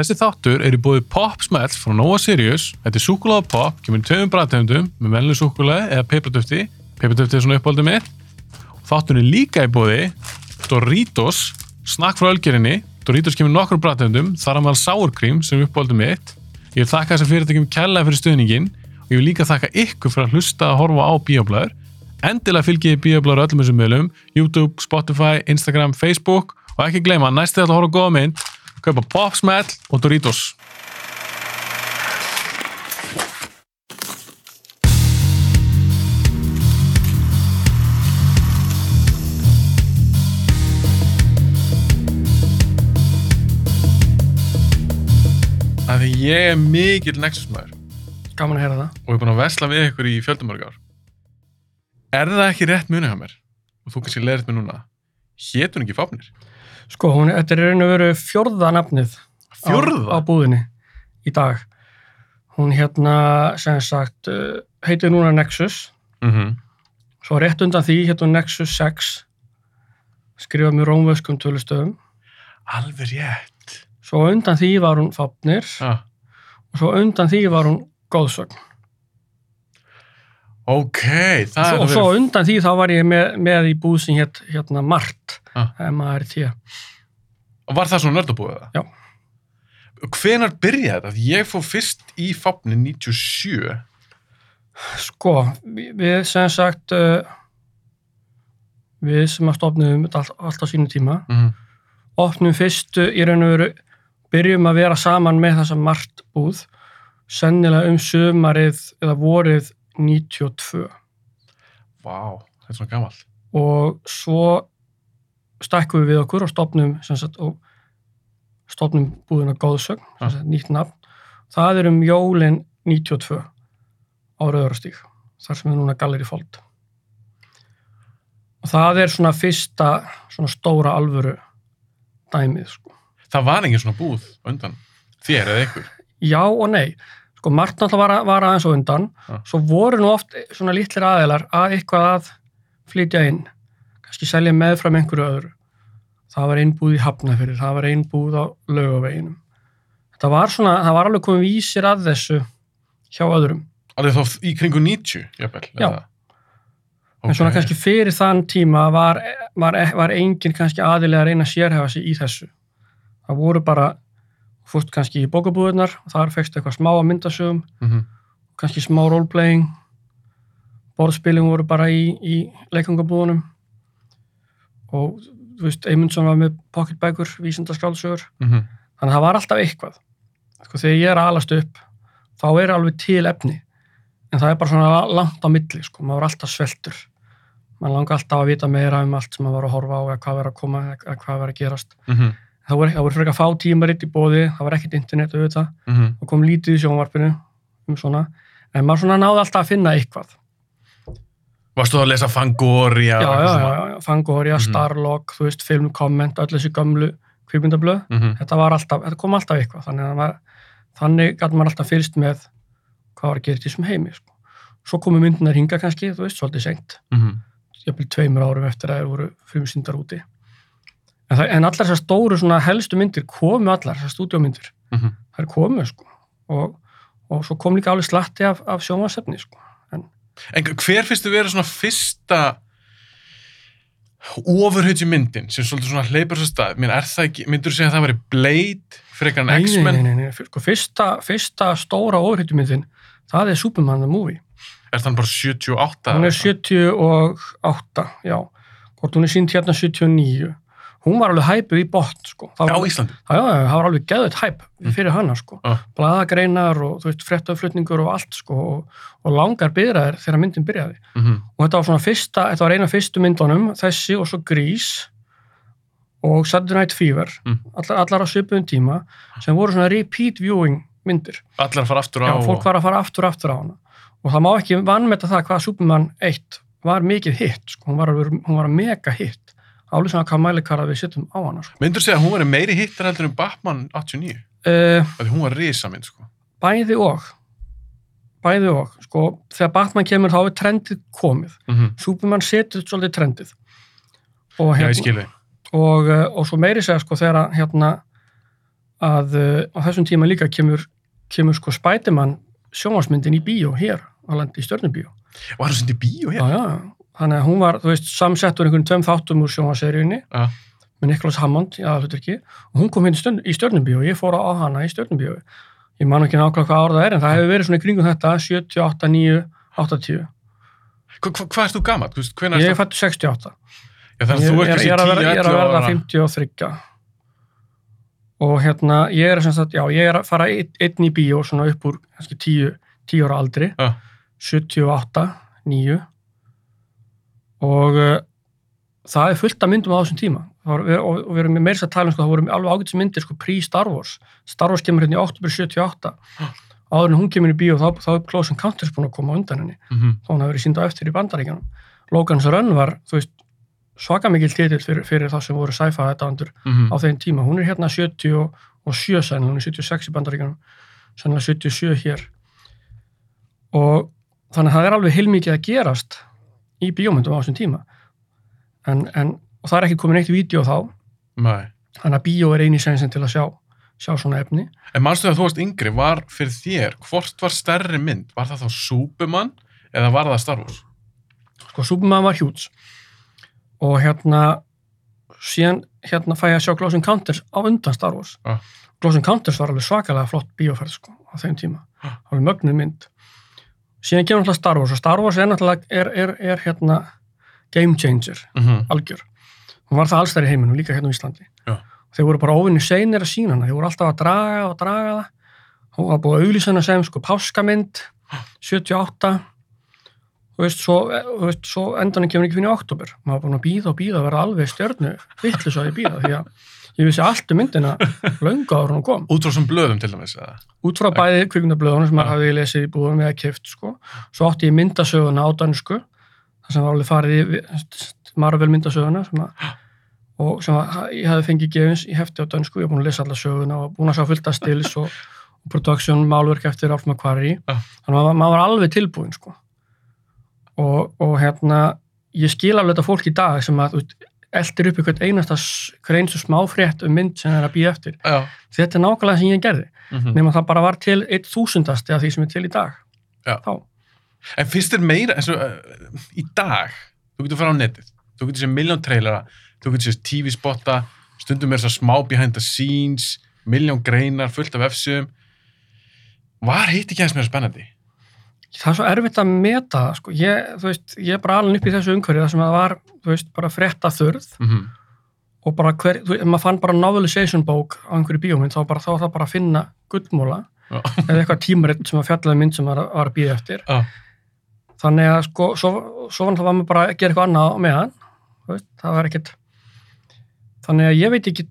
Þessi þáttur er í búið Pop Smells frá Nova Sirius. Þetta er súkulega pop, kemur í tveimum bræðtegundum með velnu súkulega eða peipratöfti. Peipratöfti er svona uppáldið mitt. Þáttur er líka í búið Doritos, snakk frá ölgerinni. Doritos kemur í nokkrum bræðtegundum, þar maður sour cream sem er uppáldið mitt. Ég vil þakka þessar fyrirtækjum kærlega fyrir stuðningin og ég vil líka þakka ykkur fyrir að hlusta að horfa á bíoblæður. Endilega fylgjið bíoblæður öllum þessum meðlum, YouTube, Spotify, Instagram, Facebook og ekki gleyma, næstu þetta að horfa á góða mynd kaupa Pop Smell og Doritos Það er ég er mikill Nexus maður Gaman að heyra það. og ég er búin að vesla við ykkur í fjöldumörg ár Er það ekki rétt munið hjá mér? Og þú kannski leiðir mér núna Hétun ekki fáfnir? Sko, hún, þetta er raun og veru fjórða nafnið á, Fjórða? á búðinni í dag. Hún hérna, sem sagt, uh, heitir núna Nexus. Mm Svo rétt undan því heitir hún Nexus 6. Skrifað með rómvöskum tölustöðum. Alveg rétt Svo undan því var hún Fápnir ah. og svo undan því var hún Góðsögn. Ok, það er og svo undan því þá var ég með, með í búð sem hétt hérna Mart, Ah. M-A-R-T. Og var það svona nördabúið það? Já. Hvenar byrjaði þetta? Ég fór fyrst í fáfni 97. Sko, við, sem sagt, uh, við sem að stofnum allt, allt á sínu tíma, Mm opnum fyrstu í raun og veru, byrjum að vera saman með þessa Mart búð, sennilega um sömarið eða vorið 92 Vá, þetta er svona gamalt. og svo stækkum við við okkur og stopnum sagt, og stopnum búðina góðsögn, Ah. sagt, nýtt nafn. Það er um jólin 92 á Rauðarastík, þar sem er núna Galleri Fold. Og það er svona fyrsta svona stóra alvöru dæmið, sko. Það var engin svona búð undan þér eða ykkur. Já og nei. Sko, margt náttúrulega var, aðeins á undan, Ah. svo voru nú oft svona litlir aðeilar að eitthvað að flytja inn, kannski selja meðfram einhverju öðru. Það var einbúð í Hafnafyrir, það var einbúð á laugaveginum. Það var svona, það var alveg komið vísir að þessu hjá öðrum. Alveg þá í kringu 90, jafnvel. Já. eða? En svona kannski fyrir þann tíma var, var, var enginn kannski aðilega að reyna að sérhefa sig í þessu. Það voru bara, fórst kannski í bókabúðunar, þar fegst eitthvað smá að myndasögum, Mhm. kannski smá roleplaying borðspilin voru bara í, í leikangabúðunum og þú veist, Eymundsson var með pocketbækur, vísindaskálsögur Mhm. þannig að það var alltaf eitthvað sko, þegar ég er alast upp þá er alveg til efni en það er bara svona langt á milli sko. maður var alltaf sveltur maður langar alltaf að vita meira um allt sem maður var að horfa á eða hvað verið að koma eða hvað verið að gerast Mhm. Það voru, það voru frekar fá tímaritt í bóði það var ekkert internet auðvitað. Mhm. og kom lítið í sjónvarpinu um svona, en maður svona náði alltaf að finna eitthvað. Varstu þú að lesa Fangoria? já, já, já, já, Fangoria, Mhm. Starlog þú veist, Film Comment, öll þessi gömlu kvikmyndablöð, Mm þetta var alltaf þetta kom alltaf eitthvað, þannig að maður, þannig gæti maður alltaf fylgst með hvað var að gera þessum heimi, sko. Svo komu myndunar hinga kannski, þú veist, svolítið sengt -hmm. jafnvel tveimur árum eftir að þeir voru frumsýndar úti en, það, en allar þessar stóru svona helstu myndir komu allar, þessar stúdíómyndir Mhm. þær komu, sko og, og svo kom líka alveg slatti af, af sjónvarsefni, sko En hver finnst þið vera svona fyrsta ofurhauðju myndin sem svolítið svona hleypur svo stað? Er það ekki, myndur þú segja að það væri Blade frekar en Nei, nei, X-Men? nei, nei, nei. Sko, fyrsta, fyrsta stóra ofurhýttumyndin, það er Superman the Movie. Er það bara 78? Hún er eða eitthvað? 78, já. Hvort hún er sínt hérna 79. Hún var alveg hæpuð í botn, sko. Á Íslandi. já, já, það var alveg geðut hæp Mm. fyrir hana, sko. Já. Blaðagreinar og, þú veist, frettaflutningur og allt, sko. Og, og langar byrðaðir þegar myndin byrjaði. Mm Og þetta var svona fyrsta, þetta var eina fyrstu myndunum, þessi og svo Grease og Saturday Night Fever, Mm. allar, allar á svipuðum tíma, sem voru svona repeat viewing myndir. Allar fara aftur á Já, fólk var að fara aftur aftur á hana. Og það má ekki vannmeta það hvað Superman 1 var mikið hitt, sko. hún, var, alveg- hún var mega hitt. Álið svona hvað mælikara við setjum á hana. Sko. Myndur þú segja að hún var meiri hittar heldur en Batman 89? Uh, Því hún var risaminn, sko. bæði og, bæði og, sko, þegar Batman kemur þá er trendið komið. Mm Superman setur svolítið trendið. Og, Já, hérna, þig. og, uh, og svo meiri segja, sko, þegar hérna, að uh, á þessum tíma líka kemur, kemur sko Spiderman sjónvarsmyndin í bíó hér á landi í stjörnubíó. Og það er svona í bíó Já, hér. já, þannig að hún var, þú veist, samsettur einhvern tveim þáttum úr sjónvarseríunni Já. með Niklas Hammond í aðalhuturki og hún kom hérna stjörn- í stjörnubíó og ég fór á hana í stjörnubíó. Ég man ekki nákvæmlega hvað ára það er en það hefur verið svona í kringum þetta 78, 9, 80. Hva, hva, hvað erst þú gammal? Ég fættu 68. Já, Ég ég að kannski 10, verða, ég er að 11 verða ára. 53 og hérna ég er sagt, já, ég er að fara einn, einn í bíó svona upp úr kannski 10, 10 ára aldri Já. 78, 9 og uh, það er fullt af myndum á þessum tíma. Það var, og, og við erum meira að tala um sko, það voru alveg ágætis myndir sko pre-Star Wars. Star Wars kemur hérna í oktober 78 áður en hún kemur í bíó þá, þá er Close Encounters búin að koma undan henni. Mhm. þá hann hafi verið sínd á eftir í bandaríkjanum Logan's Run var, þú veist svaka mikil titill fyrir, fyrir þá sem voru sci-fi þetta andur Mhm. á þeim tíma. Hún er hérna 77 sennilega, hún er 76 í bandaríkjanum sennilega 77 hér. Og þannig að það er alveg heilmikið að gerast í bíómyndum á þessum tíma en, en það er ekki komin eitt vídeo þá Nei. þannig að bíó er eini sensin til að sjá sjá svona efni En mannstu að þú varst yngri, var fyrir þér, hvort var stærri mynd? Var það þá Superman eða var það Star Wars? sko Superman var hjúts og hérna síðan hérna fæ ég að sjá Close Encounters á undan Star Wars Ah. Close Encounters var alveg svakalega flott bíóferð sko á þeim tíma, Ah. alveg mögnuð mynd síðan kemur náttúrulega Star Wars og Star Wars er náttúrulega er, er, er hérna game changer, Mm -hmm. algjör. Hún var það alls þær í heiminum, líka hérna á Íslandi. Já. þeir voru bara óvinni seinir að sína hana þeir voru alltaf að draga og draga það. Hún var búið að auglýsa hana sem sko páskamynd 78 þú veist, svo, þú veist, svo endan kemur ekki fyrir í oktober maður var búin að býða og býða að vera alveg stjörnu vittlis að ég býða því að ég vissi allt um myndina löngu en hún kom Út frá svona blöðum til dæmis, út frá bæði kvikmyndablöðunum sem maður Já. hafði lesið í búðum eða kift sko. svo átti ég myndasöguna á dansku þar sem var alveg farið í Marvel myndasöguna sem að, og sem að, ég hefði fengið gefins í hefti á dansku, ég hef búin að lesa alla söguna og búin að sjá fullt af stils og, production málverk eftir Alf McQuarrie Já. þannig að maður, var alveg tilbúin sko. og, og hérna ég skil alveg þetta fólk í dag sem að eldir upp einhvern einasta hver einstu smáfrétt um mynd sem það er að býja eftir Já. þetta er nákvæmlega sem ég gerði Mm nema það bara var til eitt þúsundast eða því sem er til í dag En finnst þér meira, eins og uh, í dag, þú getur fara á netið, þú getur séð miljón trailera, þú getur séð TV-spotta, stundum er svo smá behind the scenes, miljón greinar, fullt af efsum. Var hitt ekki aðeins meira spennandi? Það er svo erfitt að meta sko. ég, veist, ég er bara alveg upp í þessu umhverju þar sem það var veist, bara frétta þurð Mm og bara hver, þú veist, maður fann bara novelization bók á einhverju bíómynd þá, bara, þá var það bara að finna gullmóla Já. eða eitthvað tímaritt sem að fjallaði mynd sem var, var að býða eftir Já. þannig að sko, svo, svo var það bara að gera eitthvað annað þú veist, það var ekkert þannig að ég veit ekki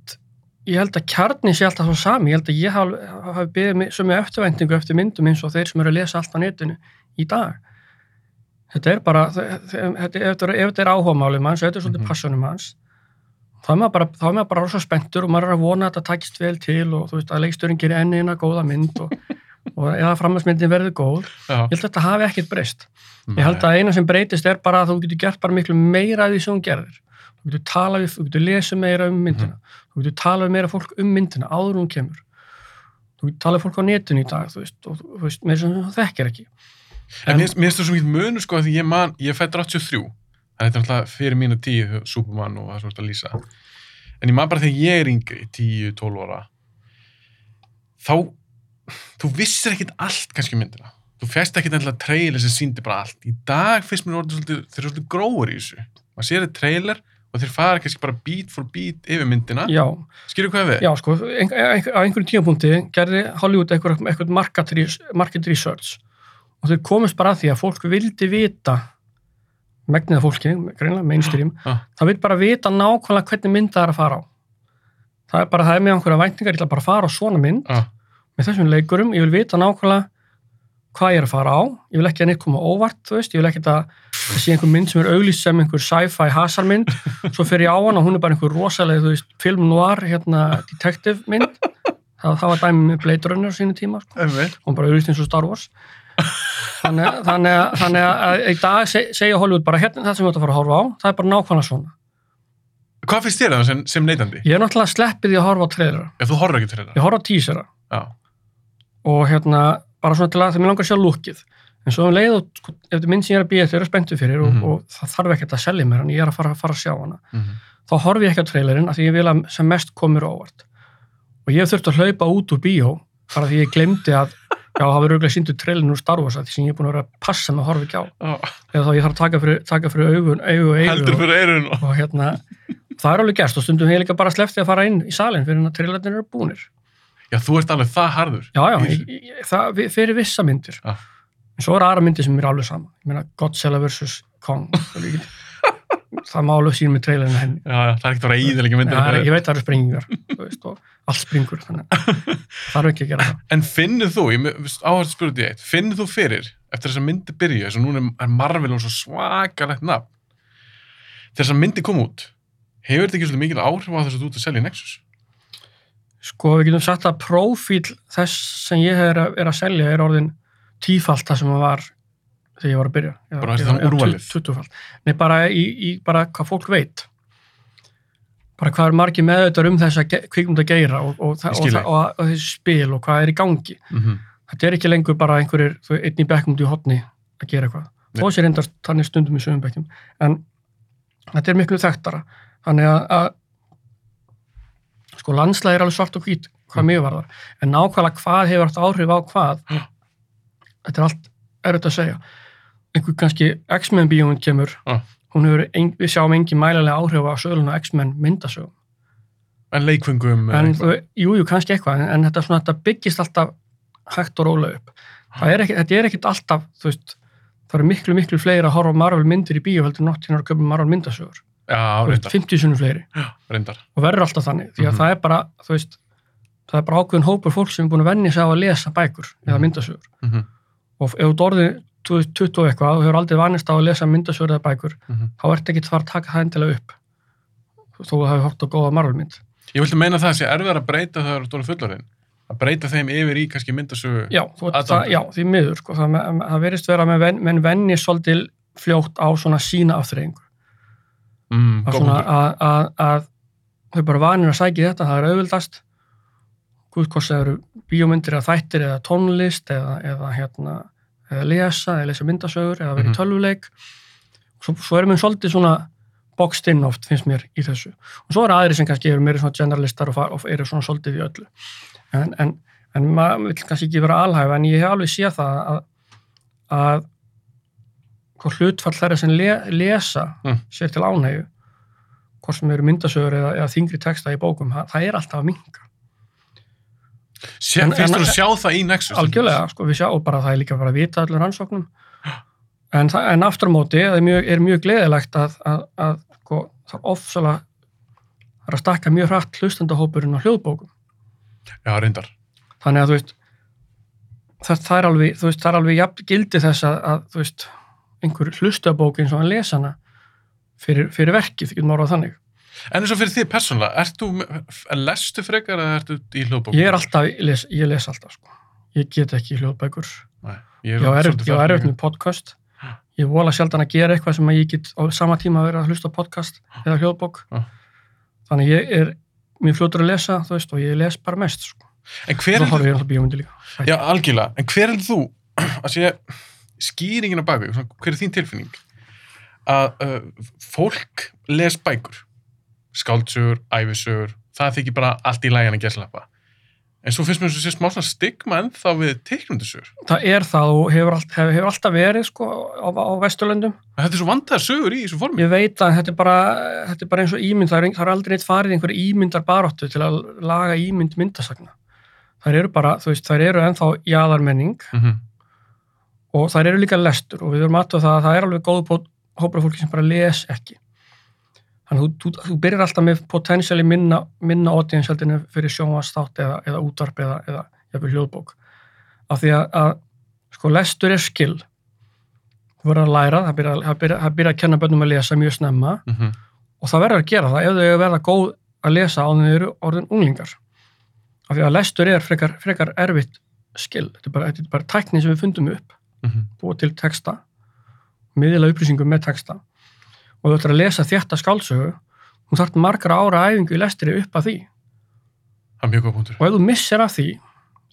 ég held að kjarni sé alltaf svo sami. Ég held að ég hafi, byggðið mig sömu eftirvæntingu eftir myndum eins og þeir sem eru að lesa allt á netinu í dag. Þetta er bara þetta, ef þetta er, er áhugamáli manns, ef þetta er svolítið Mhm. passionum manns þá er maður bara, þá er maður bara rosa spenntur og maður er að vona að þetta takist vel til og þú veist að leikstjórin gerir enn eina góða mynd og, og eða framhansmyndin verður góð. Já. ég held að þetta hafi ekkert breyst. Ég held að eina sem breytist er bara að þú getur gert bara miklu meira af því sem hún gerðir. Þú getur talað þú getur lesið meira um myndina þú getur talað meira fólk um myndina áður en hún kemur. Þú getur talað fólk á netinu í dag þú veist, og þú veist, með sem þú þekkir ekki. En mér mér finnst það svo mikið munu sko að því ég man, ég fættur 83 þannig þetta er alltaf fyrir mínu tíu Superman og það ert að lýsa. En ég man bara þegar ég er yngri, 10-12 ára þá þú vissir ekkit allt kannski um myndina. Þú fæst ekkit alltaf trailer sem síndi bara allt. Í dag finnst mér orðið svolítið þeir eru svolítið gróður í þessu. Maður sér þetta trailer og þeir fara kannski bara beat for beat yfir myndina, já, skilur hvað við? já sko, ein, ein, á einhverjum tímapunkti gerði Hollywood eitthvað, eitthvað market, market research og þeir komist bara að því að fólk vildi vita megnið af fólki, greinlega mainstream Já. það vil bara vita nákvæmlega hvernig mynd það er að fara á það er bara, það er með einhverja væntingar, ég ætla bara fara á svona mynd Já. með þessum leikurum, ég vil vita nákvæmlega hvað ég er að fara á, ég vil ekki að neitt koma óvart, þú veist, ég vil ekki að það sé einhver mynd sem er auglýst sem einhver sci-fi hasarmynd, svo fer ég á hana og hún er bara einhver rosalega, þú veist, film noir hérna, detective mynd það, það var dæmi með Blade Runner sínu tíma sko. Hún bara auðvist eins og Star Wars þannig, þannig, að- þannig að í dag seg, segja Hollywood bara hérna það sem við ætlum að fara að horfa á það er bara nákvæmlega svona Hvað finnst þér það sem, sem neytandi? Ég er náttúrulega sleppið í að horfa á trailera. Ef þú horfir ekki þetta. Ég horfa á teasera Já. og hérna, bara svona til að það mér langar að sjá lúkið. En svo um leið og, sko, ef þetta mynd sem ég er að býja eftir, ég er spenntu fyrir og, og það þarf ekkert að selja mér hann, ég er að fara, fara að sjá hana. Mhm. Þá horfi ég ekki á trailerinn af því ég vil að sem mest komur óvart. Og ég hef þurft að hlaupa út úr bíó bara því ég glemdi að já, það verður auðvitað síndu trailerinn úr Star Wars að því sem ég er búin að vera að passa með að horfa ekki á. Já. Eða þá ég þarf að taka fyrir, taka fyrir augun, augu og eigu Heldur og, fyrir eirun. og hérna, það er alveg gerst og stundum ég líka bara sleppti að fara inn í salin fyrir að trailerinn eru búnir. Já, þú ert alveg það harður. Já, já, ég, ég, það, fyrir vissa myndir. En svo eru aðra myndir sem er alveg sama. Ég meina Godzilla vs. Kong. Það er má alveg sín með trailerinu henni. Já, það er ekkert að vera íðilega myndir. Já, ég veit að það eru og allt springur þannig að það er ekki að gera það. En finnur þú, ég að spyrja því eitt, finnur þú fyrir, eftir þess að myndi byrja, þess að núna er Marvel og svo svakalegt nafn, þess að myndi kom út, hefur þetta ekki svolítið mikil áhrif á þess að þú ert að selja Nexus? Sko við getum sagt að prófíl þess sem ég er að, er að selja er orðin tífalt það sem það var þegar ég var að byrja. Eða- Bara eða- þannig úrvalið? Nei, bara í, í bara hvað fólk veit. Bara hvað er margir meðauðar um þessa kvikmund að geira og, og, Ég og, og, þessi spil og hvað er í gangi. Mm -hmm. Þetta er ekki lengur bara einhverjir, einn í bekkum út í hotni að gera eitthvað. Þó sé reyndar þannig stundum í sögum bekkjum. En þetta er miklu þekktara. Þannig að, að sko landslæði er alveg svart og hvít hvað mjög var það. En nákvæmlega hvað hefur haft áhrif á hvað, þetta er allt erfitt að segja. Einhver kannski X-Men bíómynd kemur, Já. hefur, ein, við sjáum engin mælilega áhrif á söguluna X-Men myndasögum. En leikfengum, En þú, jú, jú, kannski eitthvað, en, en þetta, svona, þetta byggist alltaf hægt og rólega upp. Er ekki, þetta er ekkit alltaf, veist, það eru miklu, miklu fleiri að horfa Marvel myndir í bíó heldur hérna að köpa Marvel myndasögur. já, Þú veist, reyndar, 50 sunnum fleiri reyndar. og verður alltaf þannig, því að Mhm. það er bara, veist, það er bara ákveðin hópur fólk sem er búin að venja sig á að lesa bækur eða Mhm. myndasögur. Mm -hmm. Og ef þú orðið 20 og eitthvað og hefur aldrei vanist á að lesa myndasögur eða bækur, Mhm. þá ert ekki fara að taka það endilega upp þó að það hefur hort á góða Marvel mynd. Ég vilti meina það að sé erfiðar að breyta þegar þú ert orðinn fullorðinn. Að breyta þeim yfir í kannski myndasögu. Já, það, já því miður, sko, það, það verist vera með ven, menn venni svolítil fljótt á svona sína afþreyingu. Mm, Að, að, að, að þau bara vanir að sækja þetta, það er auðvildast það eru bíómyndir eða þættir eða tónlist eða, eða, hérna, eða lesa eða lesa myndasögur eða vera Mhm. tölvuleik svo, svo erum við svolítið svona boxed in oft finnst mér í þessu og svo eru aðri sem kannski eru meira svona generalistar og, og eru svona svolítið í öllu en, en, en maður vil kannski ekki vera alhæfa en ég hef alveg séð það að, að hvað hlutfall þeirra sem le, lesa Mm. sér til ánægju hvort sem eru myndasögur eða, eða þingri texta í bókum, það, það er alltaf að minka Sé, en- finnst þú að sjá það í Nexus? algjörlega, sko, við sjá og bara það er líka bara að vita öllum rannsóknum en, það, en aftur á móti er mjög, er mjög gleðilegt að, að, að sko, það er ofsalega það er að stakka mjög hratt hlustandahópurinn á hljóðbókum Já, reyndar. þannig að þú veist það, það er alveg, veist, er alveg jafn gildi þess að, að þú veist, einhver hlustabók eins og hann lesa hana fyrir, fyrir verkið, getur maður á þannig En eins og fyrir þig persónulega, þú, lestu frekar eða ertu í hljóðbókum? ég er alltaf, ég les, ég les alltaf sko. ég get ekki hljóðbækur Nei, ég erfitt líka. með podcast ég er vola sjaldan að gera eitthvað sem ég get á sama tíma að vera að hlusta podcast eða hljóðbók þannig ég er mjög fljótur að lesa þú veist og ég les bara mest sko. En hver er líka Já, algjörlega. En hver er þú, að sé, skýringin á svona, hver er þín tilfinning? Að uh, fólk les bækur, skáldsögur, æfisögur, það þykir bara allt í lægjan að geslappa. En svo finnst mér þess að sé smá svona stigma ennþá við teiknundusögur. það er það og hefur, allt, hefur, hefur alltaf verið sko, á, á Vesturlöndum Þetta er svo vandaðar sögur í þessu formi. ég veit að þetta er bara, þetta er bara eins og ímynd það er, það er aldrei neitt farið í einhver ímyndar baróttu til að laga ímynd myndasagna þær eru bara, þú veist, þær eru ennþá jáðarmenning Mm -hmm. og þær eru líka lestur og við erum aðtöða það að það er alveg góð af fólki sem bara les ekki þannig þú, þú, byrjar alltaf með potensiali minna, minna audiensjaldinu fyrir sjónvastátt eða, eða útvarp eða, eða jafnvel hljóðbók. Af því að, að sko lestur er skill. Þú verður að læra, það byrjar, það byrjar að kenna bönnum að lesa mjög snemma. Mm og það verður að gera það ef þau verða góð að lesa á þeim eru orðin unglingar. Af því að lestur er frekar, frekar erfitt skill, þetta er bara, bara tækni sem við fundum upp. -hmm. búa til texta. Miðla upplýsingum með texta og þú ætlar að lesa þétta skálsögu þú þarft margar ára æfingu í lestri upp að því. Það er mjög góð punktur. Og ef þú missir af því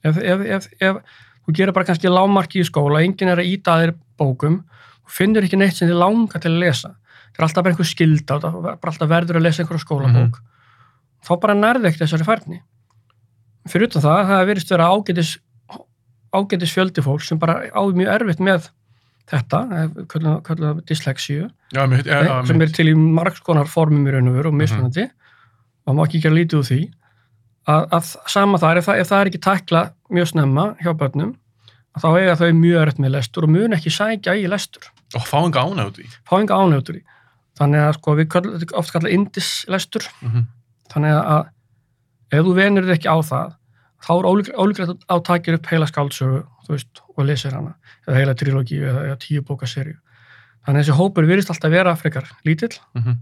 ef, ef, ef, ef þú gerir bara kannski lámarki í skóla enginn er að íta að þér bókum og finnur ekki neitt sem þið langar til að lesa. Það er alltaf bara einhver skilda það er bara alltaf verður að lesa einhverja skólabók. Þá bara nærði ekkert þessari færni. Fyrir utan það, það verist vera ágætis ágætis fjöldi fólk sem bara á mjög erfitt með þetta, kallum það dyslexíu já, mitt, ja, ja, sem er til í margskonar formum í raun og veru og mismunandi. Og maður má ekki gera lítið úr því. Að, að sama þar, ef það, ef það er ekki takla mjög snemma hjá börnum að þá eiga þau mjög erfitt með lestur og mun ekki sækja í lestur. Og fá enga ánægt í fá enga ánægtur í þannig að sko við kall, oft kalla indislestur mm -hmm. þannig að ef þú venur þig ekki á það þá er ólíklegt að takja upp heila skáldsögu veist, og lesir hana. Eða heila trilógi eða, eða tíu bóka serju þannig að þessi hópur virðist alltaf vera frekar lítill Mm -hmm.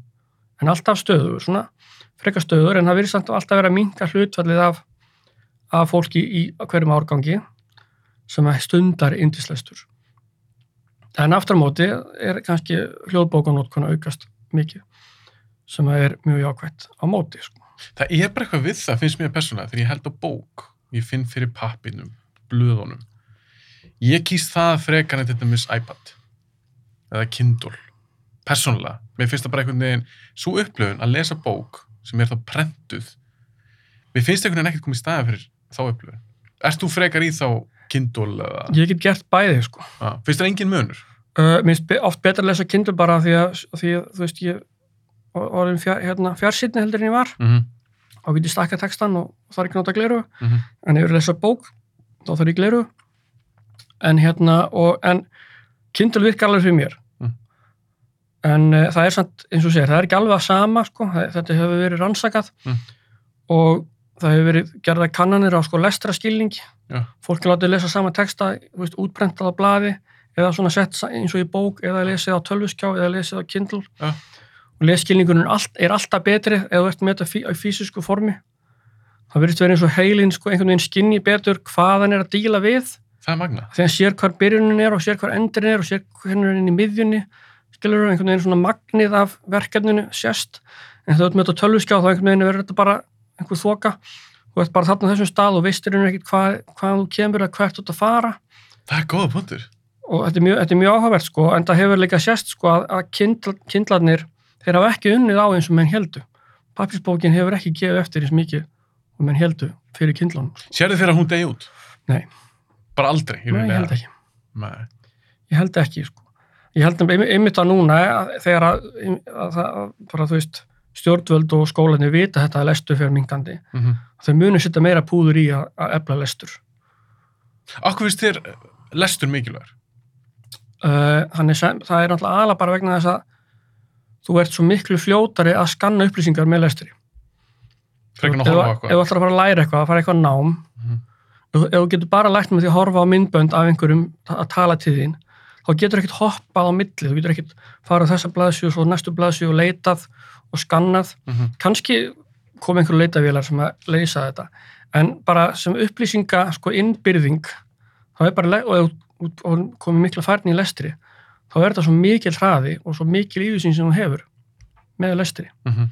en alltaf stöður, svona frekar stöður en það virðist alltaf vera minga hlutfallið af, af fólki í hverjum árgangi sem stundar indislestur en aftur á móti er kannski hljóðbókanótkun að aukast mikið sem er mjög jákvæmt á móti sko. það er bara eitthvað við það finnst mér persónulega þegar ég held á bók ég finn fyrir pappinum, blöðunum ég kýst það frekar en þetta mis iPad eða Kindle persónulega, mér finnst það bara einhvern veginn svo upplöfun að lesa bók sem er þá prentuð mér finnst einhvern veginn ekkert komið í staði fyrir þá upplöfun Erst þú frekar í þá Kindle eða? ég get gert bæði sko. Ah, finnst það engin munur? uh, mér finnst oft betra að lesa Kindle bara því að, því að þú veist ég orðin fjár, hérna, fjársýtni heldur en ég var Mm -hmm. þá get ég stakka textan og það er ekki nota gleru Mm -hmm. en ef ég er að lesa bók þá þarf ég gleru en hérna og, en Kindle virkar alveg fyrir mér. En uh, það er samt eins og segir, það er ekki alveg að sama sko, þetta hefur verið rannsakað Mm. og það hefur verið gerða kannanir á sko lestraskilningi Já. fólk er látið að lesa sama texta veist, útprentað á blaði eða svona sett eins og í bók eða lesið á tölvuskjá eða lesið á Kindle. Já. og lesskilningunum er, allt, alltaf betri þú ert með þetta á fysisku formi. Það verður verið eins og heilin sko, einhvern veginn skinni betur hvað hann er að díla við. Er þegar hann sér hvar byrjunin er og sér hvar endurinn er og sér hvernig hann er inn í miðjunni skilur einhvern veginn svona magnið af verkefninu sérst en þú ert með þetta tölvuskjá þá einhvern veginn verður þetta bara einhver þoka þú ert bara þarna þessum stað og veistir henni ekkert hvað, hvað þú kemur eða hvert þú ert að fara Það er góða punktur. og þetta er mjög, þetta er mjög áhugavert sko en það hefur líka sérst sko að, að kindl, kindlarnir þeir hafa ekki unnið á eins og menn heldu pappisbókin hefur ekki gefið eftir eins mikið og menn heldu fyrir kindlunum Sérðu þegar hún degi út? Nei. Bara aldrei? Nei, ég held ekki Nei. ég held ekki sko. Ég held einmitt einmitt að núna að þegar að, að, að þú veist stjórnvöld og skólanir vita þetta að lestur fyrir minkandi Mm -hmm. þau munu setja meira púður í að, að efla lestur Akkur finnst þér lestur mikilvægur? uh, sem það er náttúrulega aðla bara vegna þess að þú ert svo miklu fljótari að skanna upplýsingar með Frekar ef að þú ætlar að fara að læra eitthvað, að fara eitthvað nám Mhm. ef ef þú getur bara lært með því að horfa á myndbönd af einhverjum að tala til þín þá getur ekkert hoppað á milli þú getur ekkert farið á þessa blaðsju og svo næstu blaðsju og leitað og skannað Mm -hmm. kannski kom einhverju leitavélar sem að leysa þetta en bara sem upplýsinga sko innbyrðing þá er bara, og, og, og komið mikla færni í lestri þá er þetta svo mikil hraði og svo mikil yfirsýn sem hún hefur með lestri Mhm.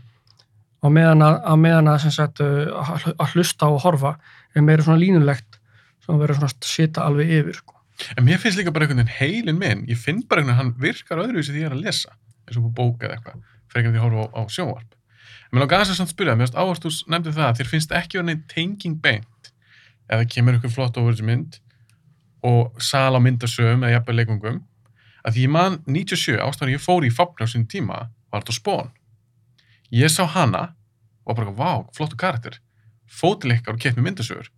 og meðan að, að, meðan að, sem sagt, uh, að hlusta og horfa er meira svona línulegt sem verður svona að sita alveg yfir sko. En mér finnst líka bara einhvern veginn heilin minn, ég finn bara einhvern veginn að hann virkar öðruvísi því ég er að lesa, eins og på bók eða eitthvað, frekar en því að horfa á, á sjónvarp. En mér langar að samt spyrja, mér finnst áherslu nefndi það að þér finnst ekki verið neitt tenging beint. Eða kemur einhver flott mynd og sal á myndasögum eða jafnveg leikungum, að því ég man 97, ástæðan ég fór í fabni á sinni tíma, var þetta spón. Ég sá hana og bara, vá, flottu karakter, fótileikar og kett með myndasögur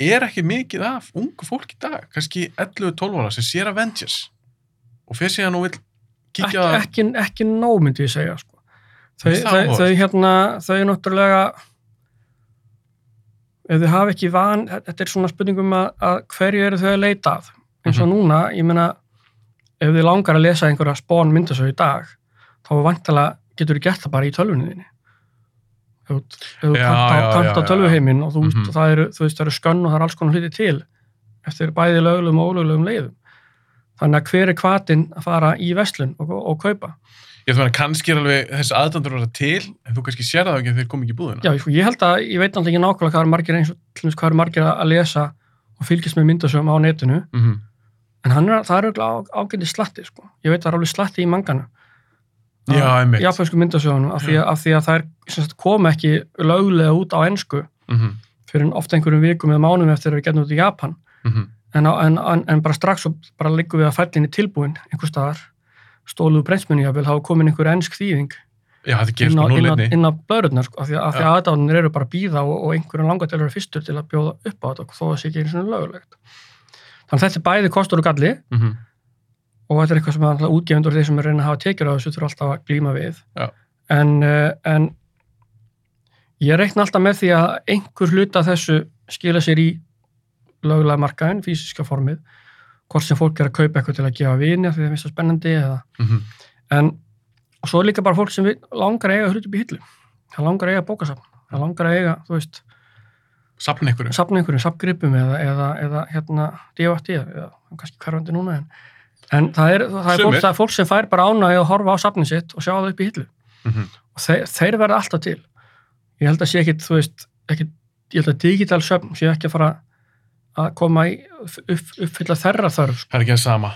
er ekki mikið af ungu fólk í dag, kannski 11-12 ára sem sér Avengers og fyrir síðan og vil ekki, kíkja að ekki, ekki nóg myndi ég segja sko. þau, þau, þau hérna þau náttúrulega ef þau hafa ekki van þetta er svona spurningum að, að hverju eru þau að leita að eins og Mhm. núna, ég meina ef þau langar að lesa einhverja spón myndasög í dag þá vantilega getur þau gert það bara í tölvunniðinni Já, kanta, á tölvuheiminn og þú veist, Mhm. það eru, eru skönn og það eru alls konar hluti til eftir bæði lögulegum og ólögulegum leiðum þannig að hver er hvatinn að fara í verslun og, og kaupa Ég þú meina, kannski er alveg þessi aðdandur verða til, en þú kannski sér það ekki að þeir kom ekki í búðina. Já, sko, ég held að, ég veit náttúrulega ekki nákvæmlega hvað er margir eins og hvað er margir að lesa og fylgjast með myndasögum á netinu Mm en hann er, það er auðvitað ágæti slatti sko. ég veit að það í japansku myndasögunum af af því að þær sem sagt, koma ekki löglega út á ensku Mm fyrir ofta einhverjum vikum eða mánum eftir að við getum út í Japan. -hmm. en, en, en, bara strax og bara liggum við að fællinni tilbúin einhver staðar stóluðu breynsmunni að vil hafa komin einhver ensk þýðing Já, inn á, á inn á, blöðurnar sko, af því, að- að aðdáðunir eru bara að býða og, og einhverjum langar til að vera fyrstur til að bjóða upp á þetta þó að það sé ekki einu svona lögulegt þannig að þetta er bæði kostur og galli. Mm -hmm. Og þetta er eitthvað sem að útgefundur þeir sem er reyna að hafa tekjur á þessu þurfa alltaf að glíma við. En, uh, en ég reikna alltaf með því að einhver hluta af þessu skila sér í lögulega markaðin, fysiska formið hvort sem fólk er að kaupa eitthvað til að gefa vini af því það finnst það spennandi eða, Mm en og svo er líka bara fólk sem langar að eiga hlut upp í hillu. Það langar að eiga bókasafn. Það langar að eiga, þú veist, safna einhverjum, safngripum eða, eða, eða hérna DFT eða kannski hverfandi núna en, en það er, það, er fólk, það er fólk sem fær bara ánægi að horfa á safnið sitt og sjá það upp í hillu Mm og þeir, þeir verða alltaf til ég held að sé ekkit, þú veist ekkit, ég held að digital söfn sé ekki að fara að koma í upp, uppfylla þerra þörf sko. Það er ekki það sama.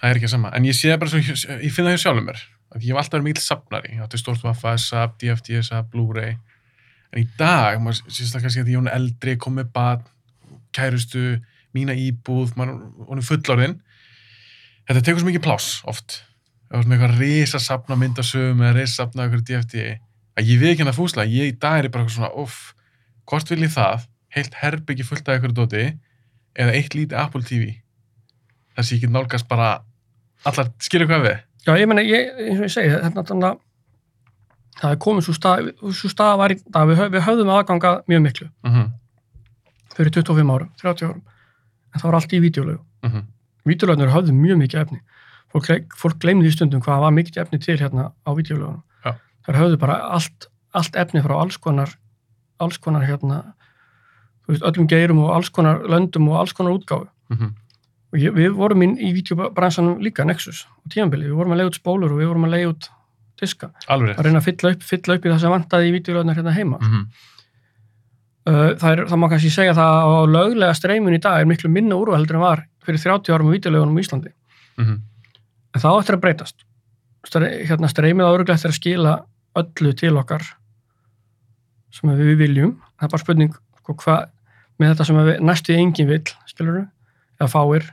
Það er ekki það sama. En ég sé bara svo, ég finn það hjá sjálfum mér. Að ég hef alltaf verið mikil sapnari. Ég átti stort vaffa, SAP, DFT, SAP, Blu-ray. En í dag, maður sést það kannski að ég er eldri, kom með bad, kærustu, mína íbúð, maður er fullorðinn. Þetta tekur svo mikið pláss oft. Það var svona eitthvað risa sapna myndasögum eða risa sapna eitthvað DFT. Að ég við ekki hann að fúsla. Ég í dag er bara svona, uff, hvort vil ég það? Heilt herbyggi fullt af eitthvað dóti eða eitt lítið Apple TV þess að ég get nálgast bara allar, skilur hvað við? já, ég meina, ég, eins og ég segi þetta, þannig að það er komið svo stað, svo stað var í dag, við, við höfðum aðganga mjög miklu Mm -hmm. fyrir 25 árum, 30 árum en það var allt í vídeolögu Mm -hmm. Vídeolögnur höfðu mjög mikið efni. Fólk, fólk gleymdi í stundum hvað var mikið efni til hérna á vídeolögunum Já. þar höfðu bara allt, allt efni frá alls konar alls konar hérna þú veist, öllum geirum og alls konar löndum og alls konar útgáfu. Mm -hmm. og ég, við vorum inn í vídeobransanum líka Nexus og tímanbili, við vorum að leiða út spólur og við vorum að leiða út diska, Alveg að reyna að fylla upp, fylla upp í það sem vantaði í vídeolögnar hérna heima. Mm -hmm. Það, er, það má kannski segja það að löglega streymun í dag er miklu minna úrvaldur en var fyrir 30 árum á vídeolögunum í Íslandi. Mm -hmm. en það á eftir að breytast. Hérna streymið áruglega eftir að skila öllu til okkar sem við viljum. Það er bara spurning sko, hva, með þetta sem við, næstu engin vill skilur eða fáir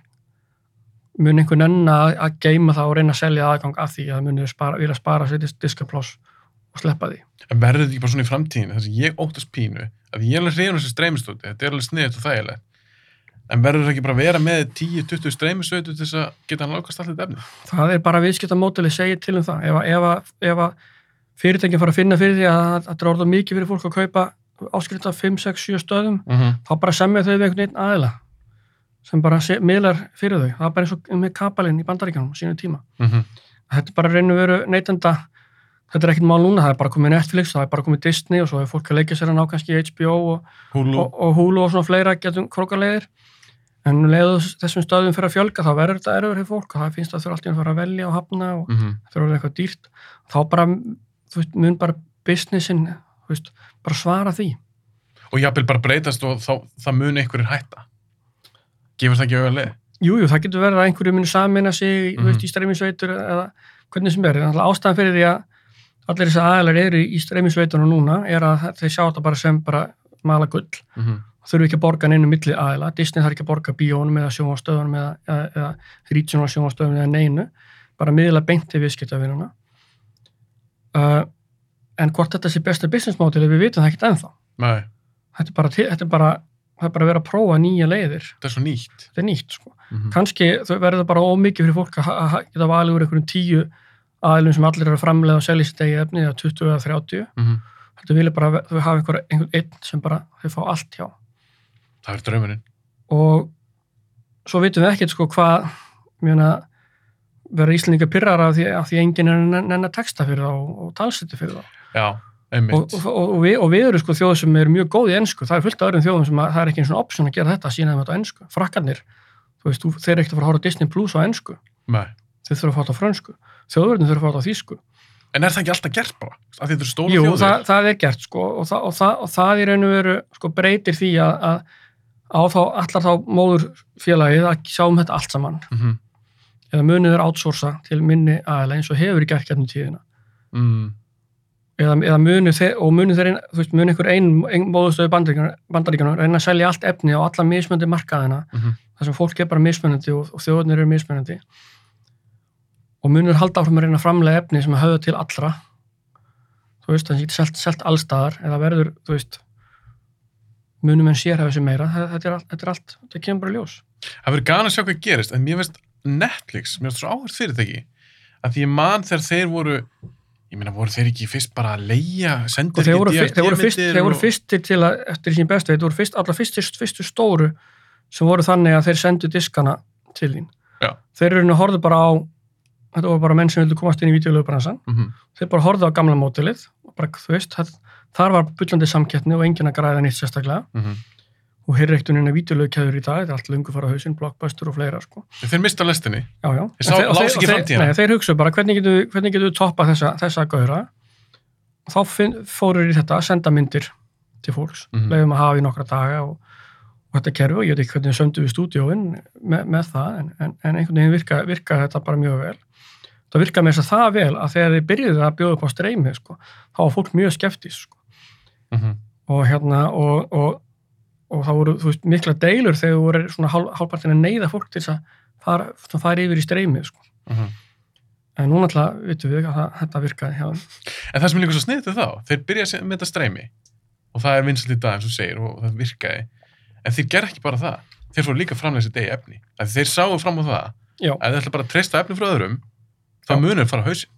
mun einhvern enn að, geima það og reyna að selja aðgang að því að það muni spara, vilja spara sér dis- diskapláss og sleppa því. En verður þetta ekki bara svona í framtíðinu þess að ég óttast pínu að ég er alveg hrifun þessu streymistóti, þetta er alveg sniðið og þægilegt en verður þetta ekki bara að vera með 10-20 streymisveitu til þess að geta hann lákast allir efni? það er bara viðskiptamódeli segir til um það ef, að- ef, að- ef að fyrirtækin fara að finna fyrir því að að þetta er orðað mikið fyrir fólk að kaupa áskrifta 5, 6, 7 stöðum Mm -hmm. þá bara semja þau við einhvern veginn aðila sem bara miðlar fyrir þau það er bara eins og með kapalinn í bandaríkjanum á sínum tíma Mm -hmm. þetta er bara að vera neytenda þetta er ekkert mál núna, það er bara komið Netflix það er bara komið Disney og svo er fólk að leikja sér að ná kannski HBO og, Hulu, og, og Hulu og svona fleira getum krókalegir en um leiðu þessum stöðum fyrir að fjölga þá verður þetta erfur fyrir fólk og það finnst að þau alltaf að fara að velja og hafna og mm -hmm. orðið eitthvað dýrt þá bara, þú veist, mun bara businessin, þú veist, bara svara því og jafnvel bara breytast og þá, það mun einhverjir hætta gefur það ekki auðvitað? Jújú, jú, það getur verið að einhverju muni samina sig mm Mhm. veist, í streymisveitur eða hvernig sem er. Að ástæðan fyrir því að allir þessar aðeinar eru í streymisveitunum núna er að þeir sjá þetta bara sem bara mala gull. Mm -hmm. Þurfu ekki að borga neinu milli aðeila. Disney þarf ekki að borga bíónum eða sjónvastöðunum eða, eða, eða regional sjónvastöðunum eða neinu. Bara miðla beint til viðskiptavinuna. Uh, en hvort þetta sé besta business model við vitum það ekkert ennþá. Þetta er bara, þetta er bara, það er bara að vera að prófa nýja leiðir. þetta er svo nýtt er nýtt, sko mm -hmm. kannski verður bara ómikið fyrir fólk að geta valið úr einhverjum tíu aðilum sem allir eru að framlega og selja sitt eigið efni eða 20 eða 30 Mm -hmm. þetta vilja bara að þau hafa einhver, einhvern einn sem bara þau fá allt hjá Það er draumurinn og svo vitum við ekkert sko hvað mjöna vera Íslandinga pyrrar af því, því enginn er að nenn að texta fyrir þá og, og talsiti fyrir þá. Já, einmitt. Og, og, og, við, og við eru sko þjóð sem er mjög góð í ennsku það er fullt af öðrum þjóðum sem að, það er ekki eins og option að gera þetta að sína þeim þetta á ennsku frakkarnir, þú veist, þú, þeir eru ekkert að fara að horfa Disney Plus á ennsku Nei, þeir þurfa að þetta á frönsku. Þjóðverðin þurfa að þetta á þýsku. En er það ekki alltaf gert bara? Stóra Jú, þjóðir? það, það er gert sko og, það, og, það, og það í raun og veru sko breytir því að, að á þá allar þá móður félagið að sjáum þetta allt saman Mhm. eða munið er outsourca til minni aðeila eins og hefur gert gætnum tíðina Mm. eða, eða munið og munið þeir, þú veist, munið einhver ein, ein móðustöðu bandaríkjana reyna að selja allt efni á alla mismöndi markaðina Mhm. þar sem fólk er bara mismunandi og, og þjóðunir eru mismunandi og munur halda áfram að reyna að framlega efni sem höfðu til allra þú veist, það getur selt, selt allstaðar eða verður, þú veist munum en sér hefur sér meira þetta þetta er, allt- þetta er allt, þetta kemur bara ljós Það verður gana að sjá hvað gerist, en mér finnst Netflix, mér finnst svo áhört fyrirtæki að því ég man þegar þeir voru ég meina, voru þeir ekki fyrst bara að leia og sendir ekki fyrst, þeir voru, fyrst, þeir voru og- fyrstir til að, eftir sín bestu, þeir voru fyrst, alla fyrstu, fyrstu stóru sem voru þannig að þeir sendu diskana til þín. Já. Þeir eru að horfðu bara á, þetta voru bara menn sem vildu komast inn í videolöfbransan, Mhm. þeir bara horfðu á gamla mótilið, og bara, þú veist, það, þar var bullandi samkettni og enginn að græða nýtt sérstaklega Mhm. og hér er videolöfkeður í dag, þetta er allt lungu fara á hausinn, blockbuster og fleira, sko. Þeir mista lestinni. Já, já. Þeir sá- ekki og framtíðina. Nei, þeir hugsa bara, hvernig getum við, við toppað þessa, þessa gauðra? Og þá finn, fóru í þetta að senda myndir til fólks, Mhm. leiðum að hafa í nokkra daga og, og þetta kerfi og ég veit ekki hvernig söndu við stúdíóin með, með það, en, en, en einhvern veginn virka, virka þetta bara mjög vel. Það virka með þess að það vel að þegar þið byrjuðu að bjóða upp á streymi, sko, þá var fólk mjög skeptis, sko. Mhm. Og hérna, og, og, og það voru, veist, mikla deilur þegar þú voru svona að neyða fólk til þess að fara, fara yfir í streymi, sko. Mhm. En núna alltaf vitum við að það, þetta virkaði hjá. En það sem er líka svo sniðið þá, þeir byrja að se- með þetta streymi og það er vinsalt í dag eins og segir og það virkaði, en þeir ger ekki bara það þeir fóru líka framlega þessi degi efni þeir sáu fram á það Já, að þeir ætla bara að treysta efni frá öðrum þá munir fara á hausinn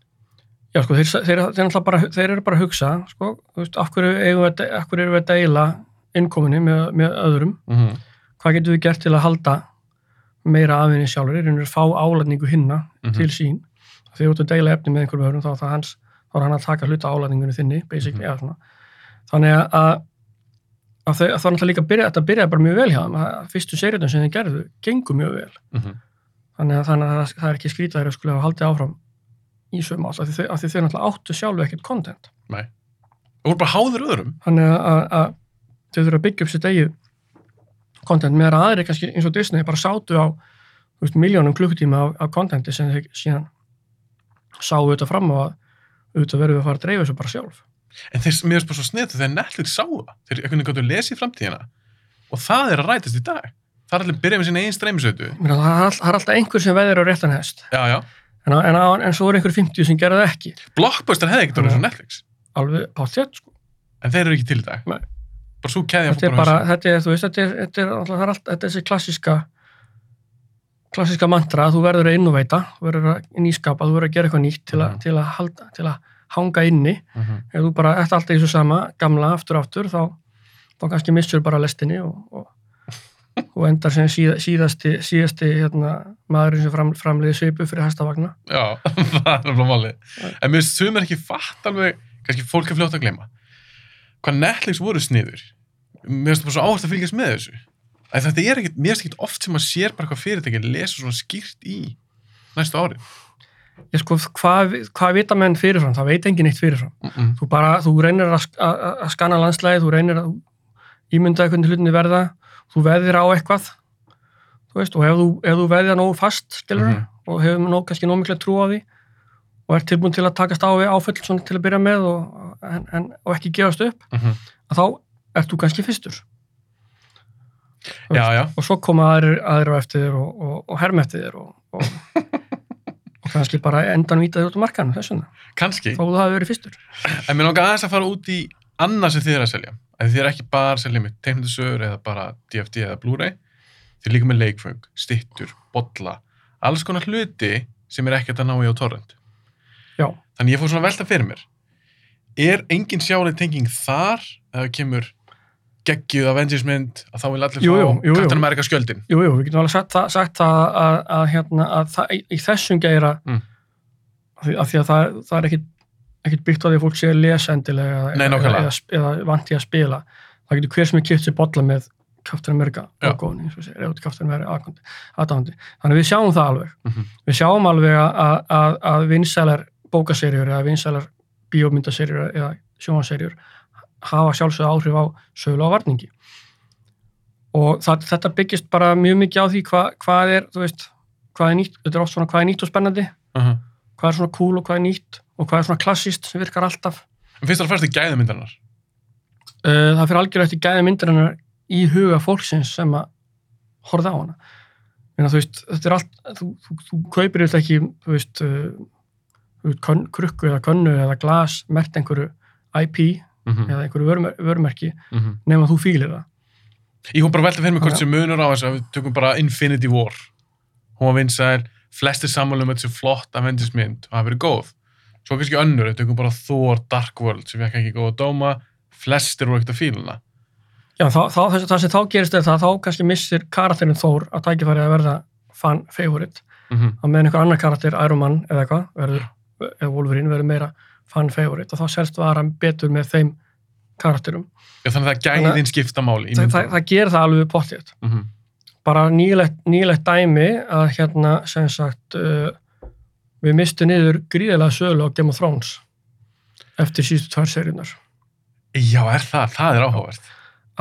já sko, þeir, þeir, þeir, bara, þeir eru bara að hugsa, sko, veist, af hverju, eigum við, af hverju erum við að deila innkominni með, með öðrum? mm -hmm. Hvað getum við gert til að halda meira afinni sjálfur? Þeir eru að fá álætningu hinna Mhm. til sín. Þegar þú ert að deila efni með einhverjum öðrum, þá, er það hans, þá er hann að taka hluta álætningunni þinni, basically, eða svona. Þannig að, að, að að það er náttúrulega líka að byrja, þetta byrjaði bara mjög vel hjá þeim, að fyrstu seriðum sem þeir gerðu, gengur mjög vel. Mhm. þannig að, þannig að það, það er ekki skrítið að þeir skulle hafa haldið áfram í sögum átt af því, af því þau náttúrulega áttu sjálfu ekkert content. Og voru bara háður öðrum. Þannig að, að, að þau þurfa að byggja upp sitt eigið content meðan aðri kannski eins og Disney bara sátu á veist, miljónum klukkutíma af, af contenti sem þeir síðan sáu auðvitað fram á að auðvitað verður við að fara að dreifa þessu bara sjálf. En þeir, mér finnst bara svo sniðið þegar Netflix sáu það. Þeir einhvern veginn að lesa í framtíðina og það er að rætast í dag. Það er allir að byrja með sín það, er all, það er alltaf einhver sem veður á réttan hest. Já, já, en, en, en, en svo er einhver 50 sem gerði það ekki Blockbuster hefði ekkert orðið svo Netflix alveg páttjett sko en þeir eru ekki til í dag Nei. bara svo keðja bara, þetta er, alltaf, þessi klassíska klassíska mantra að þú verður að innoveita, þú verður að nýskapa, þú verður að gera eitthvað nýtt til, að, Mhm. til, að, halda, til að hanga inni. mm -hmm. Ef þú bara ert alltaf þessu sama, gamla, aftur, aftur, þá, þá kannski missur bara lestinni og, og, og endar sem síða, síðasti, síðasti hérna, maðurinn sem fram, framleiði svipu fyrir hestavagna. Já, það er alveg málið. En mér finnst sumir ekki fatt alveg, kannski fólk er fljótt að gleyma, hvað Netflix voru sniður. Mér finnst það bara svo áherslu að fylgjast með þessu. Að þetta er ekkit, mér finnst ekkit oft sem að sér bara hvað fyrirtæki lesa svona skýrt í næstu ári. Ég sko, hvað, hvað vita menn fyrirfram? Það veit engin eitt fyrirfram. Mm -mm. þú bara, þú reynir að skanna landslæði, þú reynir að ímynda hvernig hlutinni verða, þú veðir á eitthvað, þú veist, og ef þú, ef þú veðja nógu fast, skilur Mhm. og hefur nóg, kannski nóg mikla trú á því og er tilbúin til að takast á við áföll svona til að byrja með og, en, en, og ekki gefast upp, Mm -hmm. að þá ert þú kannski fyrstur. Já, já, Og svo koma á eftir þér og, og, og herm eftir þér og, kannski bara endan vítaði út á þessuna, kannski. þó þú hafi verið fyrstur. En mér langar aðeins að fara út í annað sem þið er að selja. Að þið er ekki bara að selja með teiknundasögur eða bara DFD eða Blu-ray. Þið er líka með leikföng, stittur, bolla, alls konar hluti sem er ekkert að ná í á torrent. Já, Þannig ég fór svona að velta fyrir mér. Er engin sjáleið tenging þar að það kemur geggjuð Avengers mynd að þá vil allir Jú, fá America skjöldin? Jú, jú, við getum alveg sagt það, sagt það að, að, hérna, að það, í, í þessum geira Mm. af því að það, það er ekkit, ekkit byggt á því að fólk sé að lesa endilega Nei, eða, eða, eða, vanti að spila. Það getur hver sem er kipt sér bolla með Captain America aðdándi. Þannig að við sjáum það alveg. Mhm. við sjáum alveg að, að, að vinsælar bókaserjur eða vinsælar bíómyndaserjur eða sjónvaserjur hafa sjálfsögðu áhrif á sögulega varningi. Og það, þetta byggist bara mjög mikið á því hva, hvað er, þú veist, hvað er nýtt, þetta er oft svona hvað er nýtt og spennandi, Uh -huh. hvað er svona cool og hvað er nýtt og hvað er svona klassist sem virkar alltaf. En finnst það að færst í gæðmyndarinnar? Uh, það fyrir algjörlega eftir gæði myndarinnar í huga fólksins sem að horfa á hana. Meina, þú veist, þetta er allt, þú, þú, þú kaupir þetta ekki, þú veist, uh, veist kön, krukku eða könnu eða glas, mert einhverju IP Mm -hmm. eða einhverju vörumer, vörumerki mm nema þú fílir það. Ég bara að velta fyrir mig hvort sem munur á þessu að við tökum bara Infinity War. Hún var vinsæl, flestir sammálum með þessu flott Avengers mynd og það verið góð. Svo kannski önnur, við tökum bara Thor Dark World sem fekk ekki góða dóma, flestir voru ekkert að fíluna. Já, þá, þá, það, það sem þá gerist er það, þá kannski missir karakterin Þór að tækifæri að verða fan favorite. Mm -hmm. Að meðan einhver annar karakter, Iron Man eða eitthvað, verður, eða Wolverine verður meira fan favorite og þá selst varan betur með þeim karakterum. Já, þannig að það gæðin skipta máli í Það, það, það gerir það alveg pottið. Mm -hmm. Bara nýlegt, nýlegt dæmi að hérna, sem sagt, uh, við mistum niður gríðilega sölu á Game of Thrones eftir síðustu tvær seríunar. Já, er það? Það er áhugavert.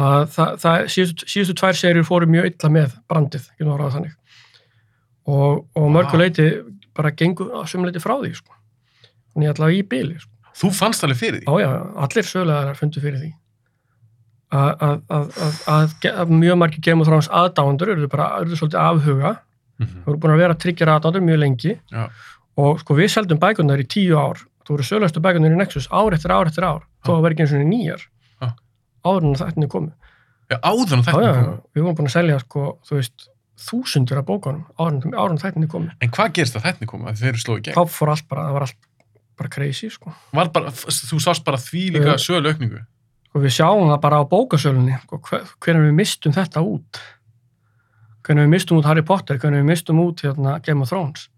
að það, það síðustu, síðustu tvær serjur fóru mjög illa með brandið, og, og mörgu Vá. leiti bara gengur að sum leiti frá því sko. og ég allavega í byli sko. Þú fannst alveg fyrir því? já, já, allir sögulegar fundu fyrir því að, mjög margir Game of Thrones aðdáendur eru bara eru svolítið afhuga Mm það voru búin að vera tryggjir aðdáendur mjög lengi Já. Og sko við seldum bækunar í tíu ár þú voru sögulegastu bækunar í Nexus ár eftir ár eftir ár þó að vera ekki eins og nýjar áður en þetta er komið Já, áður en þetta já, kom. já. við vorum búin að selja sko, þú veist, þúsundur af bókunum árun, árun þættinni komið. En hvað gerist að þetta kom? Að þeir eru slóið gegn? Þá fór allt bara, það var allt bara crazy, sko. Var bara, þú sást bara því líka Já. sölu aukningu? Og við sjáum það bara á bókasölunni, sko, hver, hvernig við mistum þetta út. Hvernig við mistum út Harry Potter, hvernig við mistum út hérna, Game of Thrones,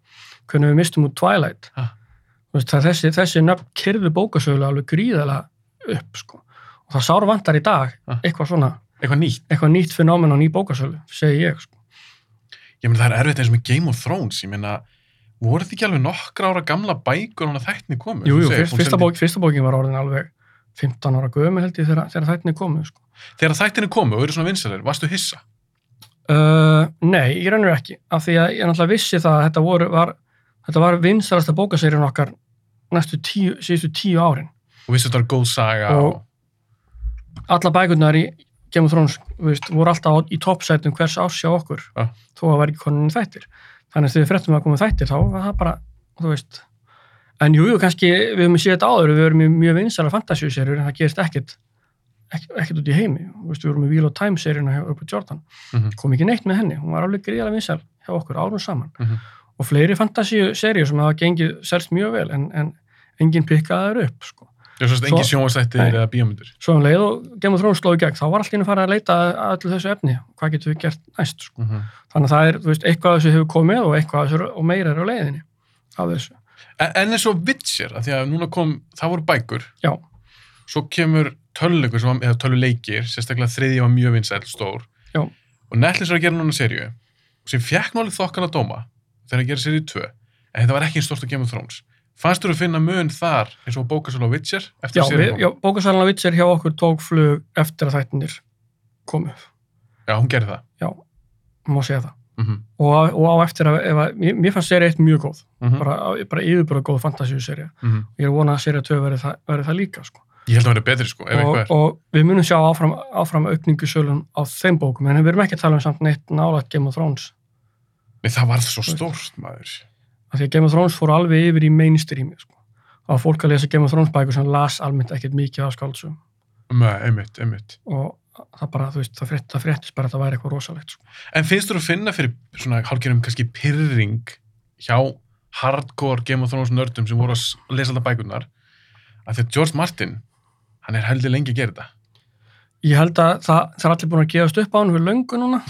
hvernig við mistum út Twilight. Þú Veist, þessi, þessi nöfn kyrðu bókasölu alveg gríðalega upp, sko. Og það sár vantar í dag, Ha. eitthvað svona, Eitthvað nýtt? eitthvað nýtt fenómen á ný bókasölu, segi ég, sko. Ég meina það er erfitt eins og með Game of Thrones. Ég meina, voru þið ekki alveg nokkra ára gamla bækur hann að þættinni komu? Jú, jú, Þú segir, fyrst, hún fyrsta, bók, fyrsta bókin var orðin alveg 15 ára gömur held ég þegar, þegar þættinni komu sko. Þegar þættinni komu og eru svona vinsalir, varstu hissa? uh, Nei, ég rennur ekki af því að ég náttúrulega vissi það að þetta, voru, var, þetta var vinsalasta bókaseríun okkar næstu tíu, síðustu tíu árin Og vissu þetta var góð saga Og- alla bækurnar í Game of Thrones veist, voru alltaf í toppsætum hvers árs hjá okkur Ja. þó að ekki konin þættir þannig að þegar við fréttum að koma þættir þá var það bara, þú veist en jú, jú, kannski við höfum séð þetta áður við í mjög vinsala fantasíuserjur en það gerist ekkit ekki, ekkit út í heimi við vorum í Wheel of Time seríuna upp á Jordan Mhm. kom ekki neitt með henni, hún var alveg gríðalega vinsal hjá okkur árum saman Mhm. Og fleiri fantasíuserjur sem hafa gengið selst mjög vel en, en enginn pikkaði þær upp sko. Það er svo Svo- engin sjónvastættir Nei. eða bíómyndur. svo um leið og Game of Thrones sló í gegn þá var í einu farið að leita að öllu þessu efni hvað getum við gert næst sko. Mm þannig að það er, þú veist, eitthvað þessu hefur komið og eitthvað þessu og meira er á leiðinni af þessu, En, en eins og Witcher, af því að núna kom, það voru bækur, já, svo kemur tölvuleikur, sem var- eða tölvuleikir, sérstaklega þriðji var mjög vinsæl, stór. Já. Og Netflix var að gera núna serju, sem fekk náli þokkala dóma, þegar að gera serju 2, en þetta var ekki eins stort að Game of Thrones. Fannst þú að finna mun þar, eins og bókasölu á Witcher, eftir serju já kom? bókasalana Vitsir hjá okkur tók flug eftir að þættinir komu, Já, hún gerði það. já, má segja það Mm og á, og á eftir að, ef að mér, mér fannst serið eitt mjög góð, -hmm. bara, bara yfirbúra góð fantasíuserja, ég er vonað að serið 2 verði það, verði það líka, sko Ég held að það verði betri, sko, ef eitthvað og, er. og við munum sjá áfram, áfram aukningu sölum á þeim bókum, en við erum ekki að tala um samt neitt nálægt Game of Thrones Nei, það var svo stórt, maður. af því að Game of Thrones fór alveg yfir í mainstreami sko. og fólk að lesa Game of Thrones bækur sem las almennt ekkert mikið af skáldsum Nei, einmitt, einmitt. og það bara, þú veist, það, frétt, það fréttist bara að það væri eitthvað rosalegt sko. En finnst þú að finna fyrir svona hálfgerðum kannski pyrring hjá hardcore Game of Thrones nördum sem voru að lesa alltaf bækurnar að því að George Martin hann er heldur lengi að gera þetta ég held að það, það er allir búin að gefast upp á hann við löngu núna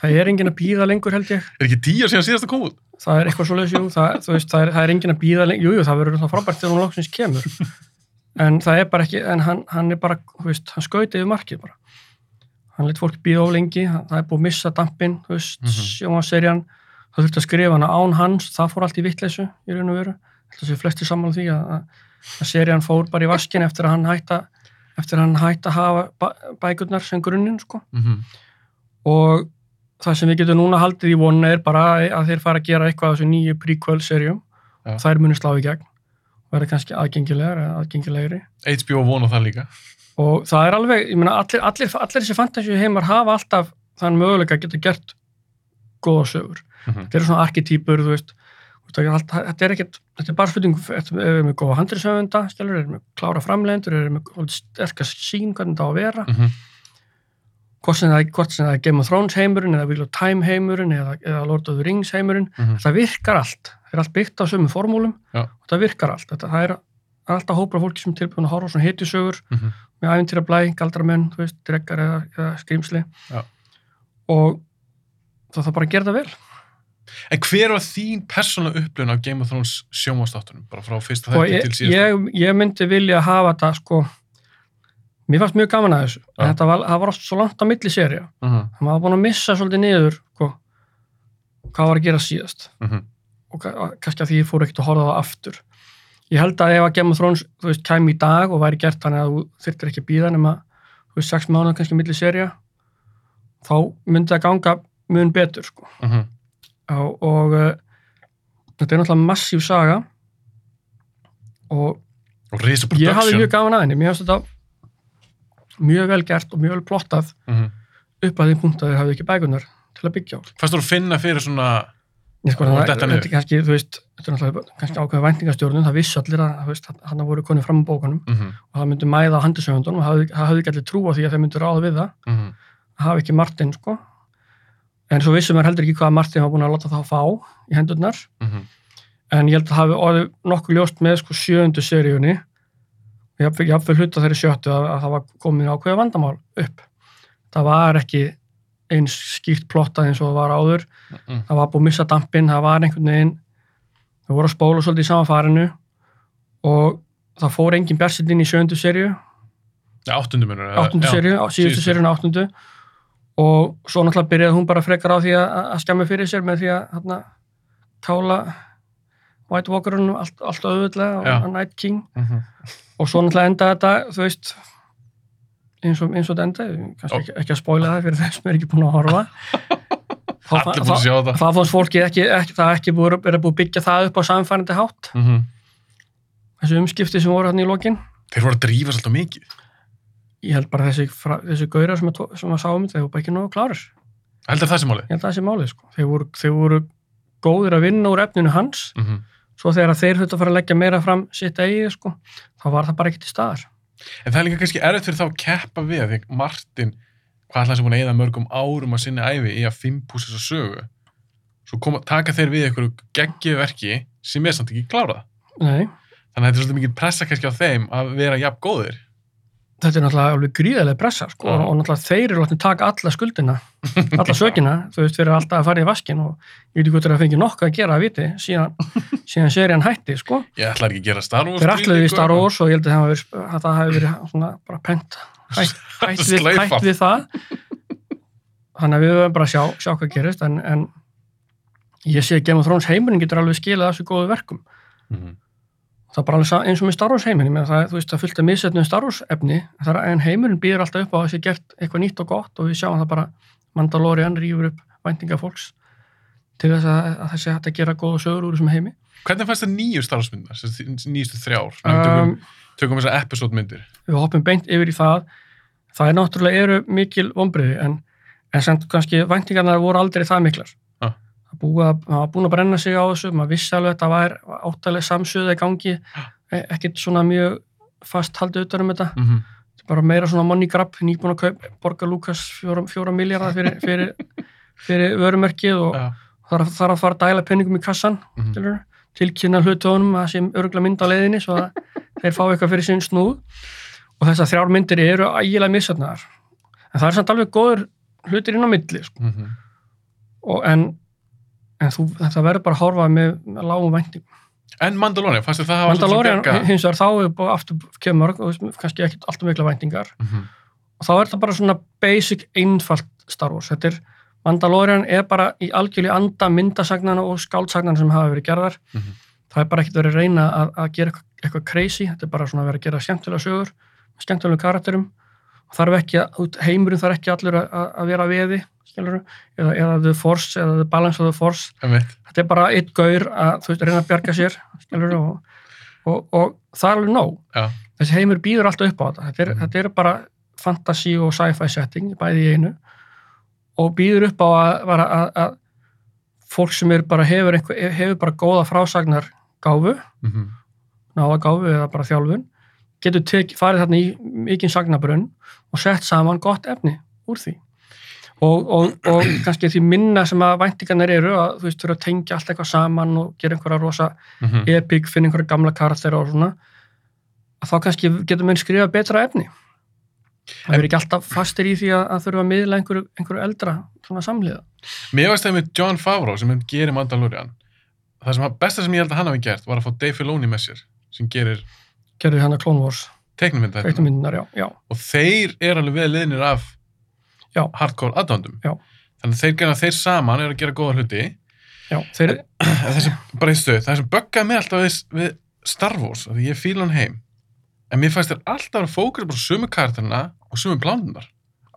það er enginn að býða lengur held ég. Er ekki tíu síðan síðast að koma út? Það er eitthvað svoleiðis, jú, það, veist, það er, það er enginn að býða lengur, jú, jú, það verður það frábært þegar hún loksins kemur. En það er bara ekki, en hann, hann er bara þú veist, hann skauti yfir markið bara. Hann lit fólk býða of lengi, það er búið að missa dampin, þú veist, mm. -hmm. sjónvaserjan það þurfti að skrifa hana án hans, það fór allt í vittleysu í raun og veru, þetta sé flesti sammála því að, að, að serían fór bara í vaskin eftir að hann hætta eftir að hann hætta að hafa bæ, bækurnar sem grunninn sko. Mhm. og það sem við getum núna haldið í vonna er bara að þeir fara að gera eitthvað af þessu nýju prequel-serjum Já. og þær munu slá í gegn. Og verða kannski aðgengilegar eða aðgengilegri. HBO vona það líka. Og það er alveg, ég meina, allir, allir, allir þessi fantasíu heimar hafa alltaf þann möguleika að geta gert góða sögur. Mhm. Þetta eru svona arketýpur, þú veist, þetta er ekkert, þetta er bara spurning, þetta er með góða handriðsöfunda, skilur, er með klára framlegendur, er með svolítið sterkast sín hvernig það á að vera, sem það, hvort sem það er Game of Thrones heimurinn, eða Wheel of Time heimurinn, eða, eða Lord of the Rings heimurinn, Mhm. þetta virkar allt, það er allt byggt á sömu formúlum, Já. og það virkar allt, þetta, það er, það alltaf hópur af fólki sem tilbúin að horfa á svona hitisögur, Mhm. með æfintýra blæ, galdramenn, þú veist, dreggar eða, eða skrýmsli Já. og það þarf bara að gera það vel En hver var þín persónulega upplifun af Game of Thrones sjómanstáttunum? Bara frá fyrsta og þætti til síðast. ég, ég myndi vilja hafa þetta sko mér fannst mjög gaman að þessu Já. en þetta var, var oft svo langt á milli serja Mhm. það var búin að missa svolítið niður sko, hvað var að gera síðast Mhm. og ka- kannski að því fór ekkert að horfa það aftur ég held að ef að of Thrones þú veist, kæmi í dag og væri gert þannig að þú þyrftir ekki að býða nema þú veist, sex mánuð kannski milli serja þá myndi það ganga mun betur sko. Mhm. og, og uh, þetta er náttúrulega massíf saga og Og ég hafði mjög gaman að henni mér finnst þetta mjög vel gert og mjög vel plottað Mhm. upp að því punkt að þeir hafði ekki bækunar til að byggja á Fannst þú að finna fyrir svona... Sko, detta þetta niður. er kannski, þú veist, þetta er náttúrulega kannski ákveða væntingastjórnun, það vissi allir að, hann voru konið fram á bókunum Mhm. og það myndi mæða á handisöfundunum og það hafði- hafði ekki allir trú á því að þeir myndi ráða við það, Mhm. það hafi ekki Martin, sko. En svo vissum við heldur ekki hvað Martin var búin að láta það fá í hendurnar, Mhm. en ég held að það hafi ég hafði hluta þeirri sjöttu að, að það var komin ákveða vandamál upp. Það var ekki eins skýrt plottað eins og það var áður, Mhm. það var búið að missa dampinn, það var einhvern veginn það voru að spóla svolítið í sama farinu og það fór engin björnsitt inn í sjöndu serju Ja, áttundu á- síðustu serjun áttundu og svo náttúrulega byrjaði hún bara frekar á því að, að skemmi fyrir sér með því að hérna, kála White Walkerunum allt, allt auðvitað og Night King Mhm. Og svo náttúrulega enda þetta, þú veist eins og, eins og þetta enda kannski ekki, ekki að spoila það fyrir þeim sem er ekki búin að horfa Allir búin að sjá það. það fannst fólki ekki, ekki það ekki búið, er búið að byggja það upp á samfærandi hátt Mhm. þessu umskipti sem voru hann í lokin Þeir voru að drífa svolítið mikið. ég held bara þessi, þessi gaurar sem, að, sem að sáum þeir voru bara ekki nógu klárir Heldur það sem máli? ég held að það sé málið sko. þeir, voru, þeir voru góðir að vinna úr efninu hans Mhm. Svo þegar þeir höfðu að fara að leggja meira fram sitt eigið sko, þá var það bara ekki til staðar En það er líka kannski erfitt fyrir þá að keppa við að því að Martin, hvað ætlaði sem búin að eða mörgum árum að sinni æfi í að fimpúsa þessa sögu. Svo koma, taka þeir við einhverju geggið verki sem er samt ekki klárað. Nei, Þannig að þetta er svolítið mikið pressa kannski á þeim að vera jafn góðir. Þetta er náttúrulega alveg gríðarlega pressa sko, og, náttúrulega þeir eru látni taka alla skuldina alla sökina, þú veist, fyrir alltaf að fara í vaskin og ég veit ekki hvort þeir að fengi nokkuð að gera að viti síðan, síðan serían hætti sko. Ég ætlaði ekki að gera Star Wars. þeir ætluðu í Star eitthvað. Wars og ég held að það hafi verið, að það svona bara pent hætt, hætt, við, hætt við það þannig að við höfum bara að sjá, sjá hvað gerist en, en ég sé að Game of Thrones heimurinn getur alveg skilað þessu góðu verkum Mhm. Það er bara eins og með Star Wars heimurinn menn það, veist, það fylgta missetnum Star Wars efni en heimurinn býður alltaf upp á að það sé gert eitthvað nýtt og gott og við sjáum það bara Mandalorian rýfur upp væntinga fólks til þess að, að það sé hægt að gera góða sögur úr þessum heimi Hvernig fannst það nýju Star Wars myndar, nýjustu þrjár? Um, tökum, um, tökum þessar episode myndir. við hoppum beint yfir í það það er náttúrulega eru mikil vonbriði en, en kannski væntingarnar voru aldrei það miklar að, var búin að brenna sig á þessu maður vissi alveg að þetta var áttalega samsöða í gangi e- ekkert svona mjög fast haldið utan um þetta Mm -hmm. bara meira svona money grab nýbúin að kaup, borga Lukas fjóra, fjóra miljardar fyrir, fyrir, fyrir vörumerkið og Ja. þarf, þarf að fara að dæla penningum í kassan Mhm. skilurðu, tilkynna hlutónum að sem örgulega mynd á leiðinni svo að þeir fá eitthvað fyrir sinn snúð og þessar þrjár myndir eru ægilega missatnaðar en það er samt alveg góður hlutir inn á milli sko. Mm -hmm. en, en þú, þetta verður bara að horfa með, lágum vænting En Mandalorian, fannst þér það hafa Mandalorian hins vegar þá er bara aftur kemur kannski ekki alltaf mikla væntingar. Mhm. og þá er þetta bara svona basic einfalt Star Wars. Þetta er, Mandalorian er bara í algjörlega anda myndasagnana og skálsagnana sem hafa verið gerðar. Mhm. það er bara ekkert verið að reyna að, að gera eitthvað, eitthvað crazy, þetta er bara svona að vera að gera skemmtilega sögur, skemmtilega karakterum. Og þarf ekki að, heimurinn þarf ekki allur að, að- að vera veði skilur, eða, eða the force, eða the balance of the force Einmitt. þetta er bara eitt gaur að þú veist, reyna að bjarga sér skilur, og, og, og það er alveg nóg Já. þessi heimur býður alltaf upp á þetta þetta er, Mhm. þetta er bara fantasy og sci-fi setting bæði í einu og býður upp á að, að, að, að fólk sem er bara hefur, einhver, hefur bara góða frásagnar gáfu, Mhm. náða gáfu eða bara þjálfun, getur tek, farið þarna í mikinn sagnabrunn og sett saman gott efni úr því og, og, og kannski því minna sem að væntingarnir eru að þú veist, þurfa að tengja allt eitthvað saman og gera einhverja rosa Mhm. epic, finna einhverja gamla karakter og svona að þá kannski getur menn skrifa betra efni það er ekki alltaf fastir í því að, að þurfa að miðla einhverju, einhverju eldra svona samliða Mér varst það með John Favreau sem hann gerir Mandalorian. Það sem hann- besta sem ég held að hann hafi gert var að fá Dave Filoni með sér sem gerir gerði hann að Clone Wars, teiknumynda veiktumyndunar, já, já og þeir eru alveg vel liðnir af Já. hardcore aðdándum. Þannig að þeir, gera, þeir saman eru að gera góða hluti. já, þeir, það það sem böggaði mig alltaf við, við Star Wars, því ég fíla hann heim. En mér fannst þér alltaf að fókra bara á sömu karakterina og sömu blánunar.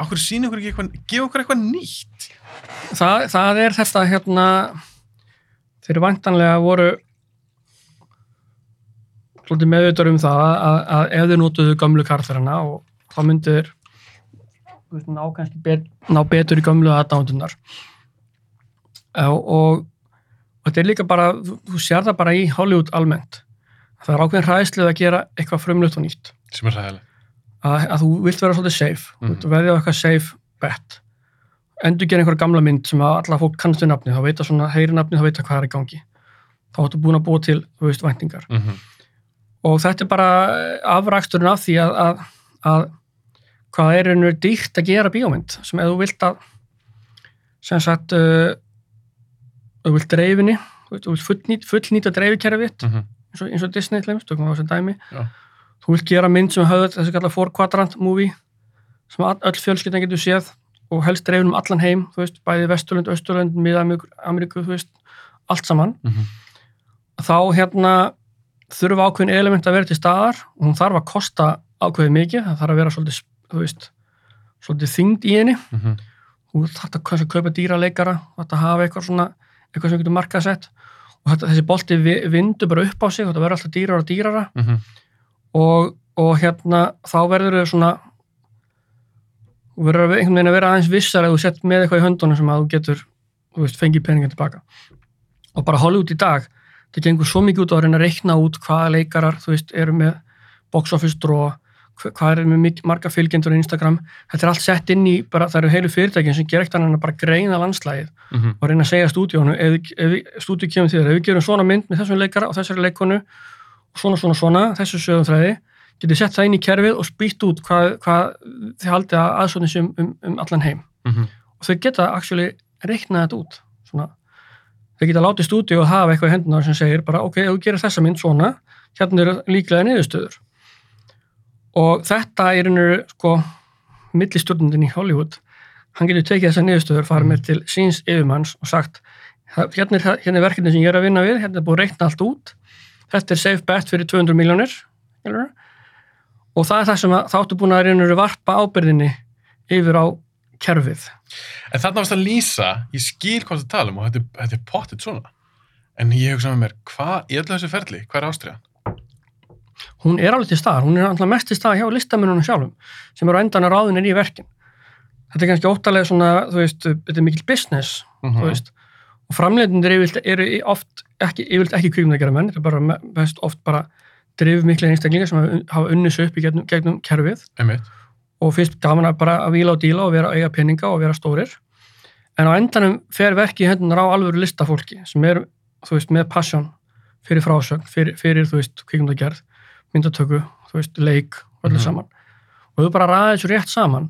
Akkur sína okkur ekki eitthvað, gefa okkur eitthvað nýtt. það, það er þetta hérna þeir vantanlega voru meðvitað um það að, að ef þeir notuðu gömlu karakterina og þá veist, ná kannski bet, ná betur í gömlu aðdándunar og, og, og þetta er líka bara þú, þú sér það bara í Hollywood almennt það er ákveðin hræðslið að gera eitthvað frumlut og nýtt Sem er ræðileg. að, að þú vilt vera svolítið safe mm Mhm. -hmm. þú veðja á eitthvað safe bet endur gera einhverja gamla mynd sem að alla fólk kannast við nafni, þá veit að svona heyri nafni þá veit að hvað er í gangi þá áttu búin að búa til, þú veist, væntingar Mm -hmm. og þetta er bara afraksturinn af því að, að, að hvað er einhverju dýrt að gera bíómynd sem ef þú vilt að sem sagt uh, þú vilt dreifinni þú vilt- fullnýta, fullnýta dreifikerfið þitt Mm -hmm. eins eins og Disney Já. þú vilt gera mynd sem höfðu þessi kallar four quadrant movie sem öll fjölskyldan getur séð og helst dreifin um allan heim, þú veist, bæði Mið-Ameríku, þú veist allt saman, þá hérna þurfa ákveðin element að vera til staðar og hún þarf að kosta ákveðið mikið, það þarf að vera svolítið, þú veist svolítið þyngd í henni Mhm. þú þarf að kannski kaupa dýra leikara þú þarf að hafa eitthvað svona eitthvað sem getur markaðsett og þetta, þessi bolti vi- vindur bara upp á sig og þetta verður alltaf dýrara og dýrara Mhm. og, og hérna þá verður þau svona verður að- einhvern veginn að vera aðeins vissar að þú sett með eitthvað í höndunum sem að þú getur þú veist, fengið peningin tilbaka og bara Hollywood í dag það gengur svo mikið út á að reyna að reikna út hvaða leikarar þú veist, eru með box office draw hvað er með marga fylgjendur á Instagram þetta er allt sett inn í, bara, það eru heilu fyrirtækin sem ger ekkert annað en að bara greina landslægið Mhm. og reyna að segja stúdíónu ef, við- ef við- stúdíó kemur til þér, ef við gerum svona mynd með þessum leikara og þessari leikonu og svona svona svona, þessu sögum þræði getið sett það inn í kerfið og spýtt út hvað, hvað þið haldið að aðsóknir sem um, um, allan heim Mhm. og þau geta actually reiknað þetta út svona. þau geta látið stúdíó að hafa eitthvað í hendunar sem segir bara ok, ef þú gerir þessa mynd svona hérna eru líklega niðurstöður og þetta er einhverju sko millistjórnundin í Hollywood. Hann getur tekið þessar niðurstöður farið með til síns yfirmanns og sagt "Það- hérna er, hérna er verkefni sem ég er að vinna við hérna er búið að reikna allt út. Þetta er safe bet fyrir 200 miljónir og það er það sem þáttu búin að reynur varpa ábyrðinni yfir á kerfið. En þarna varst að lýsa, ég skil hvað það tala um og þetta, þetta er pottit svona. En ég hugsa með mér, hvað í öllu þessu ferli, hvað er ástriðan? Hún er alveg til staðar, hún er alltaf mest til staðar hjá listamennunum sjálfum sem eru endan að ráðinir í verkin þetta er kannski óttalega svona, þú veist, þetta er mikil business, Mhm. þú veist og framleitindir eru, eru oft ekki, yfirleitt ekki kvíkmyndagera menn, þetta er bara mest oft bara drifið mikla einstaklingar sem hafa, sig upp í gegnum, gegnum kerfið Einmitt. og fyrst gaman að bara að vila og díla og vera að eiga peninga og vera stórir en á endanum fer verki hendunar á alvöru listafólki sem er, þú veist, með passion fyrir frásögn, fyrir, fyrir þú veist, kvikmyndagerð, myndatöku þú veist, leik, öllu Mhm. saman. Og þau bara ræða þessu rétt saman.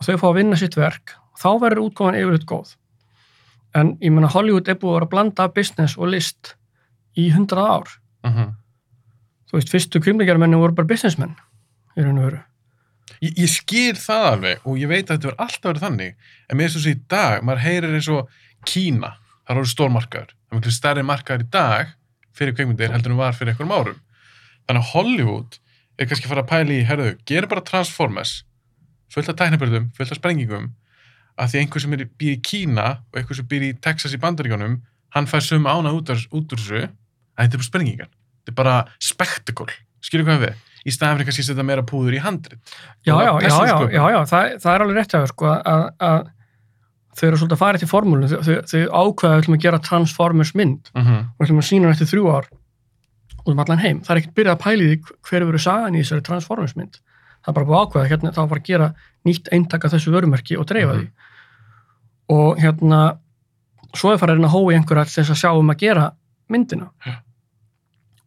Og þau fá að vinna sitt verk. Þá verður útgáfan yfirleitt góð. En ég meina Hollywood er búið að vera að blanda business og list í hundrað ár. Mhm. þú veist, fyrstu kvikmyndagerðmenni voru bara businessmenn í raun og veru. Ég, ég skil það alveg og ég veit að þetta verður alltaf verið þannig. En mér finnst þessu í dag, maður heyrir eins og Kína, það eru stórmarkaður. Það er miklu stærri markaður í dag fyrir kveikmyndir heldur en var fyrir einhverjum árum. Þannig að Hollywood er kannski að fara að pæla í, herðu, gera bara Transformers, fullt af tæknibörðum, fullt af sprengingum, að því einhver sem er, býr í Kína og einhver sem býr í Texas í Bandaríkjónum, hann fær sömu ána út, úr- þessu, að þetta er bara sprengingar. Þetta er bara spektakul, skilur hvað við? Í staðan fyrir kannski að setja meira púður í handrit. já, já, já, já, persónusköpun. já, já, það, það er alveg rétt að, sko, að, að þau eru svolítið að fara til formúlinu, þau, þau, þau ákveða að ætlum að gera Transformers mynd Mm -hmm. og ætlum að sína hann eftir þrjú ár út um allan heim. Það er ekkert byrjað að pæli því hver verður sagan í þessari Transformers mynd. Það er bara búið ákveða, hérna, þá var að gera nýtt eintak af þessu vörumerki og dreifa því. Og hérna, svo er farið að hóa í einhverja til þess að sjá um að gera myndina. Já.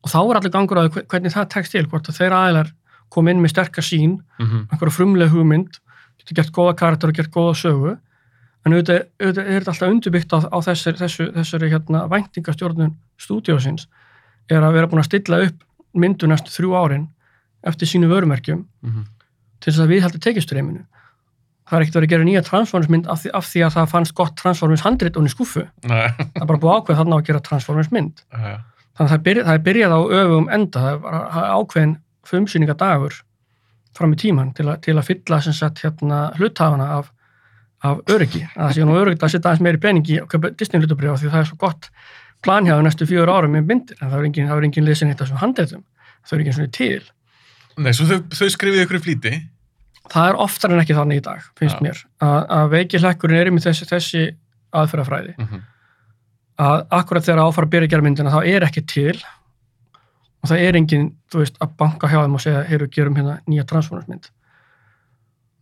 Og þá er allir gangur að hvernig það tekst til, hvort að þeirra aðeinar kom inn með sterkar sín, Mm -hmm. einhverja frumlega hugmynd, getur gert góða karakter og gert góða sögu, en auðvitað, auðvitað er þetta alltaf undirbyggt á, á þessari, þessu, þessari hérna, væntingastjórnun stúdíósins, er að vera búin að stilla upp myndu næstu þrjú árin eftir sínu vörumerkjum til þess að við heldur tekistreiminu. Það er ekkert verið að gera nýja Transformers mynd af af því að það fannst gott Transformers handrit og í skuffu. Nei, Það er bara búið að ákveða þarna á að gera Transformers mynd. já, Þannig að það byrjað, það er byrjað á öfum enda, það er það er ákveðin frumsýningadagur fram í tíman til, a, til að fylla sem sagt hérna hluthafana af, af öryggi. Að það sé nú öryggið að setja aðeins meiri peningi og köpa Disney hlutabrið því það er svo gott planhjáðu næstu fjögur árum með myndir en það er engin, það er engin lesin hitt af þessum handreitum. Það er engin svona til. Nei, svo þau, þau skrifið ykkur í flýti. Það er oftar en ekki þannig í dag, finnst Já. mér, að, að veikilekkurinn er með þessi, þessi aðferðafræði. Mm -hmm. að akkurat þegar áfara að byrja að gera myndina þá er ekki til og það er engin, þú veist, að banka hjá þeim og segja, heyrðu, gerum hérna nýja Transformers mynd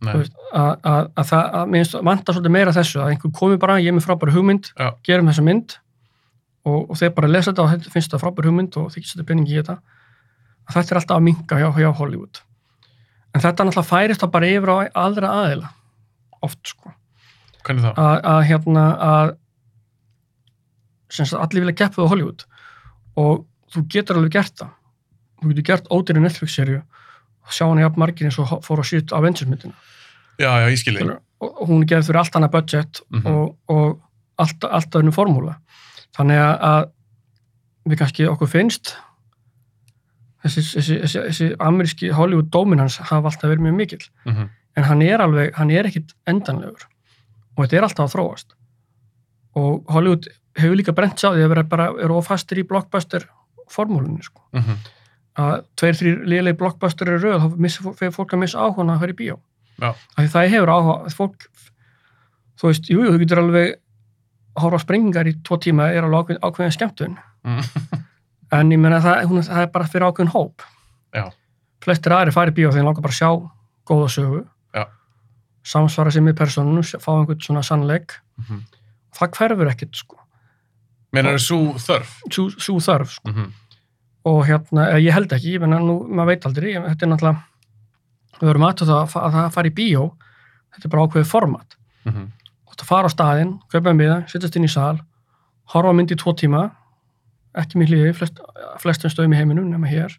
Nei, Þú veist, að, að, að það, að vanta svolítið meira þessu, að einhver komi bara ég er með frábæri hugmynd, Já. gerum þessa mynd og, og þeir bara lesa þetta og þetta finnst það frábæri hugmynd og þeir setja peningi í þetta. Að þetta er alltaf að minka hjá, hjá Hollywood. En þetta náttúrulega færist það bara yfir á aðra aðila. Oft sko. Að, hérna að allir vilja keppa á Hollywood. Og þú getur alveg gert það. Þú getur gert ódýri Netflix-serju og sjá hana jafn margir eins og fór að sýtt Avengers myndina. Já, já, ég skilji. og hún er gerð fyrir allt annað budget Mhm. og, og allt, allt öðnu formúla þannig að, við kannski okkur finnst þessi, þessi, þessi, þessi ameríski Hollywood dominans hafa alltaf verið mjög mikill Mm -hmm. en hann er alveg, hann er ekkit endanlegur og þetta er alltaf að þróast og Hollywood hefur líka brent sá því að vera bara, eru ofastir í blockbuster formúlunni sko Mhm. að tveir, þrýr liðlega blockbuster eru röð, þá fyrir fólk að missa áhuga að fara í bíó. Já. Af því það hefur áhuga, fólk, þú veist, jú, jú, þú getur alveg að horfa á sprengingar í tvo tíma er alveg ákveðin, skemmtun, Mm. en ég menna það, hún, það er bara fyrir ákveðin hóp. Já. Flestir aðri fara í bíó þegar þeir langar bara að sjá góða sögu, Já. samsvara sig með personunum, fá einhvern svona sannleik, Mhm. það hverfur ekkit, sko, Menar það svo þörf? svo, svo þörf, sko. Mm -hmm. og hérna, eða ég held ekki, ég menna nú, maður veit aldrei, ég- þetta er náttúrulega við verum aðtöð það að, það fara í bíó þetta er bara ákveðið format Mm það fara á staðinn, kaupa miða, setjast inn í sal horfa á mynd í tvo tíma ekki mér hlýði, flest, flestum stöðum í heiminum nema hér,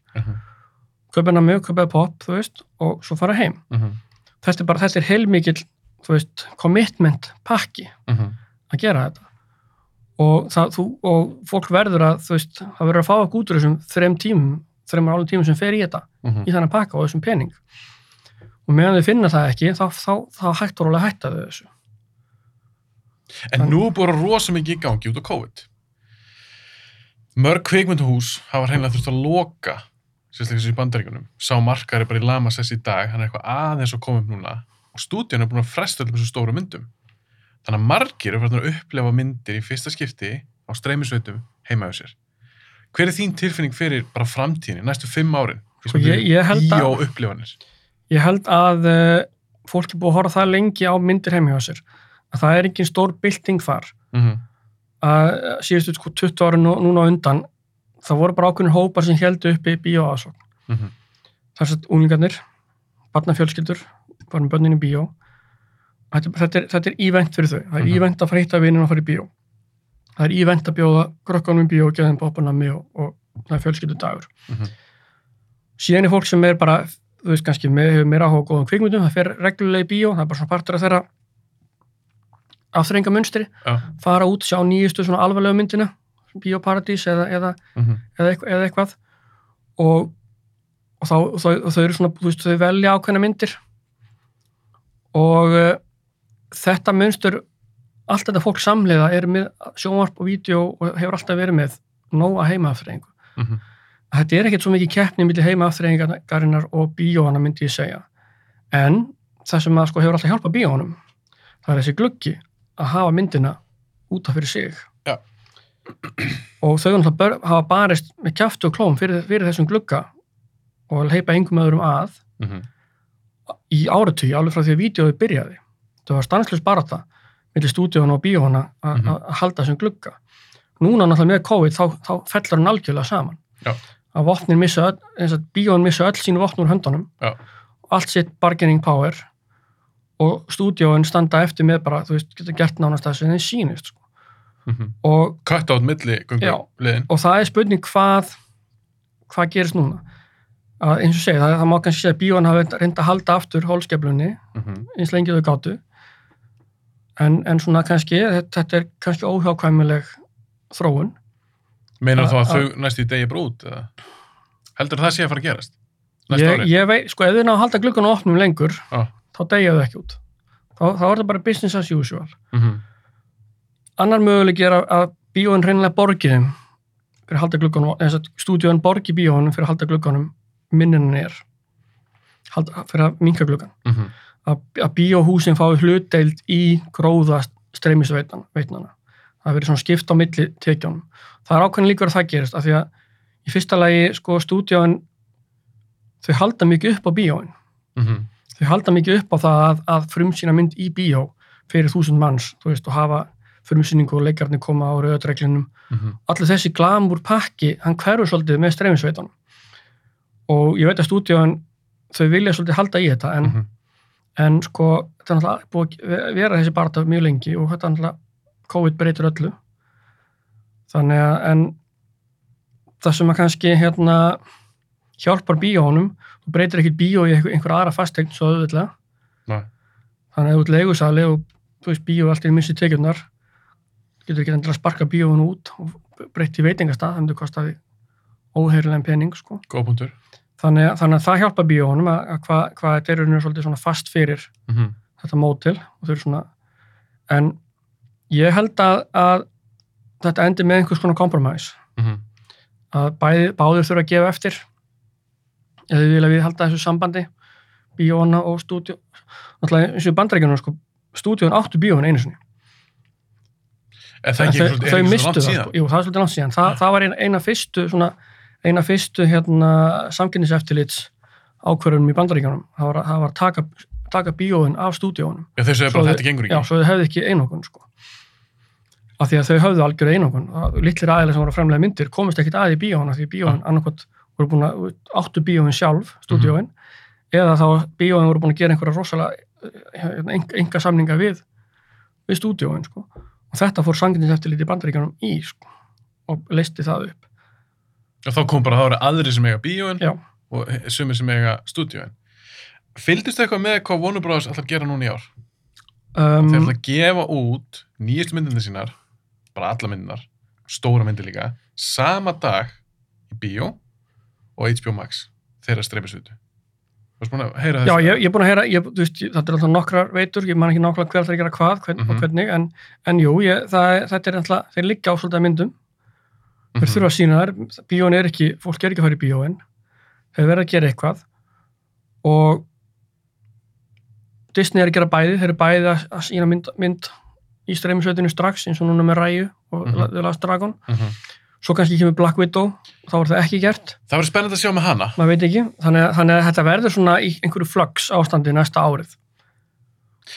kaupa nammi og kaupa pop, þú veist, og svo fara heim Mhm. þetta er bara, þetta er heilmikill þú veist, commitment pakki Mhm. að gera þetta og, það, þú, og fólk verður að þú veist, það verður að fá út úr þessum þreim tímum, þreim álum tímum sem fer í þetta Mhm. í þannig pakka og þessum pening og meðan þau finna það ekki þá, þá, þá hægt og rólega hætta þau þessu En nú er bara rosa mikið í gangi út á COVID. Mörg kvikmynduhús hafa hreinlega þurft að loka, sérstaklega þessu í bandaríkunum. Sá markar er bara í lamasess í dag, hann er eitthvað aðeins að koma upp núna og stúdíun er búin að fresta öllum þessu stóru myndum. Þannig að margir er farin að upplefa myndir í fyrsta skipti á streymisveitum heima á sér. Hver er þín tilfinning fyrir bara framtíðinni, næstu fimm árin? Sko, ég- ég held að- ég held að uh, fólk er búið að horfa það lengi á myndir heimi hjá sér að það er engin stór bylting þar. Mm að síðustu sko 20 ára nú, núna undan það voru bara ákveðin hópar sem heldu uppi bíóaðsókn -hmm. þar sem unglingarnir, barnafjölskyldur varum bönnin í bíó. Þetta, þetta, er, þetta er ívent fyrir þau. Það er Mhm. ívent að að hitta vinnin og fara í bíó. Það er ívent að bjóða krökkunum í bíó og geða þeim bópanami og, og það er fjölskyldu dagur. Mhm. síðan er fólk sem er bara þú veist kannski, með, hefur meira áhuga góðum kvikmyndum það fer reglulega í bíó, það er bara svona partur af þeirra afþrenga munstri Já. fara út, sjá nýjustu svona alvarlega myndina bioparadís eða, eða, Mhm. eða, eitthvað, eða eitthvað og, og, þá, þau, þau eru svona, þú veist, þau velja ákveðna myndir og uh, þetta munstur allt þetta fólk samlega er með sjónvarp og vídeo og hefur alltaf verið með nóga heimaafþreyingu. Mhm. Þetta er ekkert svo mikið keppni millir heimaafþreyingarinnar og bíóana myndi ég segja. En það sem að sko hefur alltaf hjálpað bíónum, það er þessi gluggi að hafa myndina út af fyrir sig. Já. Og þau bör- hafa barist með kjaftu og klóm fyrir, fyrir þessum glugga og heipa engum öðrum að Mhm. í áratugi, alveg frá því að vídeoði byrjaði. Það var stanslust barata millir stúdíóna og bíóna að Mhm. að halda þessum glugga. Núna náttúrulega með COVID þá, þá fellur hann algjörlega saman. Já. Að missa bíón missa öll sínu vopn úr höndunum. Já. Allt sitt bargaining power og stúdíóin standa eftir með bara, þú veist, geta gert nánast það sem þeim sýnist. Sko. Mhm. Og, Cut out milli Já. og það er spurning hvað hvað gerist núna. Að, eins og segja, það, það má kannski segja að bíón hafi reynda að halda aftur hólskeflunni Mhm. eins lengi og þau gátu en, en svona kannski þetta, er kannski óhjákvæmileg þróun Meinar þá að a- þau næstu í degi bara út? Eða? Heldur það sé að fara að gerast? Ég, ég veit, sko ef þau ná að halda gluggan og opnum lengur Já. Þá degja þau ekki út þá, þá er það bara business as usual Mhm. annar möguleik er að, að bíóin reynilega borgi þeim fyrir að halda glugganum eins og stúdíóin borgi bíóinum fyrir að halda glugganum minnin er halda, fyrir að minka gluggan Mhm. að, að bíóhúsin fái hlutdeild í gróða streymisveitnana. Það verið svona skipt á milli tekjánum. Það er ákveðin líkur að það gerist af því að í fyrsta lagi sko stúdíóin þau halda mikið upp á bíóin. Mhm. Þau halda mikið upp á það að, að frumsýna mynd í bíó fyrir þúsund manns, þú veist, og hafa frumsýningu og leikarnir koma á rauðadreglinum. Mhm. Allir þessi glamúr pakki, hann hverfur svolítið með streymisveitunum. Og ég veit að stúdíóin, þau vilja svolítið halda í þetta, en Mhm. en sko, þetta er náttúrulega búið að vera þessi barata mjög lengi og þetta er náttúrulega COVID breytir öllu þannig að en það sem að kannski hérna hjálpar bíónum þú breytir ekki bíó í einhver, einhver aðra fastegn svo auðvitað þannig að þú ert leigusali og þú veist bíó allt í missi tekjurnar getur ekki endilega að sparka bíónu út og breytti í veitingastað þannig að það kostaði óheirilegin pening sko. Þannig, að- þannig að það hjálpa bíónum að, að hvað hva þetta er rauninu svolítið svona fast fyrir Mhm. þetta mótil og þau eru svona en ég held að, að þetta endi með einhvers konar kompromæs Mhm. að bæði, báður þurfa að gefa eftir eða við vilja við halda þessu sambandi bíóna og stúdíu náttúrulega eins og í bandarækjunum sko, stúdíun áttu bíóin einu sinni Er það En ekki þau, er mistu það, sko. jú það er svolítið langt síðan Þa, það var eina, eina fyrstu svona, eina fyrstu hérna, samkynniseftilits ákvörðunum í bandaríkjunum það var, það var að taka, taka bíóin af stúdíónum Já, bara þau- þetta gengur já, ekki. svo þau hefði ekki einokun sko. af því að þau höfðu algjör einokun litlir aðeins sem voru að fremlega myndir komist ekkit að í bíóin af því bíóin Já. annarkot voru búin að áttu bíóin sjálf, stúdíóin eða þá bíóin voru búin að gera einhverja rosalega eh, enga samninga við við stúdíóin sko. og þetta fór sanginninseftillit í bandaríkjanum í sko, og leisti það upp Og þá kom bara að það voru aðri sem eiga bíóin Já. og sumir sem eiga stúdíóin. Fylgdist eitthvað með hvað Bros. ætlar að gera núna í ár? um, Þeir ætla að gefa út nýjustu myndinni sínar, bara alla myndinar, stóra myndir líka, sama dag í bíó og HBO Max þeirra streymisvitu. Já, ég, ég er búin að heyra, ég, veist, þetta er alltaf nokkrar veitur, ég man ekki nákvæmlega hver það er að gera hvað hvern, Mhm. og hvernig, en, en jú, ég, það, þetta er alltaf, þeir liggja á svolítið myndum, þeir Mhm. þurfa að sína þær, bíón er ekki, fólk er ekki að fara í bíóin, þeir verða að gera eitthvað og Disney er að gera bæði, þeir eru bæði að, að sína mynd, mynd í streymisveitinu strax, eins og núna með Ræju og Mhm. The Last Dragon, Mhm. Svo kannski kemur Black Widow, þá er það ekki gert, Það verður spennandi að sjá með hana. ekki, þannig, þannig að þetta verður svona í einhverju flux ástandi næsta árið.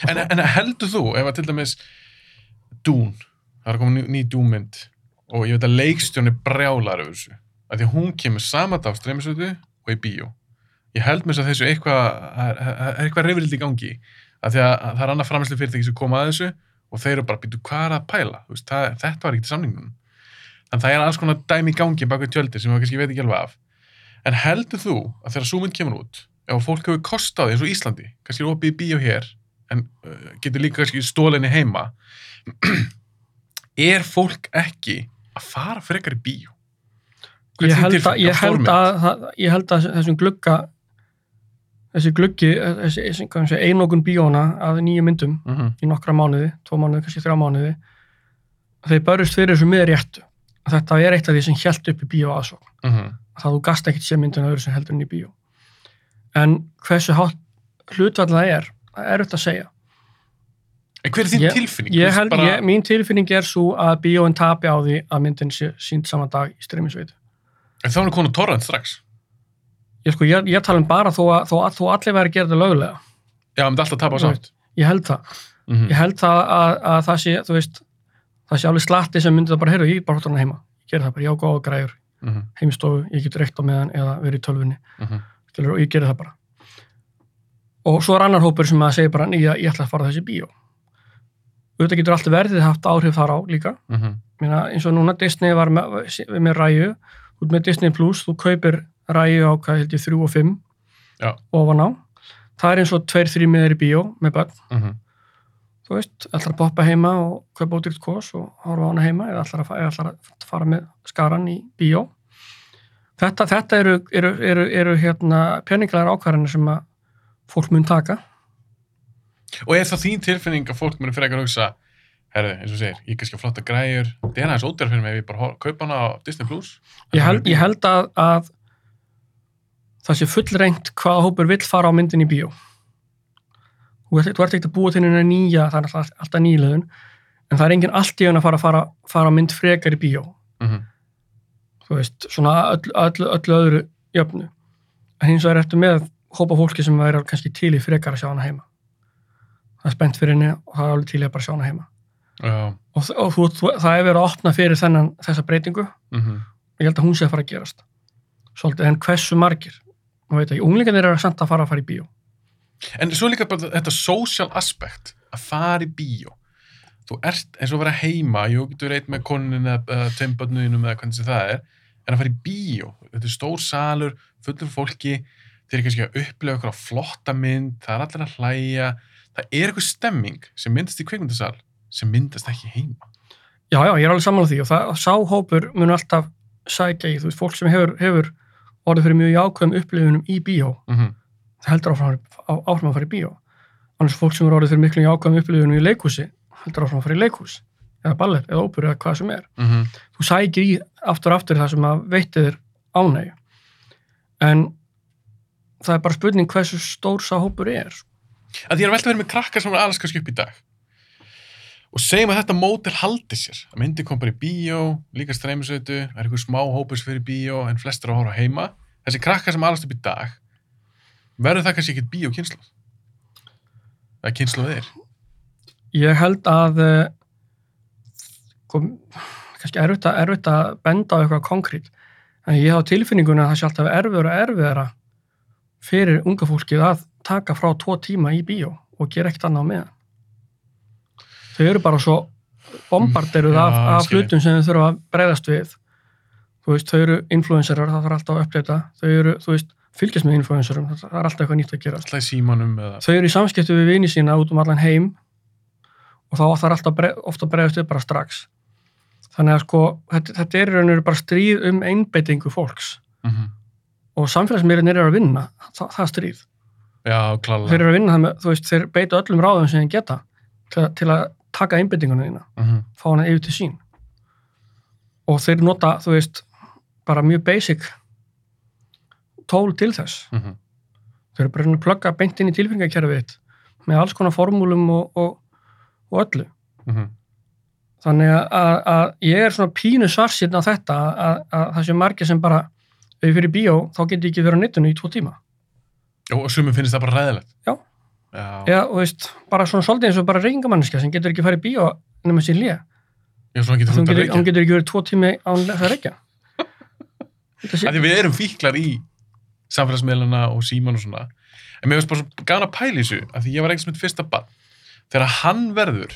En, en heldur þú, ef að til dæmis Dún, það er koma ný, Dún-mynd og ég veit að leikstjóni brjálar yfir þessu, að því hún kemur sama dag á streymisveitu og í bíó. Ég held mér að þessu eitthvað, er, eitthvað reyfrild í gangi, að því að það er annað framherslu fyrirtæki sem koma að þessu og þeir eru bara, býtu, hvað er að pæla? Veist, það, þetta var ekki til samningunum. En það er alls konar dæmi í gangi bak við tjöldi sem við kannski veit ekki alveg af. En heldur þú að þegar sú mynd kemur út, ef fólk hefur kostað eins og Íslandi, kannski er opið í bíó hér, en uh, getur líka kannski stólinni heima, er fólk ekki að fara frekar í bíó? ég held, að, ég, af held að, það- ég held að þessum glugga þessi gluggi þessi, þessi, einokun bíóna að nýju myndum Mm -hmm. í nokkra mánuði, tvo mánuði, kannski þrjá mánuði þeir börjust fyrir þessu með réttu þetta er eitt af því sem held upp í bíó aðsókn Mm -hmm. það þú gast ekkit sé myndina öðru sem heldur en í bíó en hversu hátt hlutvallega það er, það er auðvitað að segja En hver er þín Ég- tilfinning? ég Þú held, bara, ég, mín tilfinning er svo að bíóin tapi á því að myndin sé sínd saman dag í streymisveitu En þá er hann konar torrent strax. ég, sko, ég, ég tala um bara þó að, þó að, þó allir væri að gera þetta lögulega Já, hann myndi alltaf tapa á samt. ég held það, Mm ég held það að, að það sé, þú veist það sé alveg slatti sem myndi það bara, heyrðu, ég er bara hóttan heima. Ég ger það bara, ég á góða græður -hmm. heimstofu, ég get reykt á meðan eða verið í tölvunni. Mm -hmm. skilur, og ég gerir það bara. Og svo er annar hópur sem að segja bara nýja, ég ætla að fara þessi bíó. Auðvitað getur allt verðið haft áhrif þar á líka. Meina, eins og núna Disney var með, með ræju út með Disney Plus, þú kaupir ræju á hvað held ég 3 og 5 Já. ofan á. Það er eins og 2-3 miður í bíó með börn þú veist, ætlar að poppa heima og kaupa út ykkur kos og horfa á hana heima eða ætlar að, ætlar að fara með skaran í bíó. Þetta, þetta eru, eru, eru, eru hérna peninglegar ákvarðanir sem að fólk mun taka. Og er það þín tilfinning að fólk muni frekar að hugsa herðu, eins og segir, ég er kannski flotta græjur það er aðeins ódýrar fyrir mig ef ég bara kaupa hana á Disney Plus. Ég held, ég held að, að það sé fullrengt hvaða hópur vill fara á myndin í bíó þú ert, ekkert að búa til henni nýja, það er alltaf, nýliðun en það er enginn allt í henni að fara, fara, fara á mynd frekar í bíó. Mm -hmm. þú veist, svona öll, öll, öllu öðru jöfnu. En hins vegar ertu með hópa fólki sem væri kannski til í frekar að sjá hana heima. Það er spennt fyrir henni og það er alveg til í að bara sjá hana heima. Já, og, og þú, þú, það er verið að opna fyrir þennan þessa breytingu. Mm -hmm. og ég held að hún sé að fara að gerast. Svolítið, en hversu margir? Maður veit ekki, unglingarnir eru samt að fara að fara í bíó En svo líka bara þetta social aspekt að fara í bíó. Þú ert eins og vera heima jú, getur reitt með konin eða, teimbötnuðinum eða hvernig sem það er en að fara í bíó, þetta er stór salur fullur fólki, þeir eru kannski að upplega okkur á flotta mynd, það er allir að hlæja það er eitthvað stemming sem myndast í kveikmyndasal sem myndast ekki heima. Já, já, ég er alveg samanlega því og það, sá hópur mun alltaf sækja í, þú veist, fólk sem hefur, hefur orðið fyrir mjög jákvæðum upplifunum í bíó. Mm -hmm. Það heldur áfram, á- áfram að fara í bíó. Annars fólk sem er orðið fyrir miklu jákvæðum upplifunum í leikhúsi heldur áfram að fara í leikhús eða ballir, eða ópur, eða hvað sem er. Þú sækir í aftur og aftur það sem að veitir þér ánægju. En það er bara spurning hversu stór sá hópur er að því að velta verið með krakkar sem er alls kannski upp í dag. Og segjum að þetta mótel haldi sér. Að myndi kom bara í bíó, líka streymisveitu er eitthvað smá hópus fyrir bíó en flestir að horfa heima. Þessi krakkar sem alast upp í dag verður það kannski ekkit bíó kynslu eða kynslu er? Ég held að eh, kom, kannski erfitt að, erfitt að benda á eitthvað konkrétt en ég hafa tilfinninguna að það sé alltaf erfiður og erfiðara fyrir unga fólkið að taka frá tvo tíma í bíó og gera ekkert annað á meðan. Þau eru bara svo bombarderuð af, ég af skil. hlutum sem þau þurfa að breyðast við. Þú veist, þau eru influencerar, það þarf alltaf að uppleita þau eru, þú veist, fylgjast með influencerum það er alltaf eitthvað nýtt að gera. Alltaf í símanum eða þau eru í samskiptu við vini sína út um allan heim og þá þarf alltaf ofta bregðast upp bara strax. Þannig að sko þetta, þetta er í raun og veru bara stríð um einbeitingu fólks. Mm -hmm. og samfélagsmiðlinn eru að vinna það, það er stríð, já, klála þeir eru að vinna það með, þú veist, þeir beita öllum ráðum sem þeir geta til, til að taka einbeitinguna þína mm -hmm. fá hana yfir til sín. Og þeir nota, þú veist bara mjög basic tól til þess. Mm -hmm. þau eru bara að plugga beint inn í tilfinningakerfið þitt með alls konar formúlum og, og, og öllu. Mhm. þannig að, að, ég er svona pínu svarsinn á þetta að, að það sé margir sem bara ef ég fyrir bíó þá get ég ekki verið á netinu í tvo tíma. Og, og sumum finnst það bara ræðilegt Já. já, eða, og veist, bara svona svolítið eins og bara reykingamanniska sem getur ekki farið í bíó nema sín já getur hún getur, hún getur ekki verið tvo tími án þess að reykja. Við erum fíklar í samfélagsmiðlana og síman og svona. En mér finnst bara svo gana pæli þessu að því ég var einhvers mitt fyrsta bann þegar hann verður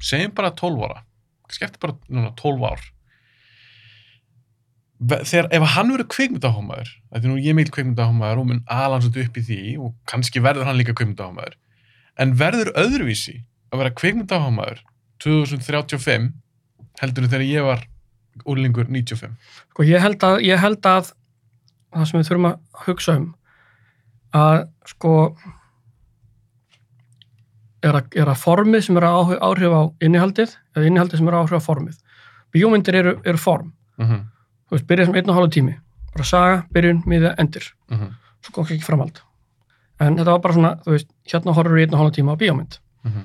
segjum bara 12 ára skefti bara núna 12 ár. Þegar ef hann verður kveikmyndahómaður þetta er nú ég meil kveikmyndahómaður og mun svolítið upp í því og kannski verður hann líka kveikmyndahómaður en verður öðruvísi að vera kveikmyndahómaður 2035 heldur þegar ég var úrlingur 95 Sko, ég held að, ég held að það sem við þurfum að hugsa um að sko er að, er að formið sem er að áhrif, á innihaldið eða innihaldið sem er að áhrif á formið. Bíómyndir eru, eru form. mm Þú veist, byrja sem einn og hálfa tími. Bara saga, byrjun, miða, endir. -hmm. Svo kom ekki framhald. En þetta var bara svona, þú veist, hérna horfur við einn og hálfa tíma á bíómynd Mhm.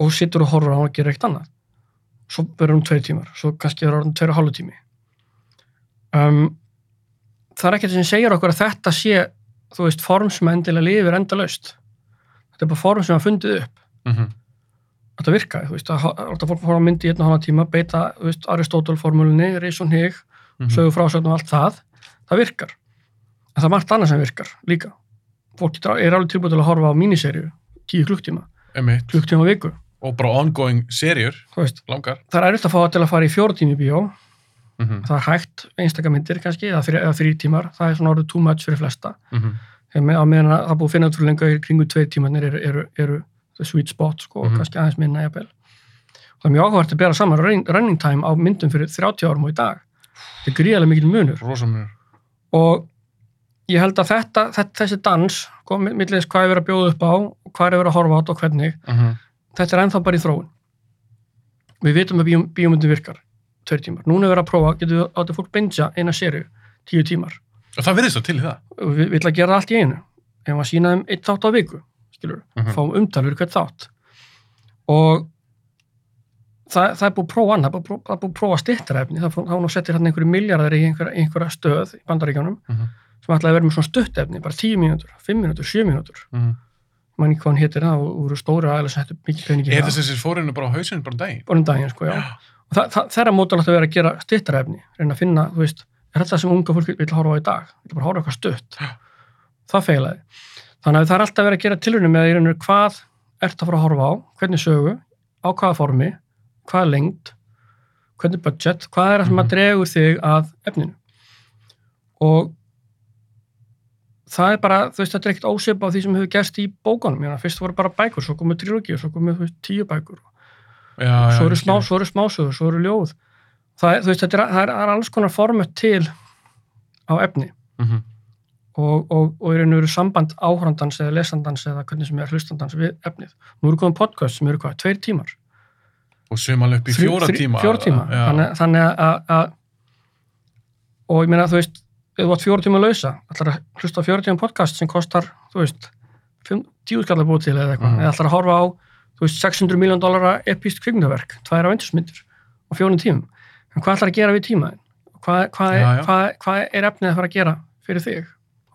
og sittur og horfur á hann og gerir eitt annað. Svo verður hún tveir tímar, svo kannski er hann tveir og hálfa tími. Um, það er ekkert sem segir okkur að þetta sé, þú veist, form sem endilega lifir endalaust. Þetta er bara form sem er fundið upp. Mhm. Þetta virkaði, þú veist, að þetta fólk fór að myndi í einn og hálfa tíma, beita, þú veist, Aristótel-formúlunni, Reis og Hnig, Mhm. sögu frásögn og allt það, það virkar. En það er margt annað sem virkar líka. Fólk er alveg tilbúið til að horfa á míniserju, tíu klukktíma, klukktíma viku, og bara ongoing serjur langar Það er erfitt að fá til að fara í fjóra tími í bíó, mm það er hægt, einstaka myndir kannski, eða, þrý tímar, það er svona orðið too much fyrir flesta. -hmm. Þegar með, á meðan að það búið að finna út fyrir lengur kringu tveir tímanir eru, eru, eru sweet spot, sko, Mhm. kannski aðeins minna jafnvel. Það er mjög áhugavert að bera saman running, time á myndum fyrir 30 árum og í dag. Þetta er gríðarlega mikil munur. og ég held að þetta, þetta þessi dans, sko, milliðis hvað er verið að bjóða upp á og hvað er verið að horfa á þetta og hvernig mm -hmm. þetta er ennþá bara í þróun við vitum að bíó, bíómyndin virkar tveir tímar, núna er verið að prófa getur við átti fólk bingja eina sériu, tíu tímar og það verðist þá til það við vill að gera allt í einu ef maður sína þeim eitt þátt á viku skilur, Mhm. fáum umtal fyrir hvert þátt og það, það er búið að prófa annað, það er búið, það er búið að prófa stittarefni, það þá nú settir hann einhverju miljardar í einhverja, einhverja stöð í bandaríkjánum Mhm. sem ætlaði að vera með svona stuttefni, bara 10 mínútur, 5 mínútur, 7 mínútur, mm. mann ekki hvað hann hétir það, og voru stóri aðeins að setja mikið peningi er það. þess að þessi fórinu bara á hausinu bara um daginn Bara um daginn, sko, já. Og það, það, þeirra mótal átti að vera að gera stittarefni, reyna að finna, þú veist, er þetta sem unga fólk vil horfa á í dag? Vil bara horfa eitthvað stutt? Það feilaði. Þannig að það er alltaf verið að gera tilrunum með rauninu hvað ert að fara að horfa á, hvernig sögu, á hvaða formi, hvaða lengd, hvernig budget, hvað er það sem Mhm. að dregur þig að efninu. Og það er bara, þú veist, þetta er ekkert ósip á því sem hefur gerst í bókunum. Fyrst voru bara bækur, svo komu trilógi og svo komu tíu bækur já, svo eru, smá, svo eru smásögur, svo eru ljóð. Það er, veist, er, það er, er alls konar format til á efni. Mhm. og, og, og og veru samband áhrandans eða lesandans eða hvernig sem er hlustandans við efnið. Nú eru komið podcast sem eru hvað, tveir tímar. Og sumal upp í fjóra þrjú- tíma fjóra tíma, þannig, þannig að, að og ég meina þú veist ef þú átt fjóra tíma lausa, ætlar að hlusta fjóra tíma podcast sem kostar, þú veist tíu skallar búið til eða eitthvað. Mhm. eða ætlar að horfa á, þú veist, 600 miljón dólara epíst kvikmyndaverk, tvær af ventursmyndir á fjórum tímum, en hvað ætlar að gera við tímaðin? Hvað, hvað, hvað, hvað er efnið að fara að gera fyrir þig?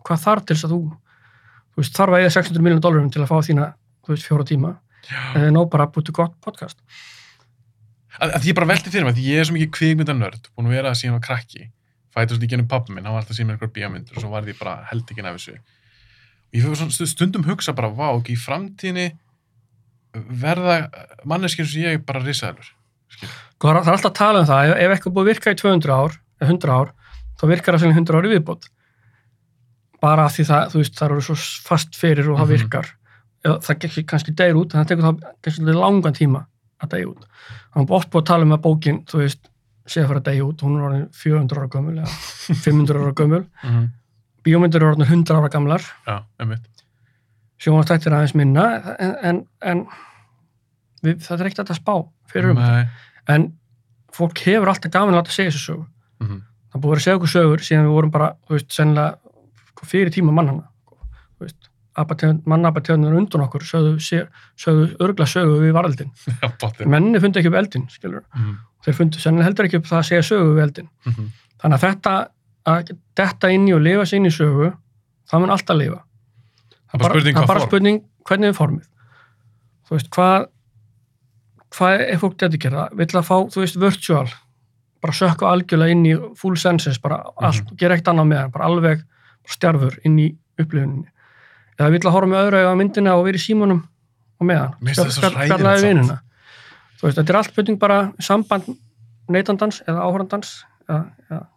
Hvað þarf til þess að þú þú veist, þarf að eða 600 miljón dólarum til að fá þína, þú veist, fjóra tíma Já. eða nóg bara að búti gott podcast að, að ég bara velti fyrir mig, því ég er svo mikið kvikmyndanörd búin að vera að síðan á krakki fætast í genið pappa minn, hann var alltaf síðan með einhver bíamyndur og svo var því bara held ekki þessu og ég fyrir svona stu- stundum hugsa bara, vá, ekki í framtíðinni verða manneskjum sem ég bara risaðalur Sko, það er er alltaf að tala um það, ef, ef eitthvað búið að virka í 200 ár, eða 100 ár, þá virkar það sem 100 ár í viðbót. Bara því það, þú veist, það eru svo fast fyrir og það Mhm. virkar. Eða, það kannski degir út, en það tekur það kannski langan tíma að degja út. Það var oft búið að tala um að bókin, þú veist, sé að fara að degja út, hún er orðin 400 ára gömul eða 500 ára gömul. -hmm. Bíómyndir eru orðin 100 ára gamlar, já, sjónastættir aðeins minna, en, en, en við, það er ekkert að spá fyrir um Nei. en fólk hefur alltaf gaman að láta segja þessu sögu Mhm. það er búið að segja okkur sögur síðan við vorum bara, þú veist, sennilega sko, fyrir tíma mannana þú veist, mannabategðunar undan okkur sögðu, sé- sögðu örgla sögu við varaldin Já, menni fundu ekki upp eldin, skilur Mhm. þeir fundu sennilega heldur ekki upp það að segja sögu við eldin Mhm. þannig að þetta að detta inn í og lifa sér inn í sögu það mun alltaf lifa Það er bara bara spurning hvernig er formið. Þú veist, hvað hvað er fólk dedikera vill að fá, þú veist, virtual bara sökka algjörlega inn í full senses bara allt, Mhm. gera eitt annað með hann bara alveg stjarfur inn í upplifuninni. Eða vill að horfa með öðru á myndina og vera í símanum og með hann samt. vinuna þú veist, þetta er allt spurning bara samband neytandans eða áhörandans eða, eða,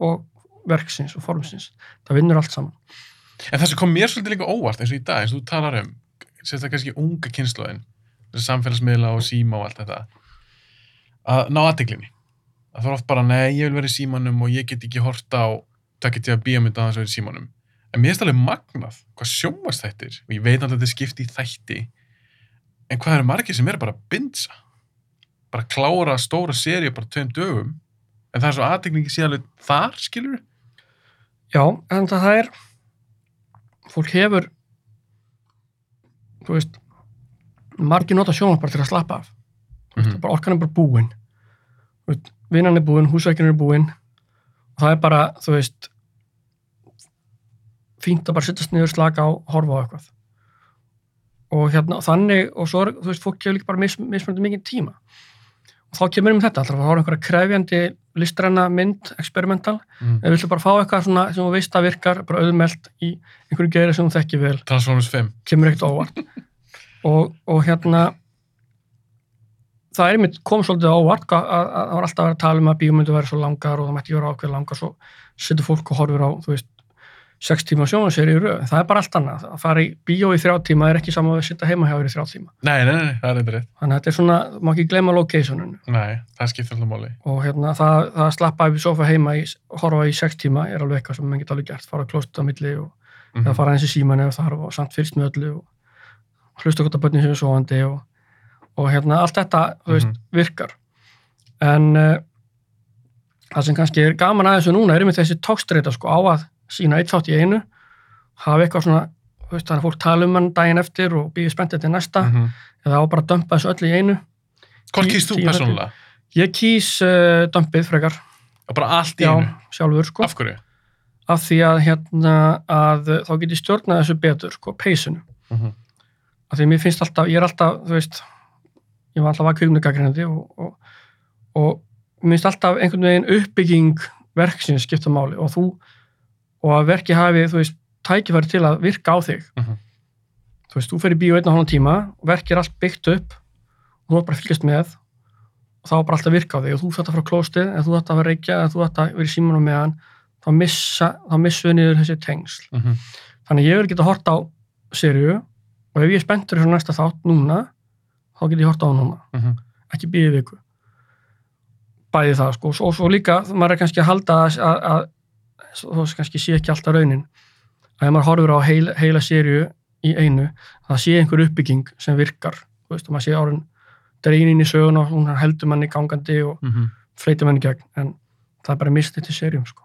og verksins og formsins það vinnur allt saman En það sem kom mér svolítið líka óvart eins og í dag, eins og þú talar um, sérstaklega kannski unga kynnslóðin, samfélagsmiðla og síma og allt þetta, að ná aðteglinni. Að það er oft bara, nei, ég vil vera í símanum og ég get ekki horta á takkið til að bíómynda að það í símanum. En mér finnst alveg magnað hvað sjónvast þættir og ég veit alltaf að þetta er skipti í þætti en hvað eru margir sem eru bara að bindsa bara klára stóra séri bara tveim dögum en það er svo aðtekningi síðan alveg þar, skilur Já, en það er fólk hefur þú veist margir nota sjónvarp bara til að slappa af. Mm Mhm. bara orkan er bara búin. Þú veist, vinnan er búin, húsveikin er búin. Og það er bara, þú veist fínt að bara sittast niður, slaka á, horfa á eitthvað. Og hérna þannig, og svo þú veist, fólk hefur líka bara mis, mismöndi mikið tíma þá kemur um þetta, alltaf að horfa á einhverja krefjandi listræna mynd, experimental mm. Ef við viljum bara fá eitthvað svona sem þú veist að virkar, bara auðmelt í einhverju geiri sem þú þekki vel, Transformers 5 kemur ekkert óvart. og, og hérna, það er einmitt kom svolítið óvart, að að- að það var alltaf að vera að tala um að bíómyndu væri svo langar og það mætti vera ákveð langar, svo setur fólk og horfir á, þú veist, sex tíma sjónaseri í röð. Það er bara allt annað. Að fara í bíó í þrjá tíma er ekki saman að sitja heima hjá þér í þrjá tíma. Nei, nei, nei, það er eitthvað rétt Þannig að þetta er svona, má ekki gleyma locationinu. Nei, það skiptir alltaf máli og hérna það, það að slappa upp í sofa heima í, horfa í sex tíma er alveg eitthvað sem mann geta alveg gert, fara að klósta á milli og mm eða fara eins í síman það þarf og samt fyrst með öllu og hlusta hvort að börnin séu sofandi og, og hérna allt þetta veist, Mhm. virkar en uh, það sem kannski er gaman að þessu núna er með þessi tókstreita sko á að sína eitt þátt í einu hafa eitthvað svona veist, þannig að fólk tala um hann daginn eftir og býði spenntið til næsta -hmm. eða á bara að dömpa þessu öllu í einu Hvort kýrst þú persónulega? ég kýs uh, dömpið frekar Og bara allt í já, einu? sjálfur sko Af hverju? af því að hérna að þá get ég stjórnað þessu betur sko, peysinu Mm -hmm. af því að mér finnst alltaf, ég er alltaf þú veist, ég var alltaf að kvikmyndagagrindi og, og, og mér finnst alltaf einhvern veginn uppbygging verksins skipta máli og þú og að verki hafi, þú veist, tækifæri til að virka á þig Mhm. þú veist, þú fer í bíó einn og hálfum tíma og verki er allt byggt upp og þú er bara að fylgjast með og þá er bara alltaf að virka á þig og þú þarft að fara á klóstið eða þú þarft að vera að reykja eða þú þarft að vera í símanum meðan þá missa, þá missuðu niður þessi tengsl Mm -hmm. þannig að ég vil geta hort á serju og ef ég er spenntur í næsta þátt núna þá get ég hort á hann núna Mm -hmm. ekki býðið viku bæði það sko og svo líka maður er kannski að halda að, að, þó sem kannski sé ekki alltaf raunin að ef maður horfur á heila, heila serju í einu það sé einhver uppbygging sem virkar þú veist og maður sé árin dreinin í sögun og hún heldur manni gangandi og Mm -hmm. fleitir manni gegn en það er bara mistið til serjum sko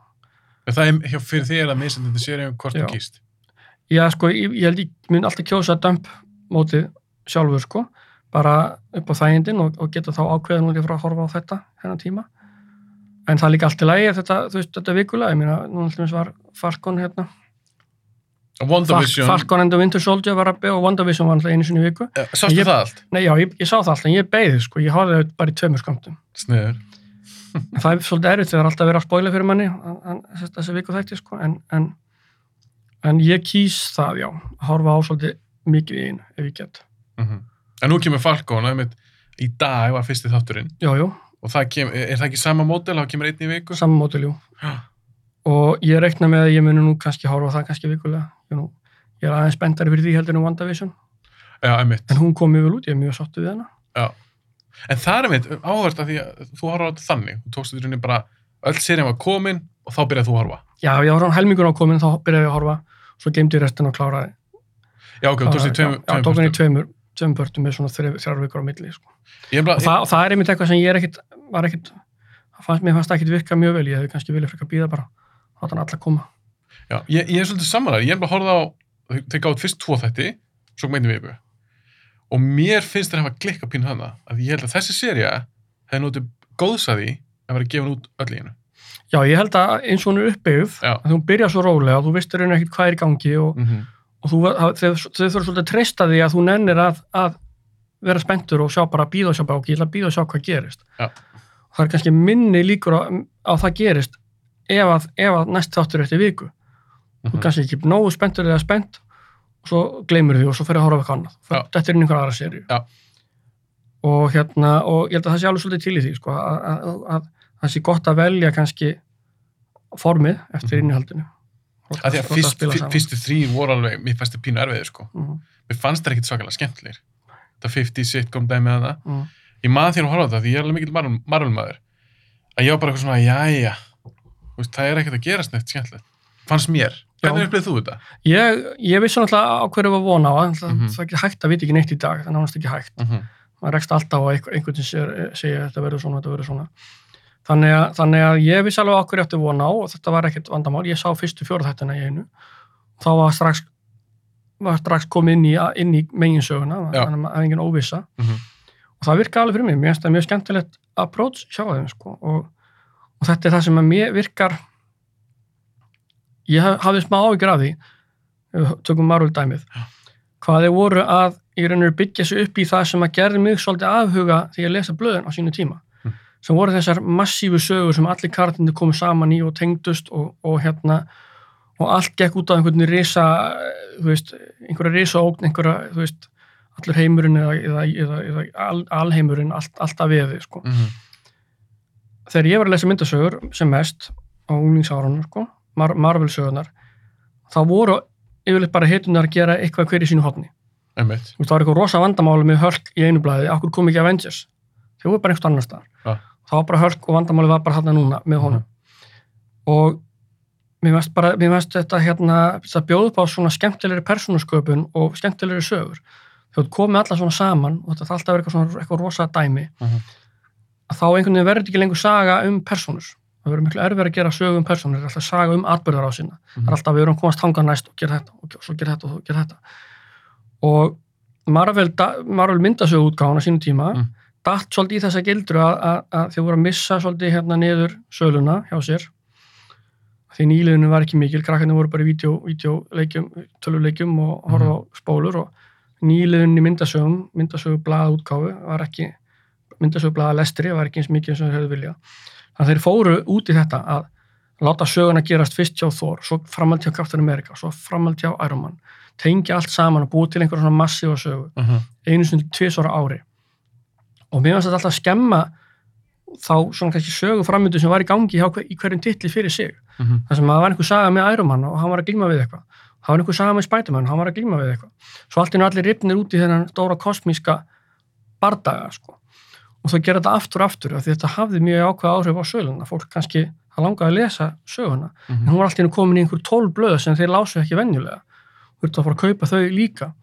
Það er, fyrir þig er það misendandi séri um hvort þú kýrst. Já, sko, ég, ég ég mun alltaf kjósa dömp mótið sjálfur, sko, bara upp á þægindin og, og geta þá ákveðin og frá að horfa á þetta hennar tíma. En það er líka allt í lagi, þetta, þú veist, þetta er vikulega, ég meina, núna alltaf var Falcon hérna, WandaVision, Falcon and the Winter Soldier var að beða og WandaVision var alltaf einu sinni viku. Eh, sástu það allt? Nei, já, ég, ég sá það alltaf, en ég beði, sko, ég horfði það bara í tveimur skamtum. Sniður. En það er svolítið erfitt, þegar alltaf verið að spóila fyrir manni, en, þessi, viku þætti, sko, en, en, en ég kýs það, já, að horfa á svolítið mikið í einu, ef ég get. Mm En nú kemur Falcon, einmitt, í dag var fyrsti þátturinn Jú, jú, og það kem, er það ekki sama mótel, það kemur einn í viku? saman mótiljú. Já. Og ég reikna með að ég muni nú kannski horfa það kannski vikulega. Ég, nú, ég er aðeins spenntari fyrir því heldur en WandaVision. Já, einmitt. En hún kom mjög vel út, ég er mjög sáttu við hana. Já. En það er einmitt áhverst að því að þú horfa á þetta þannig. Þú tókst í rauninni bara, öll serien var komin og þá byrjaði þú að horfa. Já, ég var helmingur á komin, þá byrjaði ég að horfa. Svo geimdi ég restin og kláraði. Já, ok, þú tókst í tveimur Börtum með svona þrjár vikur á milli. Sko. Ég er bara, Og, það, og það er einmitt eitthvað sem ég er ekkit, var ekkit, það fannst, mér fannst ekkit virka mjög vel. Ég hefði kannski viljað frekar býða bara. Hátt hann alla koma. já, ég, ég er svolítið samanlega. Ég er bara að horfa á, þau gátt fyrst tvo þætti, svo einn í viku. Og mér finnst þeir hafa klikka pínu hana, að ég held að þessi seria hefði notið góðsaði að vera gefin út öll í hennu. Já, ég held að eins og hún er uppbyggð, þú byrjar svo rólega, þú veist raun ekkit hvað er í gangi og, Mm -hmm. Og þú, þau þau þurfa svolítið að treysta því að þú nennir að, að vera spenntur og sjá bara býða og sjá bara og ég ætla að býða og sjá hvað gerist Já. það er kannski minni líkur á, á það gerist ef að, ef að næst þáttur eftir viku þú er kannski ekki nógu spenntur eða spennt og svo gleymur því og svo fyrir að horfa eitthvað annað Já. þetta er einhver aðra serju Já. og hérna og ég held að það sé alveg svolítið til í því sko, að, að, að það sé gott að velja kannski formið eftir Mhm. innihaldinu Af því að fyrst, fyr- fyrstu þrý voru alveg, mér fannst þið pínu erfiðir sko. mm, Mér fannst það ekkit svakalega skemmtilegir. Það 50 sitcom dæmi að það. mm, Ég maður þér að horfa á það því ég er alveg mikill Marvel-maður. að ég var bara eitthvað svona, jæja Þú veist, það er ekkert að gerast neitt skemmtilegt fannst mér, hvernig Já. upplýðið þú þetta? Ég, ég vissi náttúrulega á hverju var von á, það, Mhm. það er ekki hægt að vita ekki neitt í dag, það er nánast ekki hægt. Mm -hmm. maður rekst alltaf á einhver, einhvern sem segir þetta verður svona, þetta verður svona þannig að, þannig að ég vissi alveg okkur eftir von á og þetta var ekkert vandamál, ég sá fyrstu fjóra þættina í einu. Þá var strax var strax komið inn í, inn í meginsöguna, Já. þannig að það er engin óvissa. Mhm. og það virka alveg fyrir mig, mér finnst það mjög skemmtilegt approach hjá þeim sko. Og, og þetta er það sem að mér virkar. Ég haf, hafði smá áhyggjur af því. Tökum Marvel dæmið. Hvað þeir voru að og veru byggja sig upp í það sem að gerði mig svolítið afhuga því að lesa blöðin á sínu tíma. Mm. Sem voru þessar massífu sögur sem allir kartindi komu saman í og tengdust og, og hérna og allt gekk út á einhvern risa þú veist, einhverja risa ógn einhverja, þú veist, allur heimurinn eða, eða, eða, eða al, alheimurinn allt, alltaf veði, sko. Mhm. þegar ég var að lesa myndasögur sem mest á unglingsárunum, sko Mar Marvel sögurnar, þá voru yfirleitt bara hitunar að gera eitthvað hver í sínu veist, það var eitthvað rosa vandamáli með hölk í einu blæði, okkur kom ekki Avengers þau voru bara einhvert annar staðar. Ja. það var bara hölk og vandamáli var bara þarna núna með honum. Og mér veist bara, mér veist þetta hérna, þetta bjóð upp á svona skemmtilegri persónusköpun og skemmtilegri sögur. Þau komið alla svona saman og þetta er alltaf verið eitthvað svona eitthvað rosa dæmi. Mhm. að þá einhvern veginn verður ekki lengur saga um persónur. Það verður miklu erfið að gera sögu um persónur það er alltaf saga um atbyrðar á sína það er alltaf við erum að komast hangað næst og gera þetta og svo gera þetta og svo gera þetta. Og Marvel, Marvel myndasögu útgáðan á sínu tíma Mm. Datt svolítið í þessa gildru að, að, að þau voru að missa svolítið hérna niður söluna hjá sér. Því nýliðinu var ekki mikil, krakkarnir voru bara í vídeo, vídeoleikjum, töluleikjum og horfðu á spólur og nýliðinu myndasögum, myndasögu blaða útgáfu var ekki, myndasögu blaða lestri var ekki eins mikið sem þau hefðu viljað. Þannig að þeir fóru út í þetta að láta söguna gerast fyrst hjá Thor svo framhald hjá Captain America, svo framhald hjá Iron Man. Tengja allt saman og búið til einhverja svona massífa sögu. Mhm. einu sinni tvisvara ári og mér finnst þetta alltaf skemma þá svona kannski sögu framöndu sem var í gangi hver- í hverjum titli fyrir sig. Mhm. þar sem að það var einhver saga með Iron Man og hann var að glíma við eitthvað. Það var einhver saga með Spider-Man og hann var að glíma við eitthvað. Svo allt í einu allir ripnir út í þennan stóra kosmíska bardaga sko. og þau gera þetta aftur aftur af því þetta hafði mjög ákveð áhrif á söguna fólk kannski, það langaði að lesa söguna. En Mhm. hún var allt í einu komin í einhver tólf blöð sem þeir lásu ekki venjulega. Þú ert að fara að kaupa þau líka.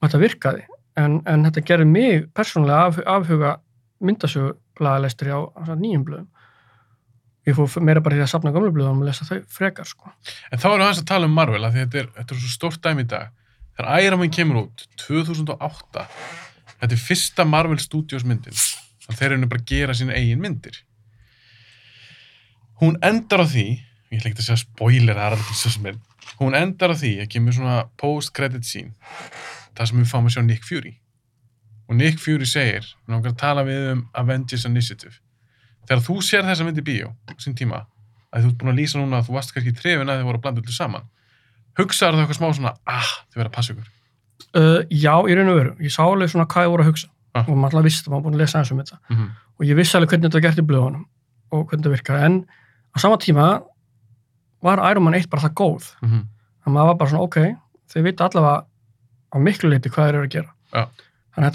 Og þetta virkaði en, en þetta gerði mig persónulega af, afhuga myndasögu blaðalestri á, á nýjum blöðum ég fór meira bara í að safna gamlu blöðum og lesa þau frekar sko. En þá erum við aðeins að tala um Marvel að þetta er, þetta er svo stórt dæmi í dag. Þegar Iron Man kemur út 2008, þetta er fyrsta Marvel Studios myndin. Þannig þeir eru bara að gera sín eigin myndir. Hún endar á því, ég ætla ekki að segja spoiler, er hún endar á því að kemur svona post-credit scene, það sem við fáum að sjá Nick Fury. Og Nick Fury segir, við langar að tala við um Avengers Initiative. Þegar þú sér þessa mynd í bíó, sín tíma, að þú ert búin að lýsa núna að þú varst kannski trefin að þið voru að blanda öllu saman hugsaður það eitthvað smá svona ah, þið verða að passa ykkur uh, já, í raun og veru, ég sá alveg svona hvað ég voru að hugsa Ah. og maður alltaf vissi það, maður búin að lesa eins um þetta mm -hmm. og ég vissi alveg hvernig þetta gert í blöðunum og hvernig þetta virkaði, en á sama tíma var Iron Man 1 bara það góð Mm -hmm. að maður var bara svona, ok, þeir vita allavega á miklu leiti hvað þeir eru að gera Já. þannig að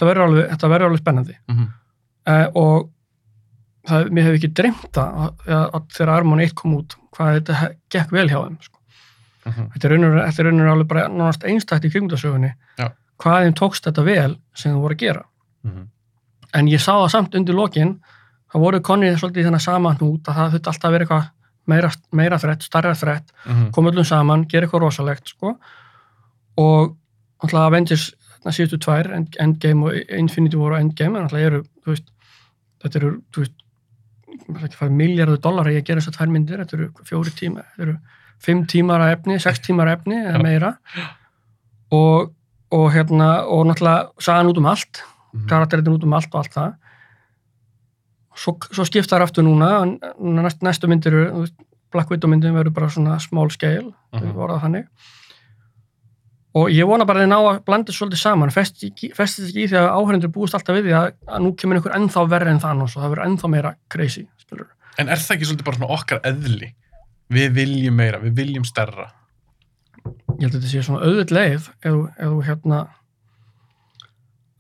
þetta verður alveg, spennandi Mm -hmm. uh, og það, mér hefði ekki dreymt að, að, þegar Man 1 kom út hvað þetta gekk vel hjá þeim sko. þetta er raunur, þetta er raunur alveg bara nánast einstætt í kringdasögunni Já. hvað þeim tókst þetta vel sem þú voru að gera Mhm. en ég sá það samt undir lokin það voru konið svolítið í þennan sama hnút að það þurfti alltaf að vera eitthvað meira, meira þrætt, starra þrætt Mhm. koma öllum saman, gera eitthvað rosalegt sko. og alltaf Avengers þarna síðustu tvær, End- Endgame og Infinity War og Endgame en alltaf eru, þú veist þetta eru, þú veist að miljardur dólar að ég gera þessar tvær myndir þetta eru fjóri tíma, þetta eru fimm tímar af efni, sex tímar af efni eða meira og, og hérna, og náttúrulega sagan út um allt, Mhm. karakteritin út um allt og allt það svo, svo skipta þær aftur núna næst, næstu myndir Black Widow myndin verður bara svona small scale Mhm. við voruð þannig og ég vona bara að þið ná að blanda svolítið saman festist ekki, í því að áhærendur búist alltaf við því að, að nú kemur einhver ennþá verri en þann og það verður ennþá meira crazy skilur. en er það ekki svolítið bara svona okkar eðli við viljum meira, við viljum stærra ég held að þetta sé svona auðvitað leið ef, þú- hérna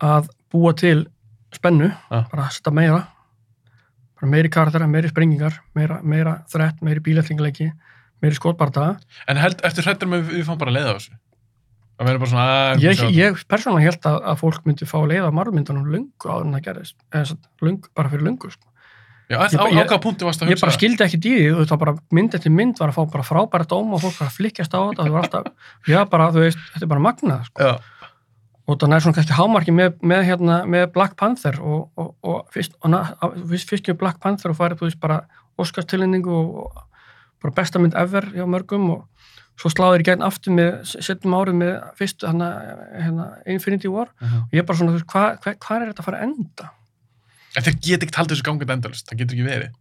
að búa til spennu Ja. bara að setja meira bara meiri karaktera, meiri sprengingar meira, meira þrett, meiri bílætlingalegi meiri skotbardaga En held, eftir hrættur með við fáum bara að leiða á þessu. Það verður bara svona að... ég, ég persónulega held að, að fólk myndi fá að leiða margmyndunum lungu áður en það gerðist satt, lung, bara fyrir lungu sko. Já, á, ég- á ég- hvaða punkti varst að ég hugsa bara skildi ekki dýði þú veist, það bara mynd eftir mynd var að fá bara frábæra dóm og fólk var að flikkjast á þetta það var alltaf, já bara, þú veist, þetta er bara magnað sko. Já, og það er svona kannski hámarki með, með, hérna, með Black Panther og, og, og fyrst, fyrst, kemur Black Panther og farið, þú veist, bara Óskarstilningu og, og bara besta mynd ever hjá mörgum og svo sláður í gegn aftur með, setjum árið með fyrst, hérna, hérna Infinity War Mhm. og ég er bara svona, hvað hva, hva er þetta að fara að enda? En þeir get ekki haldið þessu gangið endalist, það getur ekki verið.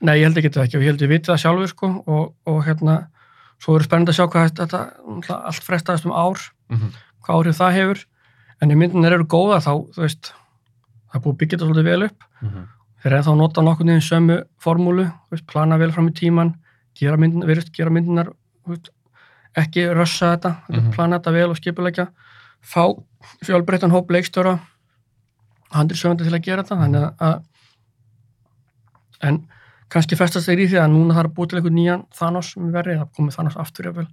Nei, ég held ekki þetta ekki og ég held ég viti það sjálfur sko og, og hérna, svo verður spennandi að sjá hvað þetta, allt frestaðist um ár Mm -hmm. hvað áhrif það hefur en ef myndirnir eru góða þá, þú veist það er búið að byggja þetta svolítið vel upp þeir eru ennþá að nota nokkurn veginn sömu formúlu, plana vel fram í tíman gera myndirnar, ekki rössa þetta mm Mhm. plana þetta vel og skipulegja fá fjölbreyttan hóp leikstjóra handri sögandi til að gera þetta þannig að- en kannski festast þeir í því að núna þarf að búið til eitthvað nýjan Thanos sem er verið, það komið Thanos aftur jafnvel,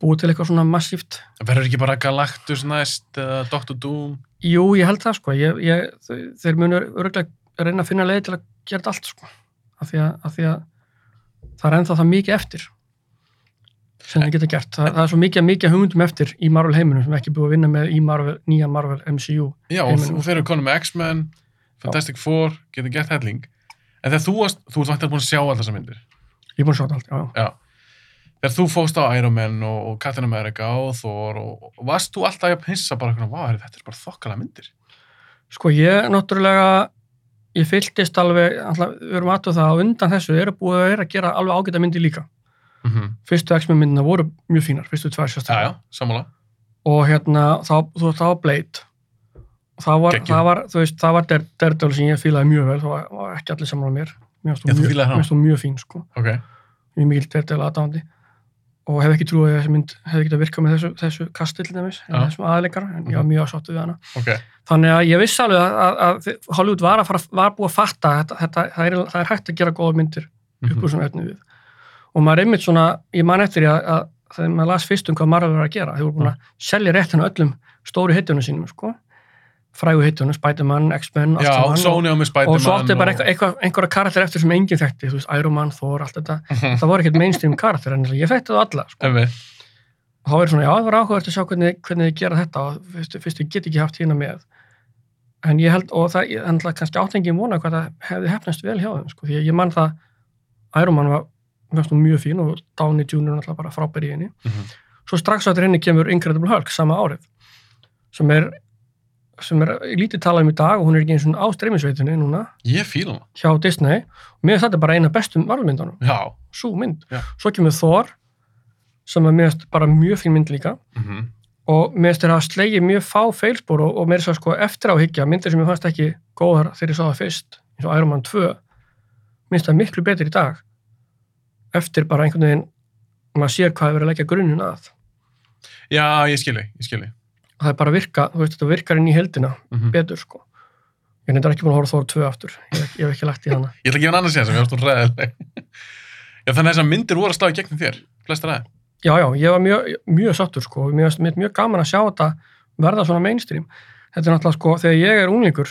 búið til eitthvað svona massíft. Verður ekki bara Galactus næst eða Doctor Doom? Jú, ég held það sko, ég, ég, þeir munur örgulega reyna að finna leið til að gera þetta allt sko, af því að, af því að það er ennþá það mikið eftir sem þeir geta gert. Það, það er svo mikið, mikið hugmyndum eftir í Marvel heiminum sem ekki búið að vinna með í Marvel, nýja Marvel MCU. Já, og Heiminum, þú fyrir konum með X-Men, Fantastic Four, getur gert helling. En þegar þú varst, þú ert vantilega búin að sjá allar þessar myndir. Ég er búin að sjá þetta allt, já. Já. Þegar þú fóst á Iron Man og, og Captain America og Thor og, og varst þú alltaf að pinsa bara, vá, herri, þetta er bara þokkala myndir. Sko ég náttúrulega, ég fylltist alveg, alltaf, við erum aðtöð það að undan þessu eru búið að vera að gera alveg ágæta myndi líka. Mm -hmm. Fyrstu X-Men myndina voru mjög fínar, fyrstu tvær sérstaklega. og hérna þá, þú það var Blade það var, það var, veist, það var Der- Daredevil sem ég fílaði mjög vel, það var, var ekki allir saman á mér mér hún þú mjög, fín, sko Ok. mjög mikil Daredevil aðdáðandi og hef ekki trúið að þessi mynd hefði getað virkað með þessu, þessu kasti til dæmis, Já. þessum aðleikara en ég var mjög ásáttu við hana Ok. þannig að ég vissi alveg að, að, að Hollywood var, að fara, var búið að fatta að þetta, þetta, það, er, það er hægt að gera góða myndir upp Mhm. úr svona efni við og maður einmitt svona, ég man eftir að, að þegar maður las fyrst um hvað Marvel var að gera þeir voru búin að selja réttinu öllum stóru hittunum sínum sko. frægu hittunum, Spider-Man, X-Men og, Spider-Man. og svo átti bara eitthvað, einhverja karakter eftir sem enginn þekkti, þú veist, Iron Man, Thor, allt þetta eitthvað. það voru ekkert mainstream karakter en ég þekkti það alla sko. Og þá verður svona, já, það var áhugavert að sjá hvernig, hvernig þið gera þetta og fyrst, fyrst ég get ekki haft hérna með en ég held, og það, held kannski áttengin vona hvað það hefði hefnast vel hjá þeim sko, því ég man það Iron Man var hún mjög fín og Downey Jr. náttúrulega bara frábær í henni Mhm. svo strax á þetta henni kemur Incredible Hulk sama árið sem er sem er lítið talað um í dag og hún er ekki eins og á streymisveitunni núna Ég fíla hana. hjá Disney og mér þetta bara eina bestum varulmyndunum Já. svo mynd, Já. svo kemur Thor sem er finnst bara mjög fín mynd líka Mm og mér finnst þetta að slegja mjög fá feilspor og, og mér finnst það sko eftir áhyggja myndir sem ég fannst ekki góðar þegar ég sá það fyrst eins og Iron Man 2 mér finnst það miklu betur í dag eftir bara einhvern veginn maður sér hvað er verið að leggja grunninn að Já, ég skilji, ég skilji. og það er bara að virka, þú veist þetta virkar inn í heldina Mm betur sko ég er ekki búin að horfa Thor 2 aftur ég, ég hef ekki lagt í hana Ég ætla að gefa hann annars sér sem ég varst hún ræðileg. Já, þannig að þessar myndir voru að í gegnum þér. Flestar aðeins. já já, ég var mjög, mjög sattur sko mér finnst mjög gaman að sjá þetta verða svona mainstream þetta er náttúrulega sko, þegar ég er unglingur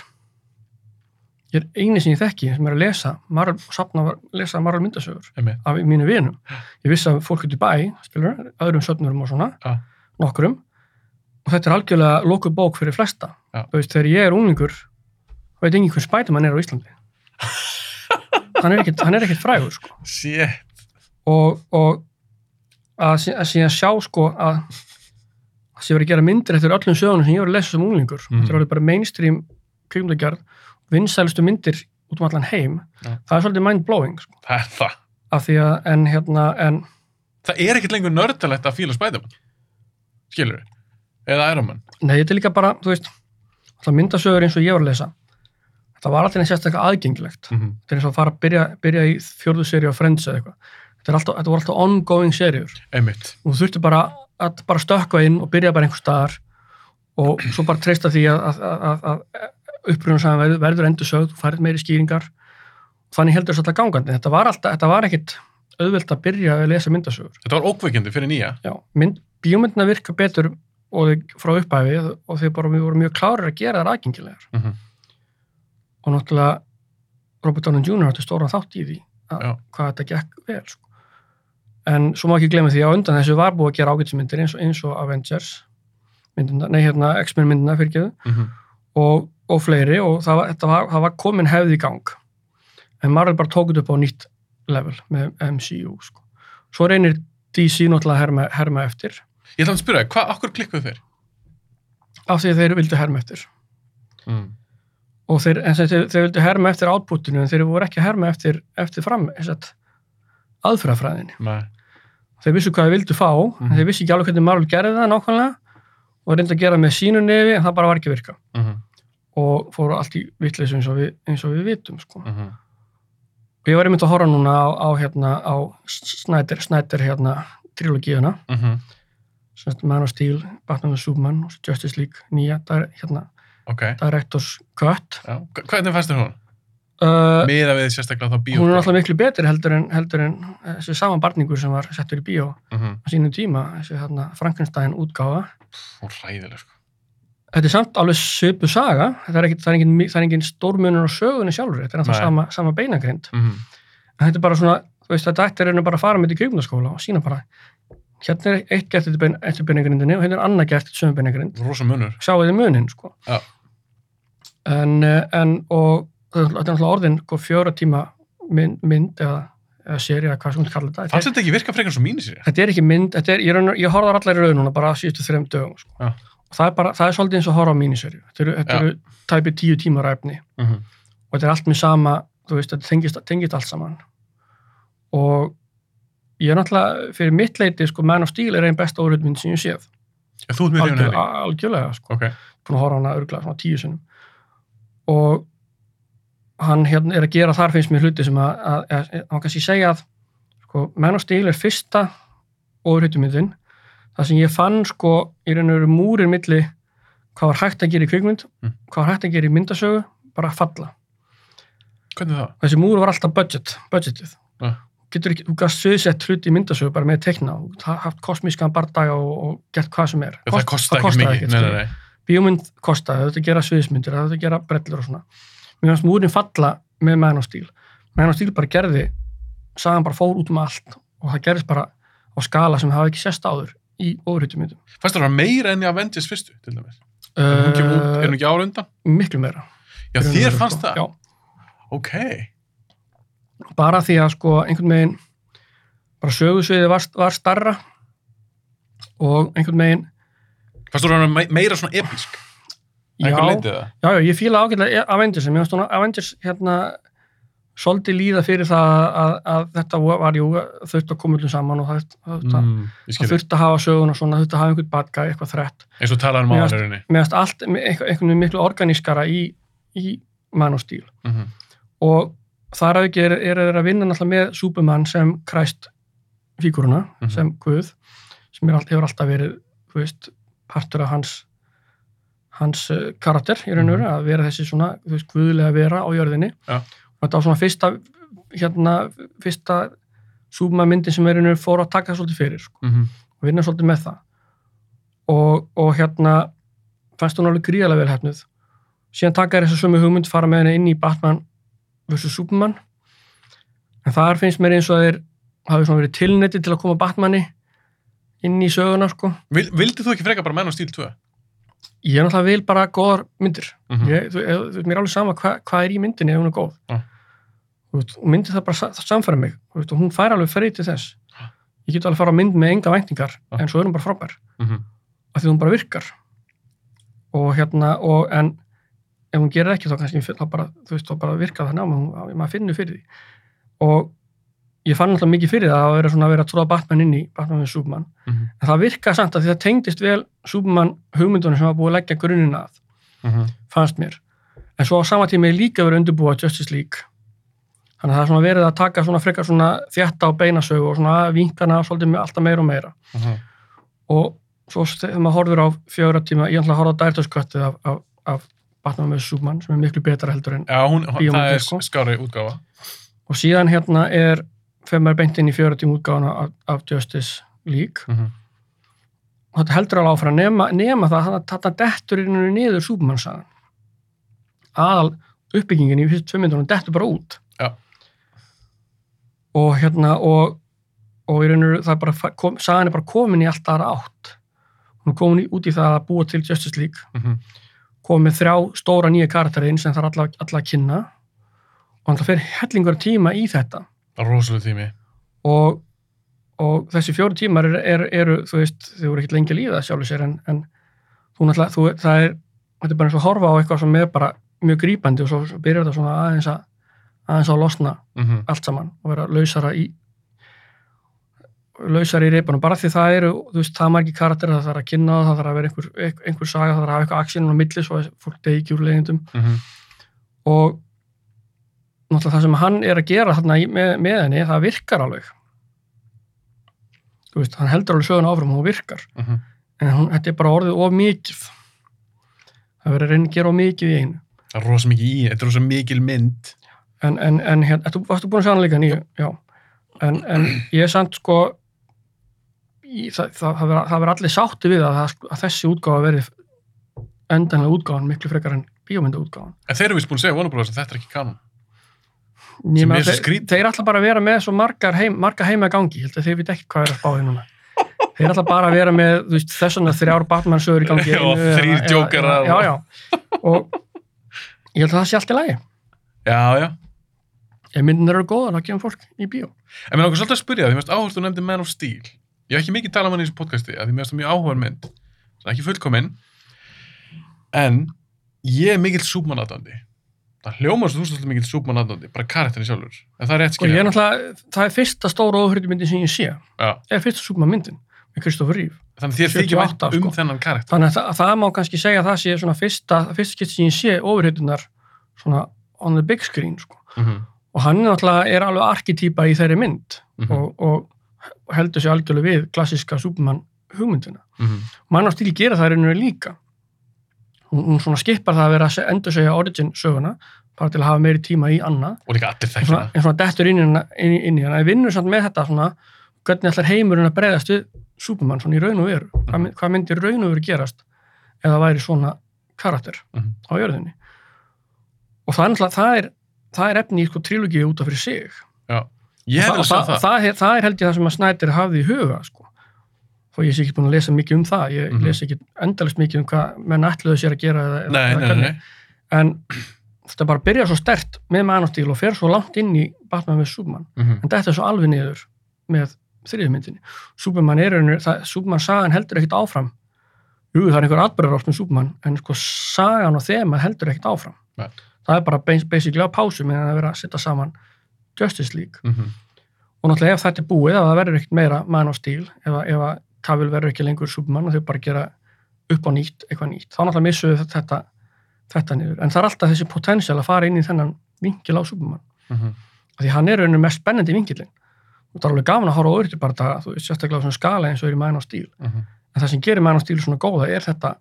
ég er eini sem ég þekki sem er að lesa, Marvel, sapna, lesa Marvel myndasögur af mínu vinum. Ég vissi að fólk út í bæ, skilur öðrum söfnurum og svona, Já. nokkrum. Og þetta er algjörlega lokuð bók fyrir flesta, þú veist, þegar ég er unglingur veit engin hvern Spiderman er á Íslandi. Hann er ekkert, er frægur sko. Og, og að, sí- að síðan sjá sko að að sé verið að gera myndir eftir öllum sögunum sem ég var að lesa sem unglingur. Mhm. þetta er alveg bara mainstream kvikmyndagerð vinsælustu myndir út um allan heim Já. það er svolítið mind-blowing sko. Það er það. af því að en hérna en Það er ekkert lengur nördalegt að fíla Spider-Man. Skilur Eða Iron Man. nei, þetta er líka bara, þú veist alltaf myndasögur eins og ég var að lesa þetta var alltaf sérstaklega aðgengilegt Mm -hmm. þetta er eins og að fara að byrja, byrja í fjórðu seri á Friends eða eitthvað þetta, alltaf, þetta voru alltaf ongoing seriur og þú þurfti bara að bara stökkva inn og byrja bara einhver staðar og svo bara treysta því að, að, að, að upprunarsagan verður, verður endur sögð, þú færið meiri skýringar þannig heldur þess alltaf gangandi þetta var, þetta var ekkit auðvelt að byrja að lesa myndasögur Þetta var ókveikindi fyrir nýja. Já, mynd, bíómyndina virka betur og frá upphæfi og þau bara við vorum mjög klárir að gera það aðgengilegar Mm -hmm. og náttúrulega Robert Downey Jr. hætti stóra þátt í því að, hvað þetta gekk vel sko. en svo má ekki glemja því að undan þessu var búið að gera ágætismyndir eins og, eins og Avengers myndina, nei hérna X-Men myndina fyrirgeðu Mm og, og fleiri og það var, var, það var komin hefði í gang en Marvel bara tók þetta upp á nýtt level með MCU sko. svo reynir DC náttúrulega að herma, herma eftir Ég ætla að spyrja, hvað, okkur klikkuðu þeir? af því þeir vildu herma eftir Mm. og þeir, þeir, þeir vildu herma eftir átbútinu en þeir voru ekki að herma eftir, eftir fram Nei. þeir vissu hvað þeir vildu fá Mhm. en þeir vissu ekki alveg hvernig Marvel gerði það nákvæmlega og reyndu að gera með sínu nefi en það bara var ekki virka Mm -hmm. Og fóru allt í vitleysu eins eins og við vitum sko. Mm -hmm. og ég var einmitt að horfa núna á, á, hérna, á Snyder, Snyder hérna, trilogíuna Mm -hmm. sem sagt Man of Steel, Batman vs Superman og Justice League nýja, dir, hérna, Ok. Directors Cut Já. Hvernig fannst þér hún? uh, Miða við sérstaklega þá bíó. hún er alltaf miklu betri heldur en, heldur en eh, þessi saman barningur sem var settur í bíó Mm -hmm. á sínum tíma, þessi hérna, Frankenstein útgáfa Hún ræðileg, sko. Þetta er samt alveg svipu saga það er, er engin, engin stórmunur á sögunni sjálfur þetta er alltaf sama, sama beinagrind Mm -hmm. en þetta er bara svona, þú veist, þetta ættir er bara að fara með þetta í kjöfnaskóla og sína bara hérna er eitt gert eftir, bein, eftir beinagrindinni og hérna er annað gert eftir sömu beinagrind þið munin, sko Já. en, eh, en og þetta er náttúrulega orðin sko, fjóra tíma mynd, mynd eða, eða séri eða hvað sem hún kallar þetta Fannst þetta ekki virka frekar svo mínisýri? þetta er ekki mynd, er, ég, ég horfðar allar í raun núna bara síðustu þreim dögum sko. Já. Það er, bara, það er svolítið eins og horfa á míniserju þetta eru, þetta Já. eru tæpi tíu tímar efni. Mm -hmm. og þetta er allt með sama þú veist, þetta tengist, tengist allt saman. Og ég er náttúrulega fyrir mitt leiti, sko, Man of Steel er einn besta óriðmynd sem ég séð, Algjör, algjörlega sko, Ok. búin að horfa hana örgulega svona tíu sinnum. Og hann hérna er að gera þar finnst mér hluti sem að, að, að hann kannski segja að sko, Man of Steel er fyrsta óriðmyndin það sem ég fann sko í raun og veru múrin milli hvað var hægt að gera í kvikmynd Mm. hvað var hægt að gera í myndasögu bara að falla Hvernig það? þessi múr var alltaf budget, budgetið Ja. getur ekki, þú gafst sviðsett hluti í myndasögu bara með teikna og haft kosmískan bardaga og, og gert hvað sem er Já, það kostar ekki mikið. Nei, nei, nei. bíómynd kostaði, þetta gera sviðsmyndir þetta gera brellur og svona mér fannst múrin falla með Man of Steel Man of Steel bara gerði sagan bara fór út um allt og það gerðist bara á skala sem hafa ekki sest áður í óryttumyndum Fannst það var meira enn í Avengers fyrstu, til dæmis? Hún, kemur út, er hún ekki ára undan? miklu meira Já, og þér veru, fannst sko. það? Já, Ok. bara því að sko einhvern veginn bara sögusviði var, var starra og einhvern veginn Fannst þú hann meira svona episk? já, já, það? já, ég fíla ágætlega Avengers en mér finnst svona Avengers hérna svolítið líða fyrir það að, að þetta var jú þurft að koma öllum saman og það, það, mm. Mm, skil þurft að hafa sögun og svona þurft að hafa einhvern bad guy, eitthvað þrett Eins og talaður um mér finnst allt einhvern veginn miklu organískara í, í Man of Steel Mm -hmm. og þar að ekki er, er að vinna náttúrulega með Superman sem kræst fíguruna, Mhm. sem Guð sem er, all- hefur alltaf verið þú veist, partur af hans hans uh, karakter í raun og veru, að vera þessi svona þú veist, guðlega vera á jörðinni Mhm. Já. og þetta var svona fyrsta hérna, fyrsta Superman myndin sem er og veru fór að taka svolítið fyrir sko, Mm -hmm. og vinna svolítið með það og, og hérna fannst hún alveg gríðarlega vel hefnuð síðan taka þessu sömu hugmynd fara með henni inn í Batman vs. Superman en þar finnst mér eins og þeir hafi svona verið tilneti til að koma Batmani inn í söguna sko Vil, Vildið þú ekki freka bara menn á stíl 2? ég er náttúrulega vil bara góðar myndir Mm -hmm. ég, þú, þú, þú, mér er alveg sama hva, hvað er í myndinni ef hún er góð Já. Og myndi það bara samfæra mig. Og hún fær alveg frið til þess. Ég get alveg fara á mynd með enga væntingar en svo er hún bara frábær. Mm -hmm. af því hún bara virkar. Og hérna og, en ef hún gerir ekki þá kannski þá bara, veist, þá bara virkar það náma maður finnur fyrir því. Og ég fann alltaf mikið fyrir það að vera svona að vera að tróða Batman inn í Batman við Superman. Mhm. en það virkar samt að því það tengdist vel Superman hugmyndunum sem var búið að leggja grunninn að Mm -hmm. fannst mér. En svo á sama tíma er líka verið undirbúa Justice League þannig að það er svona verið að taka svona frekar svona þjætta á beinasögu og svona vinkana svolítið með alltaf meira og meira og svo þegar maður horfir á fjögra tíma, ég ætla að horfa á dærtösköttið af, af, af Batman vs. Superman sem er miklu betra heldur en Já, hún, hún, það er sko. skári útgáfa. og síðan hérna er fyrir maður beint inn í fjörutíum útgáfuna af, af Justice League Mhm. og þetta heldur alveg áfram nema, nema það að þetta dettur inn niður Superman-sagan aðal uppbyggingin í fyrst tvö myndunum dettur bara út. Og hérna og, og í rauninu það er bara kom, sagan er bara komin í allt aðra átt hún er komin út í það að búa til Justice League Mhm. komið með þrjá stóra nýja karakterinn sem það er alla, alla að kynna og hann fyrir hellingur tíma í þetta er rosalega tími. og, og þessi fjóru tímar eru, er, eru þú veist, þau voru ekkert lengi að líða sjálfur sér en, en þú náttúrulega, þú, það er þetta er bara eins og horfa á eitthvað sem er bara mjög grípandi og svo byrjar þetta svona aðeins að aðeins að losna Mhm. allt saman og vera lausara í lausara í reipunum, bara því það eru þú veist, það margir karakter, það þarf að kynna það, það þarf að vera einhver, einhver, saga, það þarf að hafa eitthvað aksjónum á milli svo að fólk degi ekki úr leiðindum Mhm. og náttúrulega það sem hann er að gera þarna með, með henni, það virkar alveg þú veist, hann heldur alveg söguna áfram og hún virkar Mhm. en hún, þetta er bara orðið of mikið það verður að reyna að gera of mikið í einu Það er rosa mikið í, þetta er rosa mikil mynd. En, en, en hérna, þú varstu búin að líka nýju, já en, en ég er samt sko í, það, það, það, það verður allir sátti við að, að þessi útgáfa verið endanlega útgáfan miklu frekar en bíómynda útgáfan En þeir eru vist búin að segja Bros. að þetta er ekki er svo þeir, þeir ætla bara að vera með svo margar heim, marga heima gangi, ég held að þeir veit ekki hvað er að spáði núna. Þeir ætla bara að vera með veist, þessuna þrjár Batman sögur í gangi. og- já. Og ég held að það sé allt í lagi. Já, já. Ef myndin eru góðar, þá gefum fólk í bíó. En mér langar svolítið að spyrja, því mér finnst áherslu nefndi Man of Steel. Ég hef ekki mikið talað um hann í þessu podcasti, af því finnst það mjög áhugaður mynd. Það er ekki fullkominn. En ég er mikill súpmanatandi. Það hljómar svo þú svolítið mikill súpmanatandi, bara karakterin sjálfur. En það er rétt Og ég er skilja. það er fyrsta stóra óhörðumyndin sem ég sé. Já. Er fyrsta Superman myndin með Kristoffer Reeve. Þannig að þér þykir vænt 78, um sko. þennan karakter. Þannig að það, það má kannski segja að það sé svona fyrsta, fyrsta skipt sem ég sé óhörðunar svona on the big screen, sko. Mm -hmm. Og hann náttúrulega er alveg arkitýpa í þeirri mynd Mhm. og, og heldur sér algjörlega við klassiska Superman hugmyndina. Mm -hmm. Man á stíl gera það rauninu líka. Hún, hún svona skipar það að vera að endur segja origin söguna, bara til að hafa meiri tíma í annað, Og líka allir svona, en svona dettur inn í hana. En vinnur samt með þetta svona, hvernig ætlar heimurinn að breyðast við Superman svona í raun og veru. Hvað, mynd- hvað myndir raun og veru gerast ef það væri svona karakter Mhm. á jörðinni. Og það er það er, það er efni í sko trilogíu út af fyrir sig. Ég hef Og að það, það. það, er, það er held ég það sem að Snæder hafði í huga sko. og ég sé ekki búin að lesa mikið um það ég Mhm. lesa ekki endalist mikið um hvað menn ætluðu sér að gera eða, Nei, eða nei, nei. en þetta bara byrjar svo stert með Man of Steel og fer svo langt inn í Batman við Superman Mm en þetta er svo alveg niður með þriðmyndinni Superman er einhvern veginn, Superman sagan heldur ekkit áfram jú það er einhver atbyrðar átt með Superman en sko sagan og þema heldur ekkit áfram Nei. Það er bara bas- basically á pásu meðan að vera að setja saman Justice League Mm -hmm. og náttúrulega ef þetta er búið, ef það verður ekkert meira Man of Steel, ef, að- ef að Cavill verður ekki lengur Superman og þau bara gera upp á nýtt, eitthvað nýtt, þá náttúrulega missuðu þetta, þetta niður, en það er alltaf þessi potential að fara inn í þennan vinkil á Superman, Mm -hmm. því hann er rauninu mest spennandi vinkilin, og það er alveg gaman að horfa á öðruti bara það, þú veist, sérstaklega á svona skala eins og er í Man of Steel, Mhm. en það sem gerir Man of Steel svona góða er þetta,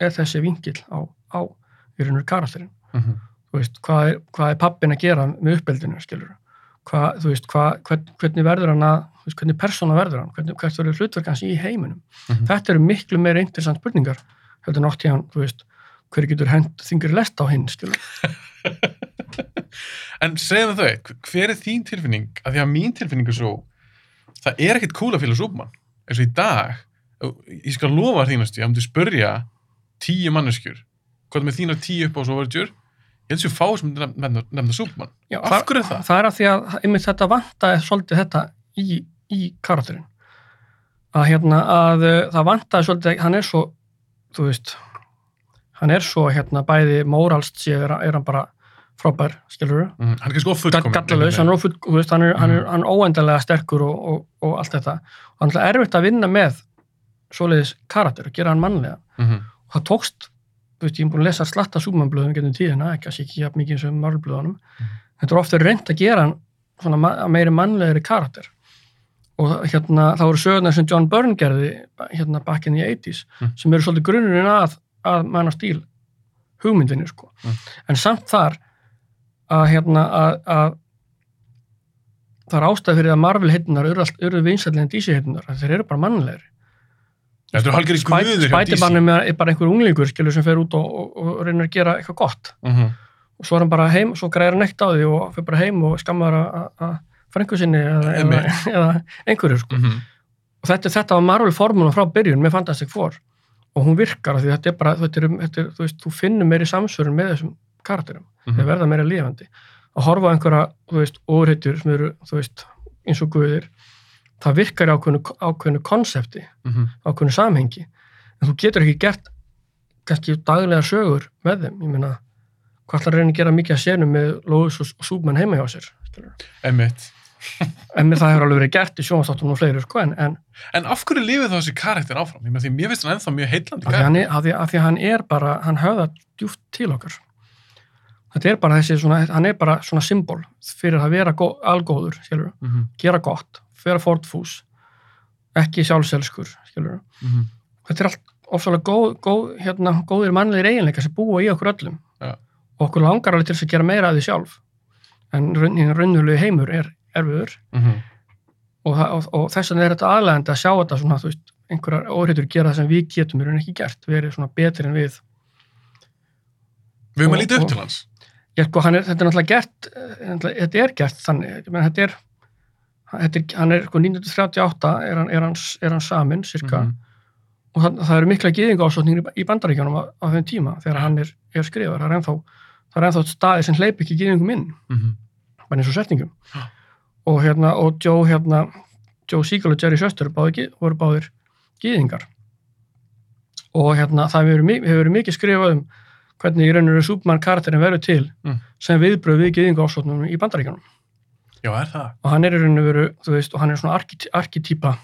er þessi vinkil á, á rauninu karakterinn Mhm. þú veist, hvað er, hvað er pappin að gera með uppeldinu, skilur hvað, þú veist, hvað, hvern, hvernig verður hann að veist, hvernig persóna verður hann, hvernig, hvert verður hlutverk hans í heiminum. Mhm. Þetta eru miklu meira interessant spurningar, heldur nátt í hann, þú veist, hver getur hent þingri lest á hinn, skilur. En segðu þau, hver er þín tilfinning? Af því að mín tilfinning er svo, það er ekkert cool að fylgja Súbmann. eins og í dag, ég skal lofa þínast, ég hafði spörja tíu manneskjur, hvað með þínar tíu upp á svo verður, ég held sér fá sem nefna, nefna Súbmann. Já, Af hverju er það? Það er að því að einmitt þetta vantaði svolítið þetta í, í karakterinn. Að hérna, að uh, það vantaði svolítið, hann er svo, þú veist, hann er svo hérna bæði móralst séð er, er hann bara frábær, skilur við, Mm, hann er kannski ofullkomin. gallalaus, hann er, ófull, þú veist, hann, er, hann, er, hann er óendalega sterkur og, og, og allt þetta og hann er erfitt að vinna með svoleiðis karakter og gera hann mannlega Mm -hmm. og það tókst, þú veist, ég er búin að lesa slatta súmanblöðum getnum tíðina, sé ekki jafn mikið eins og marlblöðunum, þetta er ofta reynd að gera svona meiri mannlegri karakter og hérna það voru sögurnar sem John Byrne gerði hérna back in the 80s Mm. sem eru svolítið grunnurinn að, að manna stíl hugmyndinni sko Mm. en samt þar að hérna að, að það er ástæð fyrir að Marvel heitunar eru, eru en DC heitunar, þeir eru bara mannlegri. Þetta eru hálfgerði guður. Spætibarnum er bara einhver unglingur, skilur, sem fer út og, og, og reynir að gera eitthvað gott. Mhm. Og svo er hann bara heim, svo græðir hann eitt á því og fer bara heim og skammar að- frængu sinni eða, eða, eða einhverju, sko. Mhm. Og þetta, þetta var Marvel formúla frá byrjun með Fantastic Four. Og hún virkar því þetta er bara, þetta er, þetta er, þú veist, þú finnur meiri samsvörun með þessum karakterum. Mhm. þeir verða meira lifandi að horfa einhverja, þú veist, óreitur sem eru, þú veist, eins og guðir það virkar ákveðnu, ákveðnu konsepti, Mhm. ákveðnu samhengi en þú getur ekki gert kannski daglega sögur með þeim ég meina, hvað ætlar að reyna að gera mikið að senum með Lois og, og Súbmann heima hjá sér. Einmitt. en það hefur alveg verið gert í sjónvastáttunum og fleiri, sko, en, en En af hverju lifið þá þessi karakter áfram? Ég með því, mér finnst hann ennþá mjög heillandi af því, af, því, af því hann er bara hann höfða djúft til okkar þetta er bara þessi svona, hann er bara svona symbol fyrir að vera gó, algóður, skilur Mhm. gera gott, vera fordfús ekki sjálfselskur skilur. Mhm. þetta er allt ofsalega góð, góð, hérna, góðir mannlegir eiginleika sem búa í okkur öllum Ja. og okkur langar alveg til þess að gera meira af því sjálf en raun- raunulegu heimur er erfiður Mhm. og, það- og, og þess vegna er þetta aðlegandi að sjá þetta svona, þú veist, einhverjar óhreitur gera það sem við getum er ekki gert, við erum svona betri en við Við Og- að líta upp og- til hans. ég, sko, hann er, þetta er náttúrulega gert eh, þetta er gert þannig menn, þetta er, er, hann er sko 1938 er hann, er hann, er hann samin cirka Mhm. og það, það eru mikla gýðinga ásóknir í, bandaríkjónum á, á þeim tíma þegar hann er, skrifar, það er ennþá það er ennþá staði sem hleyp ekki gýðingum inn. Mhm. bara eins og setningum. Og hérna, og Joe hérna Joe Siegel og Jerry gi- voru báðir gýðingar og hérna það hefur verið, mi- hefur verið mikið skrifað um hvernig í raun og veru Superman karakterin verður til Mm. sem viðbröð við gýðinga ásóknum í bandaríkjónum Já, er það? og hann er í raun og veru, þú veist, og hann er svona arkit- arkitýpa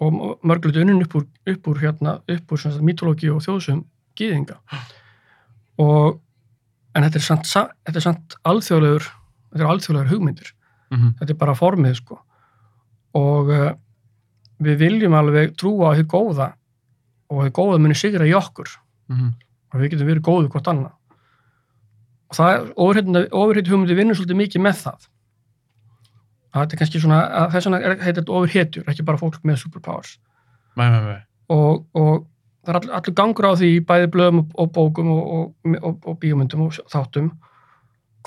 og mörglutu unnin upp úr, upp úr hérna, upp úr svona mítológi og þjóðsum gýðinga og en þetta er samt, sa- þetta er samt alþjóðlegur, þetta er alþjóðlegur hugmyndir. Mhm. þetta er bara formið sko. Og uh, við viljum alveg trúa á því góða og því góða muni sigra í okkur. Mhm. og við getum verið góðu hvort annað. Og það er ofurheit hugmyndi vinnur svolítið mikið með það. að þetta er kannski svona þess vegna heitir þetta ofurhetjur ekki bara fólk með superpowers Nei, nei, nei. og, og það er all, allur gangur á því bæði blöðum og, og bókum og, og, og, og þáttum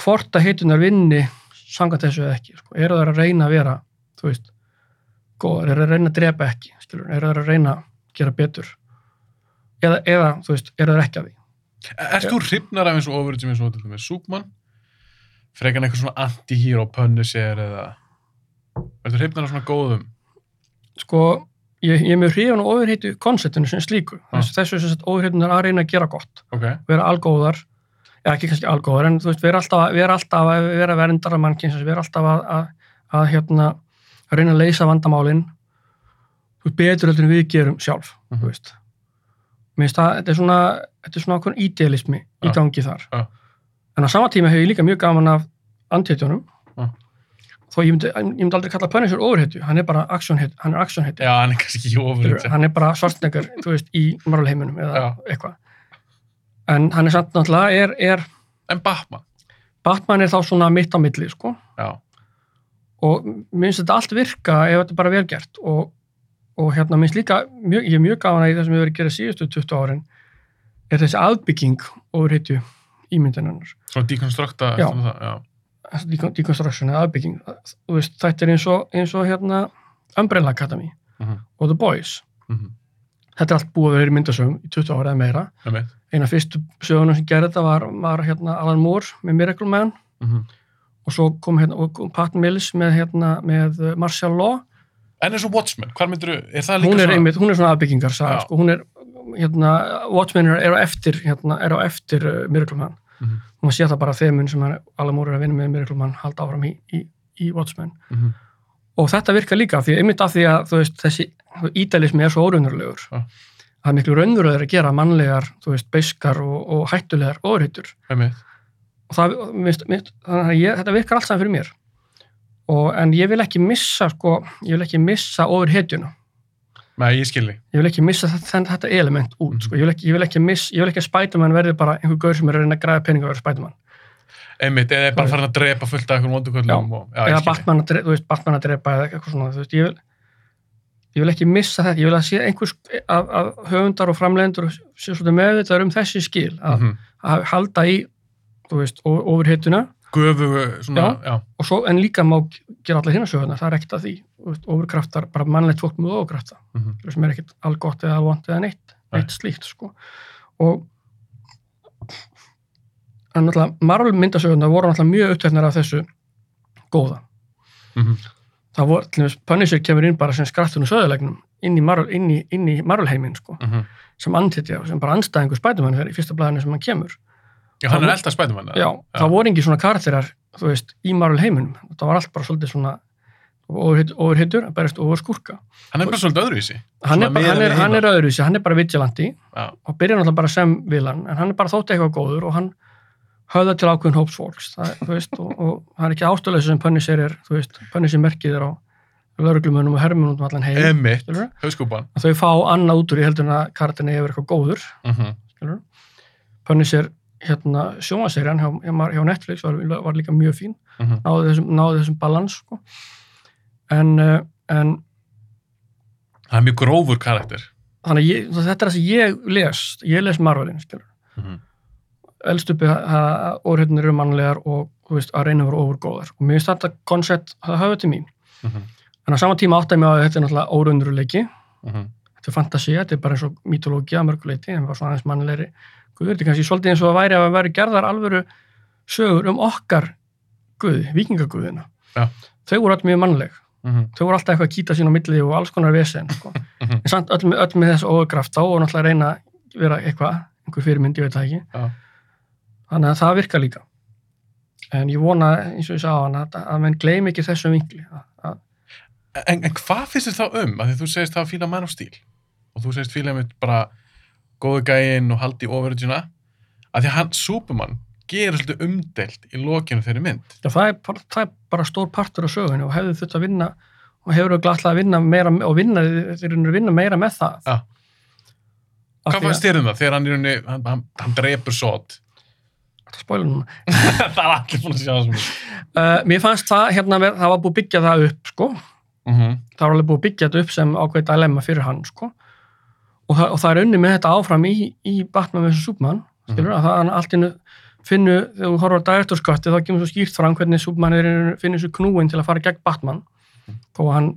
hvort að heitunar vinni samkvæmt þessu eða ekki sko. eru það að reyna að vera þú veist, góðar, eru það að reyna að drepa ekki skilur, eru það að reyna að gera betur eða, eða þú veist, eru það ekki að því Erst þú hrifnar af eins og sem eins og Súkmann? Frekan eitthvað svona anti-hero Punisher eða Ertu hrifnar af svona góðum? sko, ég, ég er mjög hrifun og ofurheitu konceptinu sem slíku þessu, þessu sem sagt ofurheitunar að reyna að gera gott Ok. vera algóðar eða ekki kannski algóðar en þú veist, vera alltaf, að- vera alltaf vera verndara mannkins, vera alltaf að, að, að hérna, reyna að leysa vandamálin þú veist, betur heldur en við gerum sjálf Mhm. þú veist mér finnst það, þetta er svona þetta er svona okkur idealismi í Já. gangi þar Já. en á sama tíma hefur ég líka mjög gaman af antihetjónum Já. Þó ég myndi, ég myndi aldrei kalla Punisher overhetju, hann er bara actionhetju hann er actionhetju Já, hann er kannski ekki ofurinn. hann er bara svartnegar, þú veist, í Marvel heiminum eða Já. eitthvað en hann er samt náttúrulega er, er, En Batman? Batman er þá svona mitt á milli sko. Já. og mér finnst þetta allt virka ef þetta er bara vel gert og, og hérna minnst líka, mjög, ég er mjög gafan að í það sem við verið að gera síðustu 20 árin er þessi aðbygging ímyndinarnar Svona deconstructa Já. eftir það, já. Deconstruction eða aðbygging Þú veist, þetta er eins og, eins og hérna Umbrella Academy Mhm. og The Boys Mhm. þetta er allt búið að vera í myndasögum í 20 ára eða meira Einmitt. eina fyrstu sögunum sem gerði þetta var, var hérna Alan Moore með Miracle Man Mhm. og svo kom, hérna, og kom Pat Mills með, hérna, með uh, Martial Law En eins og Watchmen, hvað myndir er það líka hún er, svona? einmitt, hún er svona aðbyggingar saga, Já. sko, hún er hérna, Watchmen er á eftir hérna, er á eftir uh, Miracle Man Mhm. og maður sé það bara þemun sem Moore er að vinna með Miracle Man halda áfram í, í, í Watchmen Mhm. og þetta virkar líka því, einmitt af því að veist, þessi ídælismi er svo óraunverulegur Já. það er miklu raunverulegur að gera mannlegar, þú veist, beiskar og, og hættulegar óreitur og það, þannig að ég, þetta virkar allt saman fyrir mér og, en ég vil ekki missa sko, ég vil ekki missa ofur hetjuna Nei, ég skilji. ég vil ekki missa þetta, þetta element út Mhm. sko. ég, vil ekki, ég vil ekki miss, ég vil ekki að Spiderman verði bara einhver gaur sem er að reyna að græða peninga að vera Spiderman einmitt, eða bara farin að drepa fullt af einhverjum vonduköllum og, já, eða skil þig. Batman, að Batman að drepa eða eitthvað svona, þú veist, ég vil ég vil ekki missa þetta, ég vil að sé einhvers af, af höfundar og framleidendur sé svolítið meðvitaður um þessi skil að, Mhm. að halda í þú veist, ofurhittuna Göfugu, svona, já, og svo, en líka má gera allir hinna sögurnar, það er ekkert að því. Ofurkraftar, bara mannlegt fólk með ofurkrafta mhm, sem er ekkert algott eða alvont eða neitt, Nei. neitt slíkt sko. og en náttúrulega Marvel myndasögurnar voru náttúrulega mjög uppteknar af þessu góða. Mhm, það voru, til dæmis, Punisher kemur inn bara sem skrattunum söðulegnum inn í heiminn sko, mhm. sem andtitja sem bara anstæðingur spætumann fyrir í fyrsta blæðinu sem hann kemur Já, hann er elda spætumann. já, það voru ekki svona karakterar þú veist, í Marvel heiminum. Það var allt bara svolítið svona ofurhittur, að berist ofur skúrka Hann er bara svolítið öðruvísi. hann er, bara, hann, er, hann er öðruvísi, hann er bara vigilante Já, og byrjar náttúrulega bara sem vilan en hann er bara þótt eitthvað góður og hann höfða til ákveðin hóps fólks það, þú veist, og, og hann er ekki ástöðlega sem Punisher er, þú veist, Punisher merkið er á lauruglumönum og hermunum um allan heim Emmitt, að þau fá annað út úr í heldur en að karakterin hefur eitthvað góður Mhm, skilurðu. Punisher hérna sjómaserjan hjá, hjá, Netflix var, var líka mjög fín. Mhm, náði þessum, þessum balans sko. en, uh, en Það er mjög grófur karakter. þannig að ég, þetta er það sem ég les. Ég les Marvelin skilur Mhm, elst uppi að orðhjöndin eru mannlegar og veist, að reyna að vera ofurgóðar og mér finnst þetta koncept að hafa til mín. Mhm, en á sama tíma átti ég mig að þetta er náttúrulega órunduruleiki mhm. þetta er fantasi, þetta er bara eins og mítológi að mörguleiti, en bara svona aðeins mannlegri guður, þetta er kannski svolítið eins og að væri að væri gerðar alvöru sögur um okkar guð, vikingaguðina Já. þau voru öll mjög mannleg mhm, þau voru alltaf eitthvað að kýta sín á milli og alls konar vesen sko. Mhm. en samt öll, með- öll með þessu ógrafta og náttúrulega reyna að vera eitthvað, einhver fyrirmynd, ég veit það ekki Já. þannig að það virkar líka en ég vona, eins og ég sagði á hann að, að menn gleym ekki þessum vinkli að, að, En, en hvað finnst þér þá um? Af því þú segist það fíla mann á stíl og þú segist fíla mitt bara góðu gæinn og haldi í overagina að því að hann, Superman, gerir svolítið umdelt í lokinu þeirri mynd. já, það, er, það er bara stór partur af sögunni og hefði þurft að vinna og hefur glattlað að vinna meira og vinna, þeir eru að vinna meira með það Já. Af Hvað að- fannst þér um það þegar hann, rauninni, hann, hann, hann drepur sót? Það er allir búin að sjá Uh, mér fannst það, hérna, það var búið að byggja það upp, sko. mm -hmm. Það var alveg búið að byggja þetta upp sem ákveðið dilemma fyrir hann, sko. Og það, og það er unni með þetta áfram í, í Batman vs. Superman, skilur, að það hann allt innu finnu, þegar þú horfður á direktorskatti, þá kemur svo skýrt fram hvernig Superman er, finnur svo knúin til að fara gegn Batman, þó að hann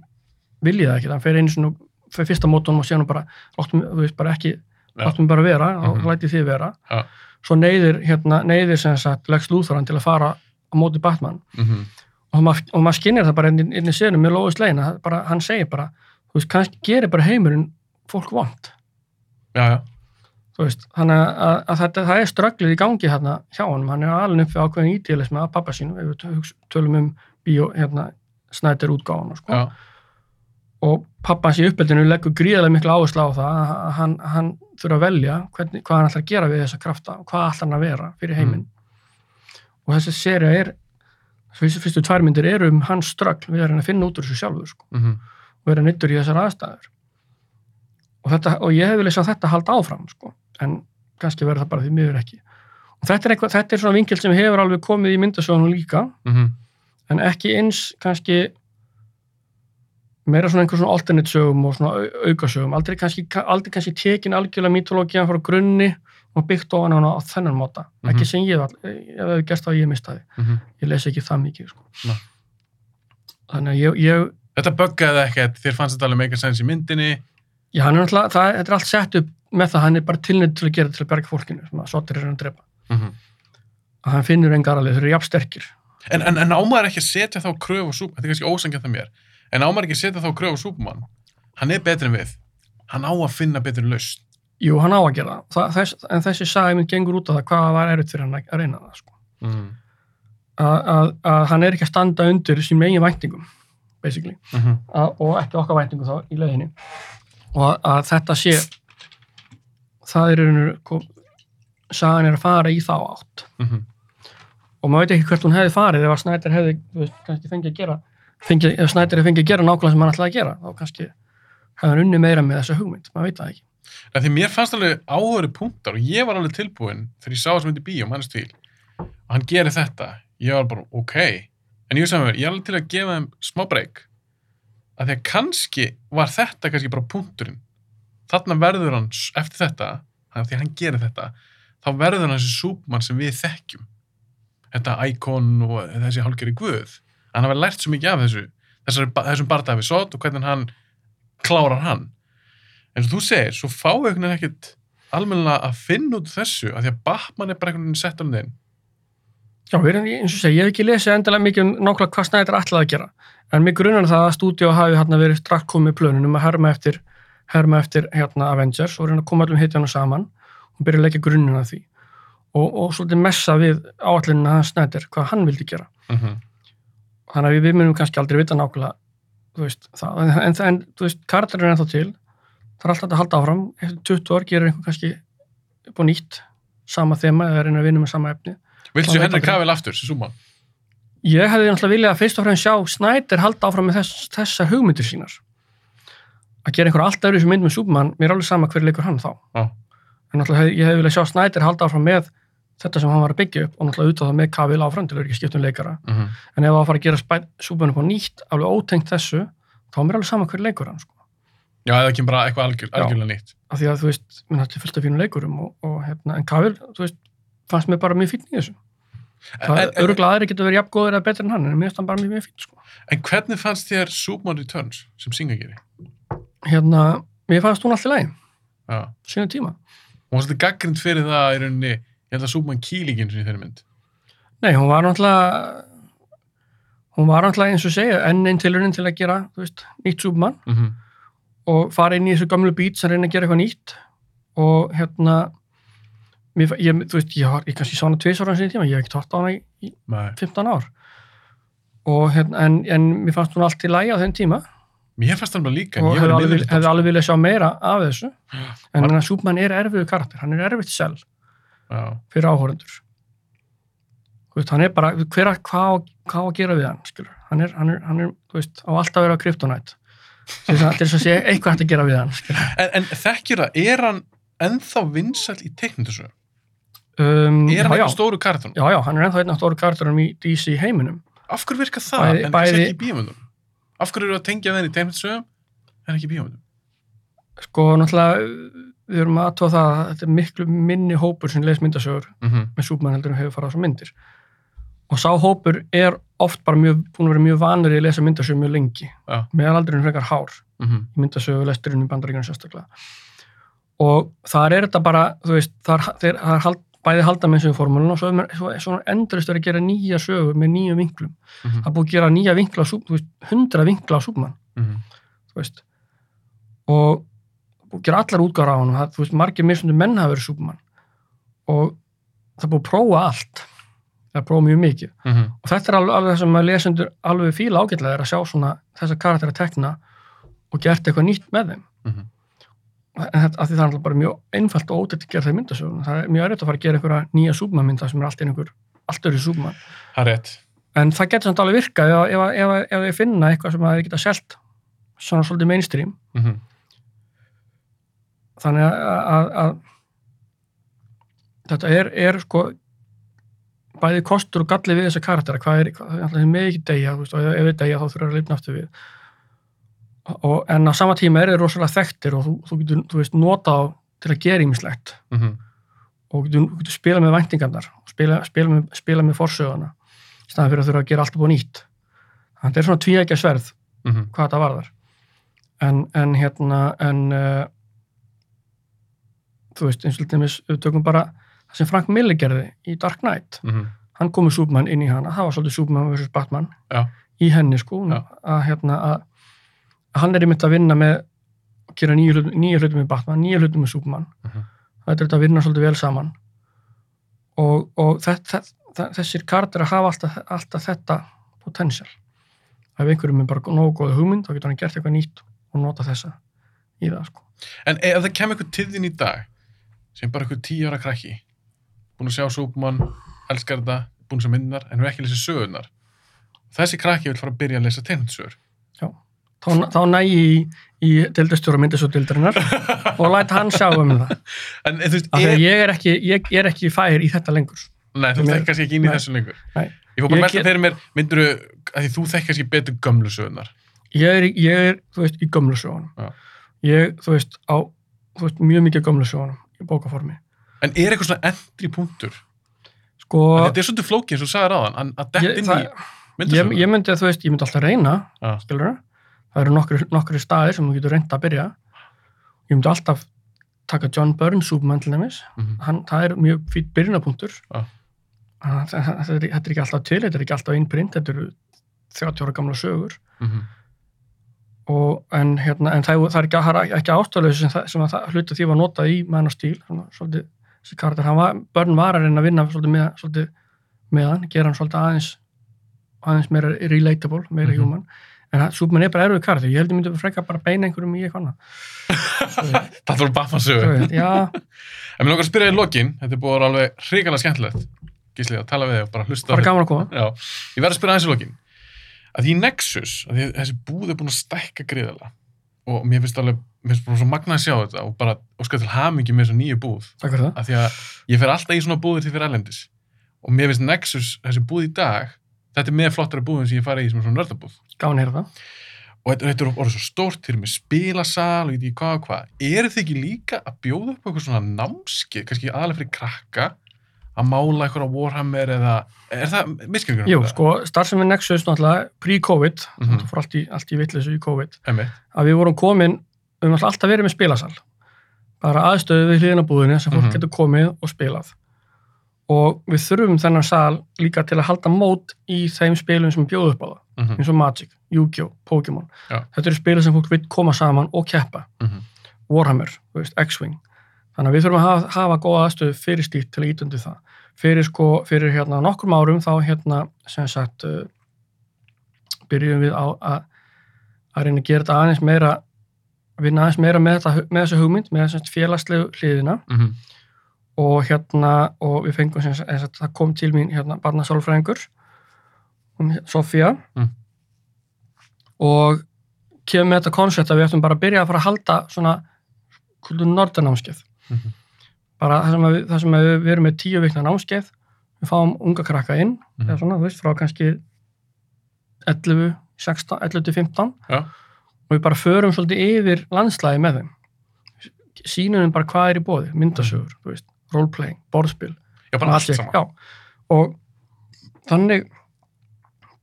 vilji það ekki, hann fer einu svona, fer fyrsta mótunum og sé hann bara, láttum, þú veist, bara ekki, láttum bara vera, og Mhm. læti þið vera. Já. Svo neyðir, hérna, neyðir sem sagt, Lex Luthor hann til að fara á móti Batman Mm -hmm. og maður, og maður skinnir það bara inn, inn í sérnum með Lóis Leina, bara, hann segir bara þú veist, kannski gerir bara heimurinn fólk vond, Já, já. veist, þannig að, að, að þetta, það er strögglið í gangi hérna hjá honum, hann er alveg upp við ákveðin ídíalismi af pappa sínum, við tölum um bíó, hérna, snættir útgáðan sko. og pappa hans í uppeldinu leggur gríðarlega miklu áherslu á það að hann, hann þurfa að velja hvernig, hvað hann ætlar að gera við þessa krafta og hvað ætlar hann að vera fyrir heiminn. Og þessi serja er fyrstu, fyrstu tvær myndir eru um hans ströggl við erum að finna út úr þessu sjálfur sko. Mm -hmm. og vera nýttur í þessar aðstæður og, þetta, og ég hef viljað sjá þetta halda áfram sko. en kannski verður það bara því miður ekki og þetta er, eitthvað, þetta er svona vinkil sem hefur alveg komið í myndasögunum líka Mm -hmm. en ekki eins kannski meira svona einhver svona alternate sögum og svona au- aukasögum aldrei kannski, aldrei kannski tekin algjörlega mítológiðan frá grunni og byggt ofan hana á þennan móta Mhm. ekki sem ég, all- ef það hefur gerst það ég mistaði ég les ekki það mikið sko. Þannig að ég, ég Þetta buggaði ekkert, þér fannst þetta alveg meika sens í myndinni. Já, hann er náttúrulega, það, þetta er allt sett upp með það, hann er bara tilnætt til að gera til að berga fólkinu, sem að sotir er hann að drepa. Mm -hmm. Að hann finnur engar alveg, þeir eru jafn sterkir. En, en, en ámaður ekki að setja þá kröfu á Superman, þetta er kannski ósangjant að mér, en ámaður ekki að setja þá kröfu á Superman, hann er betri en við, hann á að finna betri lausn. Jú, hann á að gera það, það þess, en þessi sagði minn gengur út á það hvað var erut fyrir hann að reyna það, sko. Mm Að, að, að hann er ekki að standa undir sín megin væntingum, basically, að, og að, að þetta sé, það er einhvern sagan er að fara í þá átt. Mm -hmm. og maður veit ekki hvert hún hefði farið ef að Snæder hefði, veist, kannski fengið að gera fengið, ef Snæder hefði fengið að gera nákvæmlega sem hann ætlaði að gera, þá kannski hefði hann unni meira með þessa hugmynd, maður veit það ekki. Því mér fannst alveg áhöru punktar og ég var alveg tilbúin þegar ég sá þess myndi bíó, mannst til, og hann gerir þetta, ég var bara, ok. En ég mér, ég er alveg til að gefa þeim smá breyk að því að kannski var þetta kannski bara punkturinn. Þarna verður hann, eftir þetta af því að hann gerir þetta þá verður hann þessi súpmann sem við þekkjum. Þetta íkon og þessi hálgeri guð. Hann hafa lært svo mikið af þessu þessari, ba- þessum bardaði við sót og hvernig hann klárar hann. Eins og þú segir, svo fá einhvern veginn ekkert almennilega að finna út þessu af því að Batman er bara einhvern veginn sett um þeim Já, eins og segja, ég hef ekki lesið endilega mikið um nákvæmlega hvað Snæder ætlaði að gera. En mig grunar það að stúdíu hafi hérna verið strax komið plönunum að herma eftir, herma eftir hérna Avengers og reyna að koma allum hitjana saman og byrja að leggja grunninn að því. Og, og svolítið messa við áallinu hans Snæder, hvað hann vildi gera. mm -hmm. Þannig að við, við munum kannski aldrei vita nákvæmlega, veist, það. En, en, þú veist, karakterinn er ennþá til. Það er alltaf að halda áfram. Eftir 20 ár gerir einhver kannski á nýtt sama þema eða reyna að vinna með sama efni. Viltu aldrei. Cavill aftur, sem súmann? Ég hefði náttúrulega viljað að fyrst og fremst sjá Snæder halda áfram með þess, þessar hugmyndir sínar. Að gera einhver allt öðru sem mynd með Superman, mér er alveg sama hver leikur hann þá. Já. En náttúrulega hef, ég hefði viljað sjá Snæder halda áfram með þetta sem hann var að byggja upp og náttúrulega út á það með Cavill áfram til að ekki skipta um leikara. Mm -hmm. En ef það var að fara að gera Superman upp á nýtt, alveg ótengt þessu, þá er mér alveg sama hver leikur hann, sko. Já, eða ekki bara eitthvað algjör, Já. algjörlega nýtt. Af því að þú veist, minn er fullt af fínum leikurum og, og hérna, en Cavill, þú veist, fannst mér bara mjög í þessu. Öruglega aðri getur verið jafn góður eða betur en hann, en mér finnst hann bara mjög, fín, sko. en hvernig fannst þér Superman Returns sem Singa gerir? Hérna, mér fannst hún alltaf lægi, Já. sínu tíma. Hún var svolítið gaggrind fyrir það í rauninni, ég held að Superman kýlíkinn sem þeirri mynd. Nei, hún var náttúrulega hún var náttúrulega eins og segja enn einn tilurinn til að gera, veist, nýtt Superman Mm -hmm. og fara inn í þessu gamlu bít sem reyna að gera eitthvað nýtt og hérna mér, ég, þú veist, ég, har, ég kannski sá hana tvisar á sinni tíma, ég hef ekki tótt á hana í, Nei. 15 ár og hérna, en, en mér fannst hún allt í lægi á þenn tíma Mér fannst það bara líka, en og ég hefði alveg, miður hefði alveg viljað sjá meira af þessu en Var- Var... Superman er erfiðu karakter, hann er erfitt sel Já. fyrir veist, hann er bara hver að, hvað, hvað að gera við hann skilur, hann er, hann er, hann er þú veist, á alltaf að vera kryptonætt til þess að, að sé eitthvað hægt að gera við hann. En, en þekkjur það, er hann ennþá vinsæll í teiknundasögu? Um, Er hann eitthvað stóru karakterinn? já, já, hann er ennþá einn af stóru karakterum í DC heiminum Af hverju virkar það, Bæði- en kannski bæði- ekki í bíómyndum? Af hverju eru að tengja þenni í teiknundasögum, en ekki í bíómyndum? sko, náttúrulega við erum að aðtóða það að þetta er miklu minni hópur sem les myndasögur Mm -hmm. með Superman heldur en hefur farað á þessar myndir og sá hópur er oft bara mjög, búin að vera mjög vanur í að lesa myndasögur mjög lengi Já. meðalaldurinn frekar hár Mm -hmm. í myndasögu lesturinn í bandaríkjunum sérstaklega og þar er þetta bara þú veist, þar, þeir, þar hald, bæði halda með þessu formúlun og svo, svo, svo endurist verið að gera nýja sögu með nýju vinklum. Það er búið að gera nýja vinkla hundra vinkla á Superman þú veist. Og búið að gera allar útgára á hann það, veist, margir mismundu menn hafa verið Superman og það er búið að prófa allt. Það er að prófa mjög mikið. Og þetta er alveg, það sem að lesendur alveg fíla ágætlega er að sjá svona þessa karakter að tekna og gert eitthvað nýtt með þeim. Mhm. Af því það er alltaf bara mjög einfalt og ódætt að gera það í myndasögun það er mjög erfitt að fara að gera einhverja nýja Superman mynda sem er allt í einhver allt öðru Superman. Það er rétt. en það getur samt alveg virkað ef, ef, ef, ef þið finna eitthvað sem að þið geta selt svona svolítið mainstream. Mm -hmm. þannig að, að, að þetta er, er sko bæði kostur og galli við þessa karaktera. Hvað er, hvað, það er með ekki degja ef þið degja þá þurfa að lifna aftur við og, en á sama tíma er þið rosalega þekktir og þú, þú getur þú veist, nota á til að gera ímislegt Mm -hmm. og getur, getur spila með væntingarnar og spila, spila, með, spila með forsöguna í staðan fyrir að þurfa að gera allt upp á nýtt þannig að þetta er svona tvíækja sverð Mm -hmm. hvað þetta varðar en, en hérna en uh, þú veist, eins og til dæmis við tökum bara það sem Frank Miller gerði í Dark Knight Mm -hmm. hann kom með Superman inn í hana, það var svolítið Superman vs. Batman Já. í henni sko að, hérna, að hann er einmitt að vinna með að gera nýju hlutum, með Batman nýju hlutum með Superman. Mhm. þetta er þetta að vinna svolítið vel saman. Og, og þetta, þetta, þessir kardir hafa alltaf, alltaf þetta potential. Ef einhverjum er bara nógu góða hugmynd þá getur hann gert eitthvað nýtt og nota þessa í það sko. En ef það kemur eitthvað til þín í dag sem bara eitthvað tíu ára krakki búin að sjá Superman, elskar þetta búin að sjá myndar, en hefur ekki lesið sögurnar þessi krakki vil fara að byrja að lesa tegndsögur þá, þá nægi í, í deildastjóra myndasjóðdeildarinnar og læta hann sjá um það en, en þú veist, af því að ég er ekki, ég er ekki fær í þetta lengur Nei, þú kannski ekki inn í þessu lengur. Nei. Ég fór bara að get- fyrir mér, myndur að því þú þekkir kannski betur gömlu sögurnar. ég er, ég er, þú veist, í gömlu sögunum. Ég, þú veist, á, þú veist, mjög mikið gömlu sögunum í bókaformi. En er eitthvað svona endri punktur? Sko, Þetta er svolítið flókið, eins og þú sagðir áðan, að- að dett inn í ég, ég myndi, þú veist, ég myndi alltaf reyna, Já. skilur það eru nokkri, nokkri staðir sem þú getur reynd að byrja. Ég myndi alltaf taka John Burns Superman til dæmis. Mhm. Hann, það er mjög. Já. Þannig að Þetta er, ekki alltaf til, þetta er ekki alltaf innprint, þetta eru 30 ára gamla sögur. Mhm. og en, hérna, en það, það er ekki, það ekki ástöðlega sem, það- sem að það, hluti af því var notað í mann og stíl svona, svolítið, þessi karakter, börn var að reyna að vinna svolítið með, svolítið með hann, gera hann svolítið aðeins aðeins meira relatable, meira Mhm. human en Superman er bara erfið karakter, ég held ég myndi freka bara beina einhverjum í eitthvað Það voru Batman Þú sögur. veist, já, En mér að spyrja í lokin, þetta er búið að vera alveg hrikalega skemmtilegt. Gísli, að tala við þig og bara hlusta bara gaman að koma. Já, ég verð að spyrja aðeins í lokin. Að því Nexus, að því þessi búð er búin að stækka greiðala og mér finnst alveg, mér finnst bara svo magnað að sjá þetta og bara óskar til hamingi með þessa nýju búð. takk fyrir það, Af því að ég fer alltaf í svona búðir til fyrir erlendis. Og mér finnst Nexus, þessi búð í dag, þetta er með flottara búðin sem ég farið í sem er svona nördabúð. að heyra það Og þetta, þetta er orðið svo stórt til með spilasal og ég veit ekki hvað og hvað. Er þið ekki líka að bjóða upp eitthvað svona námskeið, kannski aðalega fyrir krakka, að mála eitthvað á Warhammer eða, er það miskilgjörn? Jú, sko, starfsemi Nexus náttúrulega pre-COVID, Mhm. það fór allt í, allt í vitleysu í COVID Emi, að við vorum komin, við höfum alltaf verið með spilasal bara aðstöðu við hliðinabúðinu sem fólk Mhm. getur komið og spilað og við þurfum þennan sal líka til að halda mót í þeim spilum sem bjóðu upp á það, mhm, eins og Magic, Yu-Gi-Oh, Pokémon. Já. þetta eru spilum sem fólk vil koma saman og keppa. Mhm, Warhammer, þú veist, X-Wing. Þannig að við þurfum að hafa, hafa góða aðstöðu fyrir stíkt til að ítundi það. Fyrir sko, fyrir hérna nokkrum árum þá hérna, sem sagt uh, byrjum við á að að reyna að gera þetta aðeins meira vinna aðeins meira með, þetta, með þessu hugmynd með þessu félagslegu hliðina. Mhm, og hérna og við fengum sem sagt, það kom til mín hérna barnasálfræðingur Sofía Mm. og kemur með þetta koncept að við ættum bara að byrja að fara að halda svona nordanámskeið mhm, bara það sem, við, það sem við, við erum með tíu vikna námskeið. Við fáum unga krakka inn Mhm. eða svona, þú veist, frá kannski 11, 16, 11 til 15 Já. og við bara förum svolítið yfir landslæði með þeim. Sínum bara hvað er í bóði myndasögur, þú veist, roleplaying, borðspil Já, bara allt saman. og þannig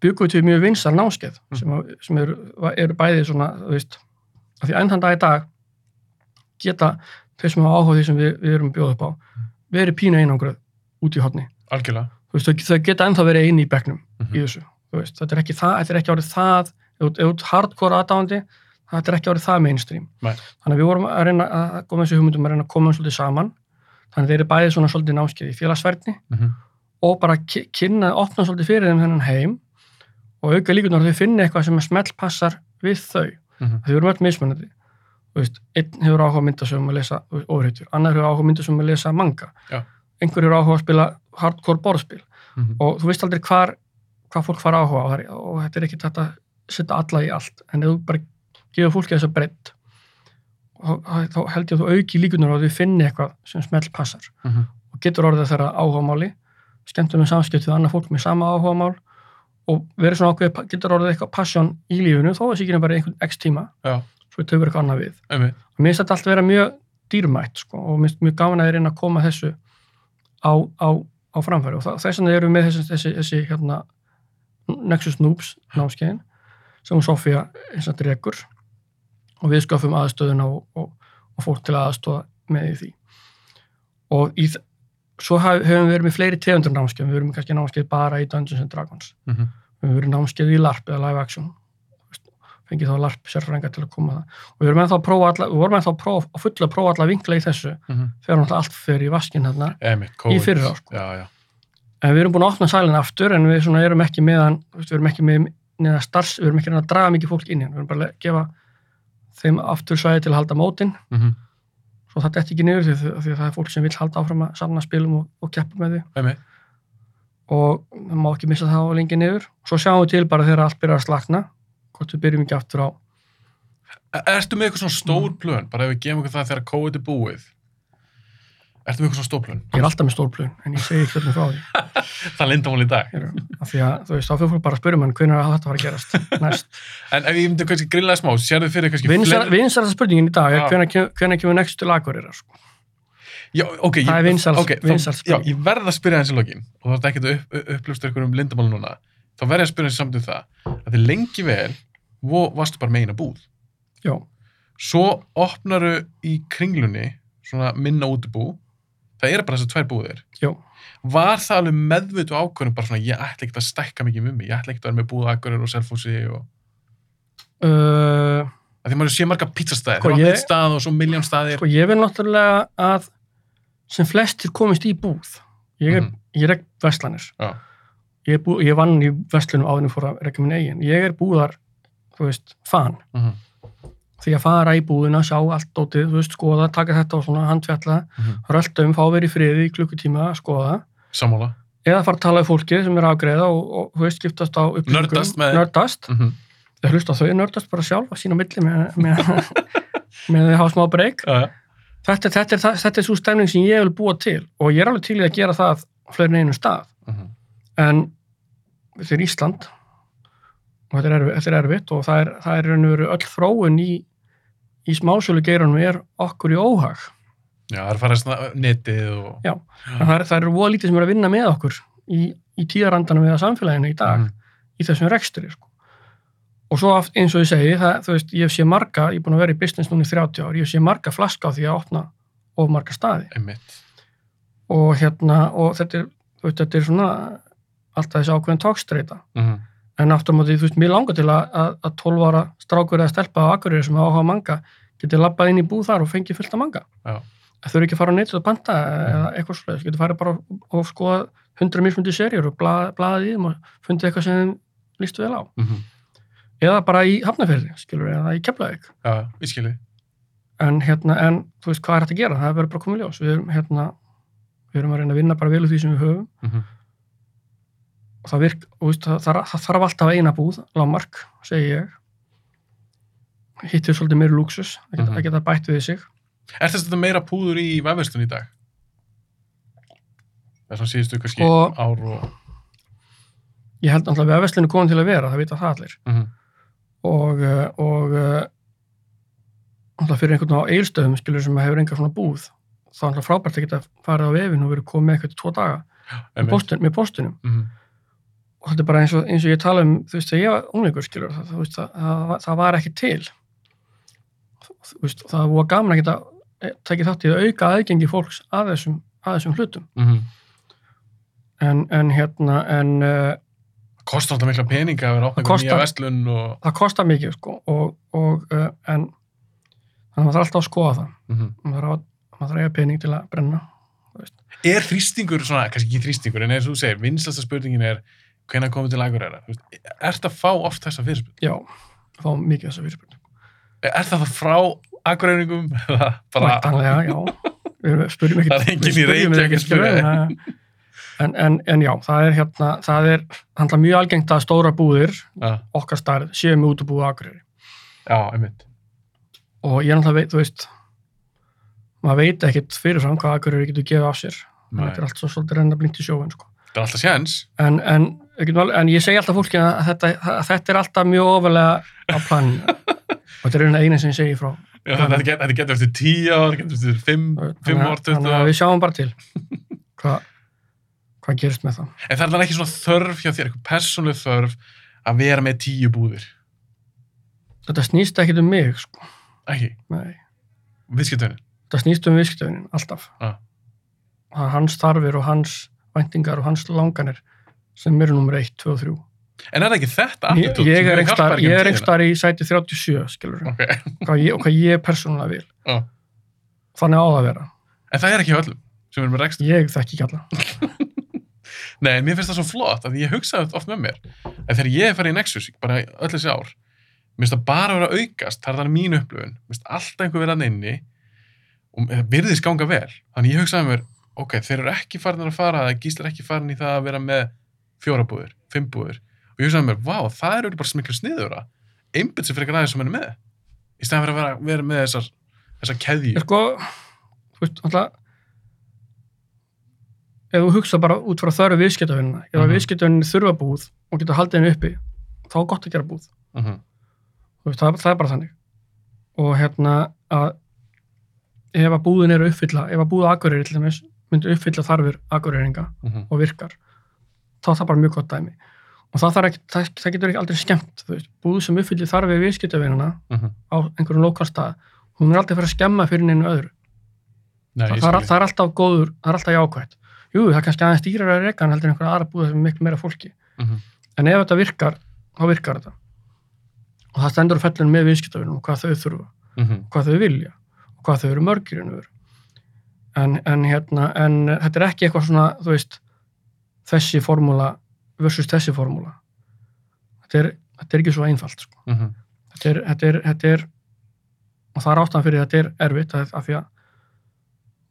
byggum við til mjög vinsar námskeið Mm. sem, sem eru, eru bæði svona, þú veist, af því enn þann dag í dag geta þeir sem hafa áhuga því sem við, við erum að bjóða upp á verið pínu einangruð út í hotni Algjörlega. þú veist, þau, þau geta ennþá verið eini í bekknum Mhm. í þessu, þú veist, þetta er ekki það þetta er ekki árið það, ert hardcore aðdáðandi, þetta er ekki árið það mainstream Nei. þannig að við vorum að reyna að koma þessu hugmyndum að reyna að koma svolítið saman þannig að þeir eru bæði svona svolítið námskeið í félagsverðni Mhm, og bara kynna, opna svolítið fyrir þeim þennan heim og auka líkunar að þau finni eitthvað sem smelt passar við þau. mhm, Þau eru mjög mismunandi. Veist, einn hefur áhuga myndasögum að lesa ofrættur, annar hefur áhuga myndasögum að lesa manga, Já. einhver hefur áhuga að spila hardcore borðspil mhm. og þú veist aldrei hvar, hvað fólk fara áhuga á þar og þetta er ekki þetta að setja alla í allt en ef þú bara gefur fólki þessa breytt þá held ég að þú auki líkunar að þau finni eitthvað sem smelt passar Mhm. og getur orðið þeirra áhugamáli skemmtum við samskipt við annað fólk með sama áhugamál og verið svona ákveð getur orðið eitthvað passion í lífinu þó að það sé ekki bara einhvern x tíma. Já, svo verið eitthvað annað við. Emi, og mér finnst þetta allt vera mjög dýrmætt sko, og mér finnst mjög gaman að reyna að koma þessu á, á, á framfæri. Og það, þess vegna erum við með þessi, þessi, þessi hérna, Nexus Noobs námskeiðin sem Sofía eins og við skafum aðstöðuna og, og, og fólk til aðstöða með því. Og í, svo haf, höfum við verið með fleiri tegundur námskeið, við erum kannski námskeið bara í Dungeons and Dragons. Mhm, við höfum verið námskeið í LARP eða live action. Fengið þá LARP sérfrænga til að koma að það og við vorum ennþá að prófa alla, við vorum ennþá að prófa, að fulla að prófa alla vinkla í þessu mhm. þegar náttúrulega allt fyrir í vaskin hérna Í fyrra, sko. Já, já. en við erum búin að opna sælinn aftur en við erum ekki veist, við erum ekki með neða starfs, við erum ekki að draga mikið fólk inn við erum bara að gefa þeim aftur svæði til að halda mótin. Mhm, svo það detti ekki niður því, því að það er fólk sem vil halda áfram að samna spilum og, og keppa með því. Emi, og það má ekki missa það á lengi niður. Svo sjáum við til bara þegar allt byrjar að slakna hvort við byrjum ekki aftur á. E- Ertu með eitthvað svona stór plön, bara ef við okkur það þegar COVID er búið? Ertu með eitthvað svona stóplun? Ég er alltaf með stórplun, en ég segi ekki öllum frá því. Það er lindamál í dag. Því að, þú veist, þá fyrir fólk bara að spyrja mann hvernig þetta var að gerast næst. En ef ég myndi kannski grilla smá, sérðu fyrir kannski Vinsarasta spurningin í dag er kem- hvenær kemur til Akureyrar, sko. Já, ok. Það er vinsæls- ok, þá- vinsæls Já, ég verð að spyrja í lokin og ekki að upp, um. Þá verð ég að spyrja hans samt það að þið lengi vel vo, varstu bara með eina búð. Já, Svo opnaru í kringlunni svona minna útibú. Það eru bara þessar tvær búðir. já. Var það alveg meðvitu ákvörðum bara svona ég ætla ekki að stækka mikið með mig, ég ætla ekki að vera með búð Akureyri og Selfossi og Uh, því maður sé marga pizzastæði, Sko, það er eitt stað og svo miljón staðir. sko, ég vil náttúrulega að sem flestir komist í búð. Ég er, ég er ekki verslanir. Já. Ég, bú, ég vann í verslunum áðurinn fór að rekka minn eigin. Ég er búðar, þú veist, fan. Mhm, Því að fara í búðina, sjá allt dótið, þú veist, skoða, taka þetta og svona handfjalla, mhm. rölda um, fá verið í friði í klukkutíma, skoða. Sammála. Eða fara að tala við fólki sem er afgreða og, og þú veist, skiptast á upplýsingum. Nördast með- Nördast. Mhm. Ég hlusta á þau, nördast bara sjálf að sína á milli með, með, með því að hafa smá breyk. Já, já. Þetta, þetta, er, þetta er svo stemning sem ég vil búa til og ég er alveg til í að gera það á fleiri en einu stað. Mhm. En þetta er Ísland og þetta er erfitt, er og það er, það er öll þróun í, í smásölu geirunum er okkur í óhag. Já, það er svona netið og... Já, það er, það er voða lítið sem er að vinna með okkur í, í tíðarandanum við samfélaginu í dag Mhm. í þessum reksturi sko. og svo aft, eins og ég segi það, þú veist, ég sé marga, ég er búin að vera í business núna í 30 ár, ég sé marga flaska á því að opna of marga staði Einmitt. og hérna, og þetta er, þetta er svona alltaf þessi ákveðin tókstreita Mhm. En móti, þú veist, mér langar til að, að, að 12 ára strákur eða stelpa á Akureyri sem áhuga manga geti labbað inn í búð þar og fengið fullt af manga Já. þau eru ekki að fara á netið og panta eða eitthvað svoleiðis, getur farið bara og, skoða 100 mismundi serjur og blað, blaðið í þeim og fundið eitthvað sem þeim líst vel á Mhm. eða bara í Hafnarferði, skilur við, eða í Keflavík Já, ég skilji. en hérna, en þú veist, hvað er þetta að gera það verður bara komið ljós, við erum hérna við erum að reyna að vinna bara vel úr því sem við höfum Mhm. Og það virk, og veist, það, það, það þarf alltaf eina búð, lámark, segi ég hittir svolítið meiri lúksus að geta, Mhm. að geta bætt við sig Er þess að þetta meira púður í vefverslun í dag? Það er svona síðustu kannski Og- ár og... ég held náttúrulega að veslinu komin til að vera, það vita það allir Mhm. og, uh, og uh, náttúrulega fyrir einhvern veginn á eilstöðum skilur sem hefur enga svona búð þá er náttúrulega frábært að geta farið á vefin og verið komið með eitthvað í tvo daga með, Einmitt. postin, með postinum Mhm. Og þetta er bara eins og, eins og ég tala um þú veist, þegar ég var unglingur skilur það, veist, það, það, það var ekki til þú veist, það var gaman að geta eh, tekið þátt í að auka aðgengi fólks að þessum, að þessum hlutum Mhm. en, en hérna en uh, kostar alltaf mikla peninga að vera Það einhver nýja verslun og... það kostar mikið sko, og, og uh, en þannig að maður þarf alltaf að skoða það Mhm. maður þarf að, maður þarf að eiga pening til að brenna Er þrýstingur svona, kannski ekki þrýstingur, en eins og þú segir, vinslasta spurningin er hvenær komið til Akureyra? Þú veist, Ert að fá oft þessa fyrirspurn? já, fá mikið þessa fyrirspurning Er það það frá bara, Væntanlega, já. Við spyrjum ekki. Það er enginn í Reykjavík ekki, að spyrja. skilur, En, en, en já, það er hérna, það er handla mjög algengt að stóra búðir, já, okkar starf, séu með út að búa aðgriðri. já, einmitt. Og ég náttúrulega veit, þú veist, maður veit ekkit fyrirfram hvað aðgriðri getur gefið af sér. Nei. Þetta er allt svo svolítið renna blint í sjóin, sko. Það er alltaf séns. En, en, en ég segi alltaf fólki að þetta, að þetta er alltaf mjög ofalega á planinu. og þetta er eina sem ég segi frá. Já, þetta get- þetta getur eftir tíu ár, getur eftir fimm, fimm Þannig að- við sjáum bara til hvað, hvað gerist með það. En það er þannig ekki svona þörf hjá þér, eitthvað persónuleg þörf að vera með tíu búðir. Þetta snýst ekkit um mig, sko. Ekki, Nei. viðskiptöðin. Það snýst um viðskiptöfunin, alltaf. Er hans þarfir og hans væntingar og hans langanir sem eru nummer 1, 2 og 3. En er það ekki þetta attitút ég ég er einhver staðar í sæti 37, skilur Ok, hvað ég, og hvað ég persónulega vil. Já. Þannig á það að vera. en það er ekki öllum sem er með rekst. Ég þekki ekki alla. Nei, mér finnst það svo flott að ég hugsaði oft með mér. En þegar ég er farið í Nexus, bara öll þessi ár, mér finnst það bara að vera að aukast, það er þannig mín upplöfun, mér finnst alltaf einhver verið að inni og það virðist ganga vel. Þannig ég hugsaði mér, ok, þeir eru ekki farin að fara, gíslar ekki farin í það að vera með fjóra búðir, fimm búðir. Og ég hugsaði mér, vá, það eru bara svo miklu sniður að einbytt sem fyrir aðeins sem hann er með. Í stæðan fyrir að vera, vera með þessar, þessar keðjur. Ég sko, þú veist, alltaf, ef þú hugsa bara út frá þörfu viðskiptavinnina, ef Mhm. mm viðskiptavinnin þurfa búð og geta haldið henni uppi, þá er gott að gera búð. Mhm. Þú Veist, það, það er bara þannig. Og hérna að ef að búðin eru uppfylla, ef að búða dæmis myndi uppfylla þarfir akureyringa Mhm. og virkar, þá er það bara mjög gott dæmi. Og það, ekki, það, það getur ekki aldrei skemmt, þú veist, búð sem uppfyllir þarfir viðskiptavinnina Mhm. á einhverjum lokalstað, hún er aldrei að fara að skemma fyrir neinu öðru. Nei, það, er, það er alltaf góður, það er alltaf jákvætt jú, það er kannski aðeins dýrar að reka en heldur einhverja aðra búða sem er miklu meira fólki Mhm. en ef þetta virkar, þá virkar þetta og það stendur á fellinu með viðskiptavinum og hvað þau þurfa, Mhm. hvað þau vilja og hvað þau eru mörgir en veru en, en hérna en þetta er ekki eitthvað svona, þú veist þessi formúla versus þessi formúla þetta er, þetta er ekki svo einfalt sko. Mhm. þetta, er, þetta, er, þetta er og það er ástæðan fyrir þetta er erfitt af því að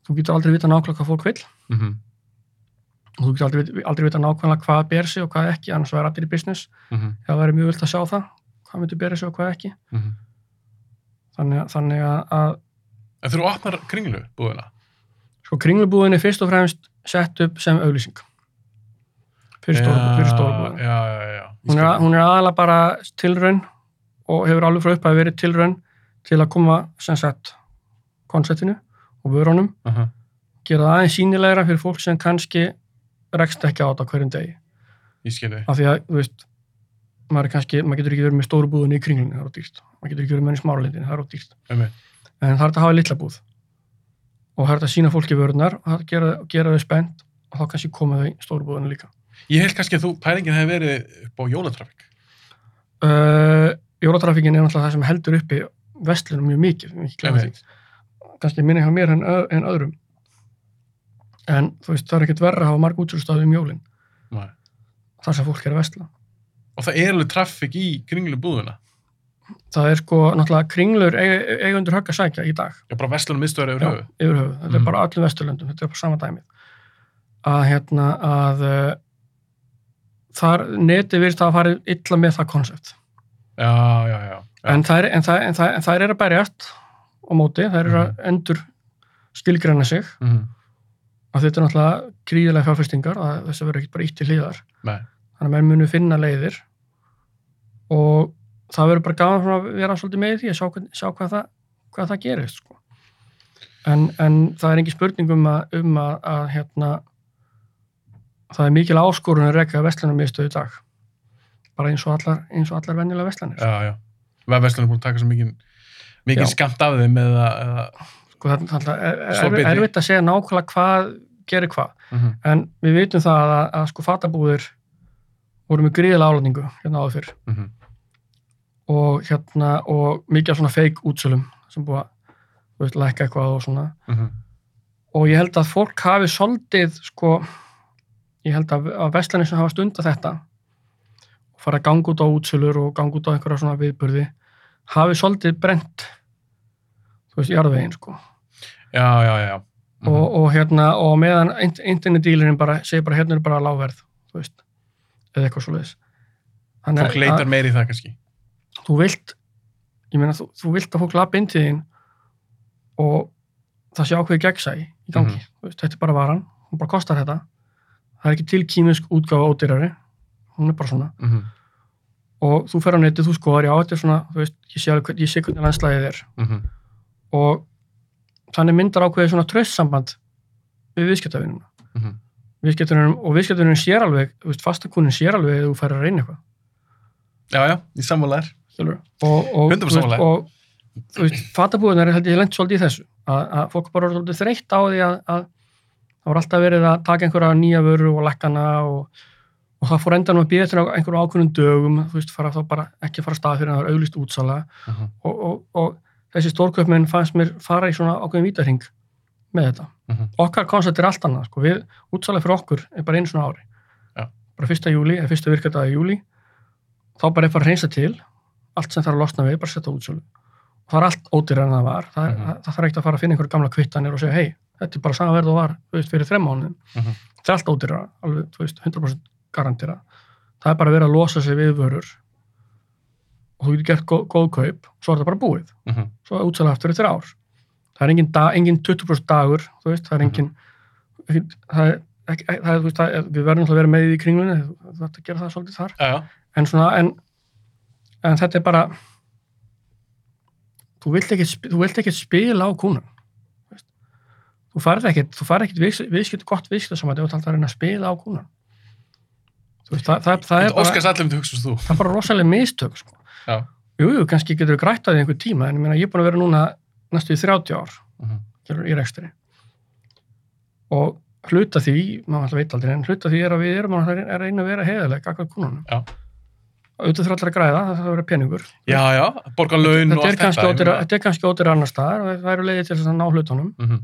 þú getur aldrei vita nákvæmlega hvað fólk vil Mhm. og þú getur aldrei, aldrei vita nákvæmlega hvað ber sig og hvað ekki, annars væri allir í business Mhm. það væri mjög vilt að sjá það hvað myndir bera sig og hvað ekki þannig, að- þannig að, En þú opnar kringlu búðina? sko kringlubúðin er fyrst og fremst sett upp sem auglýsing fyrir já. já. Ég hún er, hún er aðalega bara tilraun og hefur alveg frá upphæði verið tilraun til að koma sem sagt konceptinu og vörunum Mhm. gera það aðeins sínilegra fyrir fólk sem kannski rekst ekki á þetta hverjum degi Ég skil þig. af því að, þú veist maður, er kannski, maður getur ekki verið með stóru búðin í kringlunni, það er á dýrt maður getur ekki verið með henni smáralindin, það er Einmitt. en það er að hafa litla búð og það er að sína fólki vörunar og er gera, gera þau spennt og þá kannski koma þau í stóru búðinu líka Ég held kannski að þú, pælingin hefði verið upp á jólatrafík. uh, Jólatrafikin er náttúrulega það sem heldur uppi vestlunum mjög mikið, kannski minni hjá mér en, en öðrum en þú veist, það er ekkert verra að hafa marg útsölustáði um jólin Nei. þar sem fólk er að vestla Og það er alveg trafík í kringlu búðina. það er sko náttúrulega kringlur eig, eigundur högg að sækja í dag Já, bara vestlunum miðstöður yfir höfu. yfir höfuð, þetta Mhm. er bara á öllum vesturlöndum þetta er bara sama dæmið að hérna að þar neti virðist að fara illa með það konsept en þær er að berjast á móti, þær eru að endur skilgræna sig. Mhm. að þetta er náttúrulega gríðilega fjárfestingar að þessu verður ekki bara ítt til hlýðar þannig að menn munu finna leiðir. Og það verður bara svona að vera svolítið með í því að sjá, sjá hvað, það, hvað það gerist sko. en, en það er ekki spurning um að, um að, að hérna, það er mikil áskorun að reka vestlunum í dag bara eins og allar, eins og allar venjulega vestlanir Já, já. Vestlunum er búin að taka svo mikið, mikið Já. skamt af þeim eða, eða sko, það, er, er, biti. erfitt að segja nákvæmlega hvað gerir hvað Mhm. en við vitum það að, að sko fatabúðir voru með gríðilega álætningu hérna áður fyrr Mhm. og hérna og mikið af svona fake útsölum sem búið að lækka eitthvað og svona Mhm. og ég held að fólk hafi soldið sko ég held að, að vestlanir sem hafa stunda þetta og fara að ganga út á útsölur og ganga út á einhverja svona viðburði hafi soldið brent þú veist, jarðveginn sko Já, já, já. Mhm. og, og hérna og meðan int- internetdílirinn bara segir bara hérna er bara lágverð þú veist, eða eitthvað svo leiðis Fólk leitar meir í það kannski. þú vilt ég meina þú, þú vilt að fólk lappa inn til þín og það sé ákveði gegnsæ í gangi, Mhm. þú veist, þetta er bara varan hún bara kostar þetta það er ekki til kýmisk útgáfa ódýrari hún er bara svona Mhm. og þú fer á netið, þú skoðar, já, þetta er svona þú veist, ég sé, alveg ég sé hvernig landslæðið er Mhm. og þannig myndar ákveðið svona tröstsamband við viðskiptavinnuna Mhm. viðskiptunum og viðskiptunum sér alveg, þú veist, fastakunin sér alveg ef þú fær að reyna eitthvað Já, já, og, 100% þú veist, sammála. og þú veist, fatabúðunar held ég lent svolítið í þessu að, að fólk bara er svolítið þreytt á því að, að það var alltaf verið að taka einhverja nýja vöru og lekkana og, og það fór endan að býða eftir einhverju ákveðnum dögum þú veist, fara þá bara ekki fara stað fyrir að það er auglýst útsala Mhm. og, og, og þessi stórköpmenn fannst mér fara í svona ákveðin vítarhing með þetta. Mhm. Okkar koncept er allt annað, sko, við, útsalega fyrir okkur er bara einu svona ári. Já. Bara fyrsta júli, eða fyrsta virkadaði júli, þá bara er bara að reynsa til, allt sem þarf að losna við, bara setja útsölu. Og það er allt ódýrar en það var, það, er, Mhm. það, það þarf ekki að fara að finna einhverju gamla kvittanir og segja, hei, þetta er bara sama verð og var, veist, fyrir þrem mánuðum. Mhm. Það er allt ódýrar, alveg, veist, 100% garantira. Það er bara verið að losa sig við vörur og þú getur gert góð, góð kaup, svo er það bara búið Mhm. svo er útsala aftur í þrjá ár það er engin, dag, engin 20% dagur veist, það er engin ekki, það er ekki, það, er, það, er- við verðum alltaf að vera með í kringlunni, þú ert að gera það svolítið þar. Já. En svona, en, en þetta er bara, þú vilt ekki, sp- þú vilt ekki spila á kúnum. Þú farið ekkit, þú farið ekkit viðskipt, gott viðskipt sem að þú alltaf að reyna að spila á. Þú veist, það, það, það, er bara, um það er bara rosalega mistök, sko. Já. Jú, kannski getur við grætt að því einhver tíma, en ég meina, ég er búin að vera núna næstu í 30 ár Mhm. skilur, í rekstri. Og hluta því, maður alltaf veit aldrei, en hluta því er að við erum að reyna að vera heiðalega akkvæmt kúnunum. Já. Auðvitað þurfa allir að græða, það þarf að vera peningur. Já, já, borga laun og allt þetta. þetta er kannski ótir annar staðar og það eru leiðið til þess að ná hlutunum. Mm -hmm.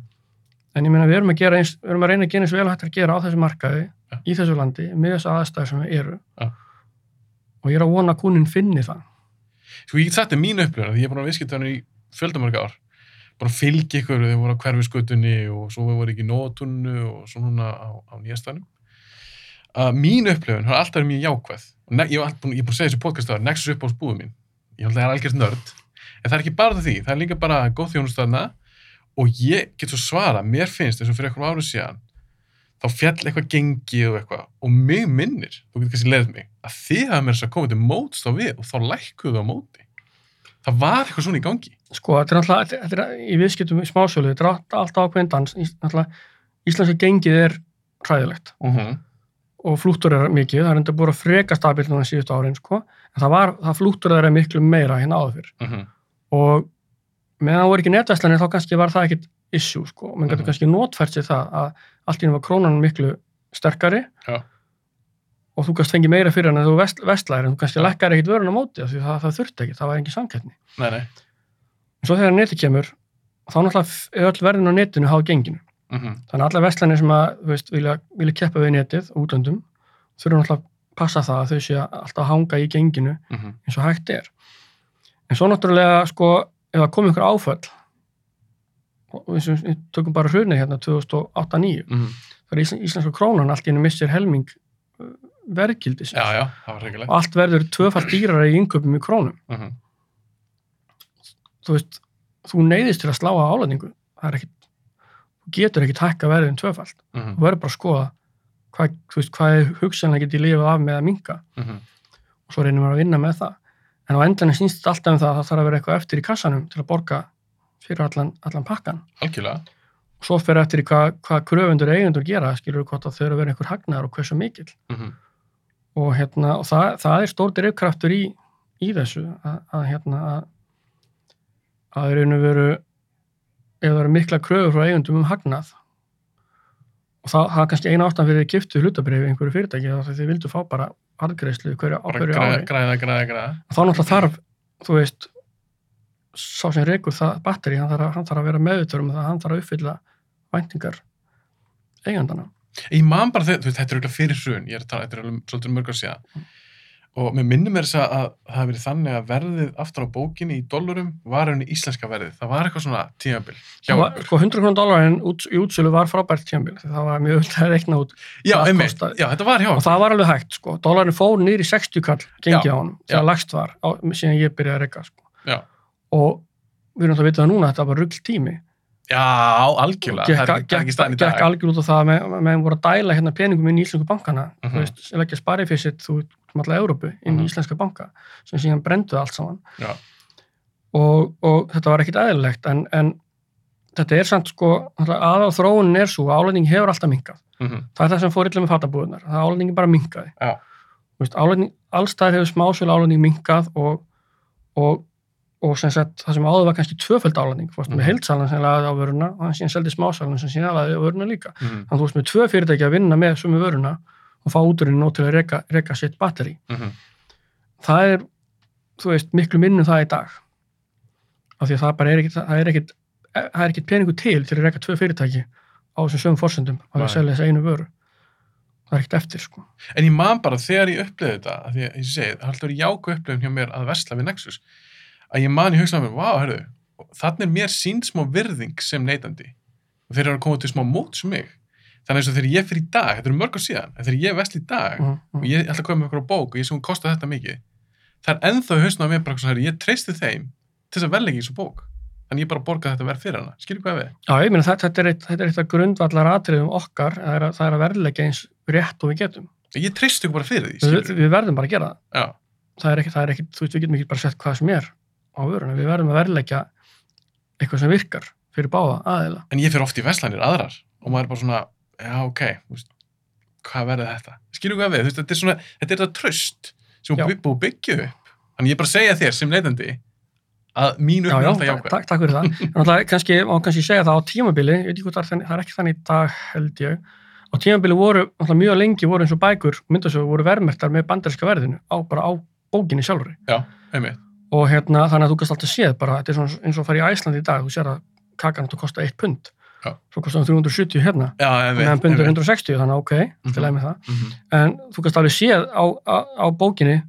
En ég meina, við erum að, gera eins, við erum að reyna að gera eins vel og hægt er að gera á þessu markaði, Já. í þessu landi, með þessu aðstæður sem við eru. Já. Og ég er að vona að kúnin finni það. Sko, ég get þér mín upplifun, því ég er búin að viðskipta hann í fjöldamörg ár. Að fylgja ykkur, þau voru á hverfiskutunni og svo voru ekki í nótunnu og svo núna á, á nýjastanum. Uh, mín upplifun har alltaf mjög jákvæð. Og ég, er búin að segja þessu podcast að Nexus upp á spúðu mín. Ég held að það er algjört nörd. En það er ekki bara því, það er líka bara góð þjónustöðna og ég get svo svara, mér finnst eins og fyrir eitthvað árið síðan, þá fjall eitthvað gengið og eitthvað og mig minnir, þú getur kannski leiðið mig, að þið hafa mér þess að koma til móts þá við og þá lækkuðu á móti. Það var eitthvað svona í gangi. Sko, þetta er alltaf, þetta er í viðskiptum í smásölu, þetta er allt- alltaf ákveðin dans. Íslenska gengið er hræðilegt Uh -huh. og flúttur er mikið, það er enda búið að freka stabilt núna síðustu árin, sko, en það var, það flúttur er miklu meira hérna áður. Uh -huh. Og meðan það voru ekki netvæslanir þá kannski var það ekkit issue, sko, menn getur Mhm. kannski notfært sér það að allt í einu var krónan miklu sterkari Já. og þú kannski fengi meira fyrir hann en þú vest, vestlæri, en þú kannski lekkar ekkit vörun á móti því það, það þurfti ekki, það var engin nei. En svo þegar neti kemur, þá náttúrulega er öll verðin á netinu háð genginu. Uh -huh. Þannig að allar vestlanir sem að, þú veist, vilja, vilja keppa við netið og útöndum, þurfum náttúrulega passa það að þau sé alltaf að hanga í genginu Uh -huh. eins og hægt er. En svo náttúrulega, sko, ef það kom ykkur áföll, og við tökum bara hrunið hérna 2008-2009, Uh -huh. það er íslen, íslenska krónan allt í henni missir helming uh, verðgildis og allt verður tvöfalt dýrara í innköpum í krónum. Uh -huh. Þú veist, þú neyðist til að slá á álæningu. Það er ekkit, þú getur ekkit hækka verðin tvöfalt. Uh -huh. þú verður bara að skoða hvað, þú veist, hvað er hugsanlega getið lifað af með að minka -huh. og svo reynir maður að vinna með það en á endanum snýst þetta alltaf um það að það þarf að vera eitthvað eftir í kassanum til að borga fyrir allan, allan pakkan Algjörlega. og svo fyrir eftir í hvað, hvað kröfundur eigendur gera, skilur hvort að þau eru að vera einhver hagnaðar og hversu mikill Uh -huh. og, hérna, og það, það er stór drifkraftur í, í þessu að, að hérna að, að þeir einu veru ef það eru mikla kröfur frá eigundum um hagnað og það, það er kannski eina ástan fyrir kiptu hlutabrifi einhverju fyrirtæki þá þið vildu fá bara arðgreislu hverju, hverju ári græða, græða, græða. þá náttúrulega þarf, þú veist sá sem reykur það batteri, hann þarf, að- hann þarf að vera meðutur um það, hann þarf að uppfylla væntingar eigandana Ég man bara þegar, þú veist, þetta er auðvitað fyrir hrun, ég er að tala, þetta er alveg svolítið mörg að segja. Og mér minnum mér þess að að það hafi verið þannig að verðið aftur á bókinni í dollurum var henni íslenska verðið. Það var eitthvað svona tímabil Það sko 100 krónar dólarinn út, í útsölu var frábært tjámbil það var mjög öll að reikna út Já, það kostaði. já, þetta var hjá og það var alveg hægt sko, dólarinn fór í 60 kall gengi á honum, já. þegar lagst var á, síðan ég byrjaði að reika sko. Já, og við erum alltaf að vita það núna að þetta var rugl tími já algjörlega, það það gekk dag. algjör út á það að með, með voru að dæla hérna peningum inn í íslensku bankana Mhm. sem um alla Európu inn Mhm. í íslenska banka sem síðan brenduð allt saman Já. og, og þetta var ekkit eðlilegt en, en þetta er samt sko aðal þróunin er svo að álætning hefur alltaf minkað Mhm, það er það sem fór illa með fatabúðunar það álætningi bara veist, álætning, allstæðir hefur smásölu álætning minkað og, og, og sem sagt, það sem áður var kannski tvöföld álætning, þú veist, Mhm. með heildsalan sem lagði á vöruna og hann síðan seldi smásalan sem síðan lagði á vöruna líka mhm, þannig að þú veist með tvö fyrirtæki að vinna með sumu vöruna og fá úturinn nóg til að reka, reka sitt batteri mhm. það er, þú veist, miklu minnum það í dag. Af því að það bara er ekkit það er ekkit, það er ekkit peningu til til að reka tvö fyrirtæki á þessum sögum forsendum að það selja þessi einu vöru. Það er ekkit eftir, sko. En ég man bara þegar ég upplifði þetta, að því að ég segi, það verið jáku upplifun hjá mér að versla við Nexus, að ég man í hugsaðum mér, vá, herru, þannig er mér sínd smá virðing sem neytandi. Og þeir eru að koma til smá móts um mig. Þannig eins og þegar ég fyrir í dag, þetta eru mörg á síðan, þegar ég vesli í dag mm, og mm. ég ætla að koma með okkur á bók og ég sem hún kosta þetta mikið, það er ennþá í hausnum á mér bara svona, ég treysti þeim til þess að velja ekki þessu bók. en ég bara borga þetta verð fyrir hana. Skilur hvað við? Já, ég meina þetta, þetta er eitt, þetta er eitt af grundvallar atriðum okkar, það er, að- það er að verðleika eins rétt og við getum. Ég treyst ykkur bara fyrir því, Við, skilur við verðum bara að gera það. Já, Það er ekki, það er ekki, þú veist, við getum ekki bara sett hvað sem er á vöruna. Við verðum að verðleika eitthvað sem virkar fyrir báða aðeila. en ég fyrir oft í veslanir aðrar og maður er bara svona, já, ok, veist, hvað verður þetta? Skilur hvað við? Veist, þetta er svona, þetta er þetta tröst sem við búið að byggja upp. Þannig ég bara segja þér sem neytandi að mín Já, upp er já, alltaf takk, takk, fyrir það. Náttúrulega kannski, má kannski segja það á tímabili, ég veit ekki hvað það er, þannig- það ekki þannig í dag held ég. Á tímabili voru, mjög lengi voru eins og bækur, myndasögur voru verðmerktar með bandarinska verðinu á, bara á bókinni sjálfri. Já, einmitt. Og hérna, þannig að þú kannst alltaf séð bara, þetta er svona eins og að fara í Æslandi í dag, þú sér að kakan að kosta 1 pund. Svo kostar hann 370 hérna, meðan pundur einmitt. 160, þannig að ok, í Mhm. lagi með það. Mhm. En þú kannst alveg séð á, á, á bókinni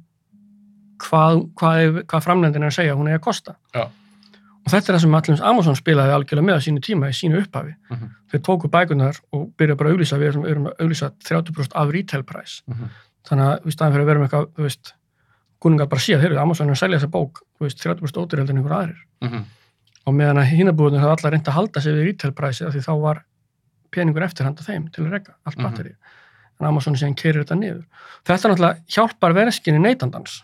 hvað, hvað, hvað framlendin er að segja að hún er að kosta. Já. Og þetta er það sem allir Amazon spilaði algjörlega með á sínu tíma í sínu upphafi. Mhm. Þeir tóku bækunar og byrja bara að auglýsa, við erum, við að auglýsa 30% af retail price. Mhm. Þannig að í staðan fyrir að vera með eitthvað, þú veist, kunningar bara séð, heyrðu, Amazon er að selja þessa bók, þú veist, 30% ódýrhald en einhver aðrir. Mhm. Og meðan að hinnabúðunir hafði allar reynd að halda sig við retail price af því þá var peningur eftirhanda þeim til að reyka allt Mhm. batteri. En Amazon síðan keirir þetta niður. Þetta náttúrulega hjálpar verðskinni neytandans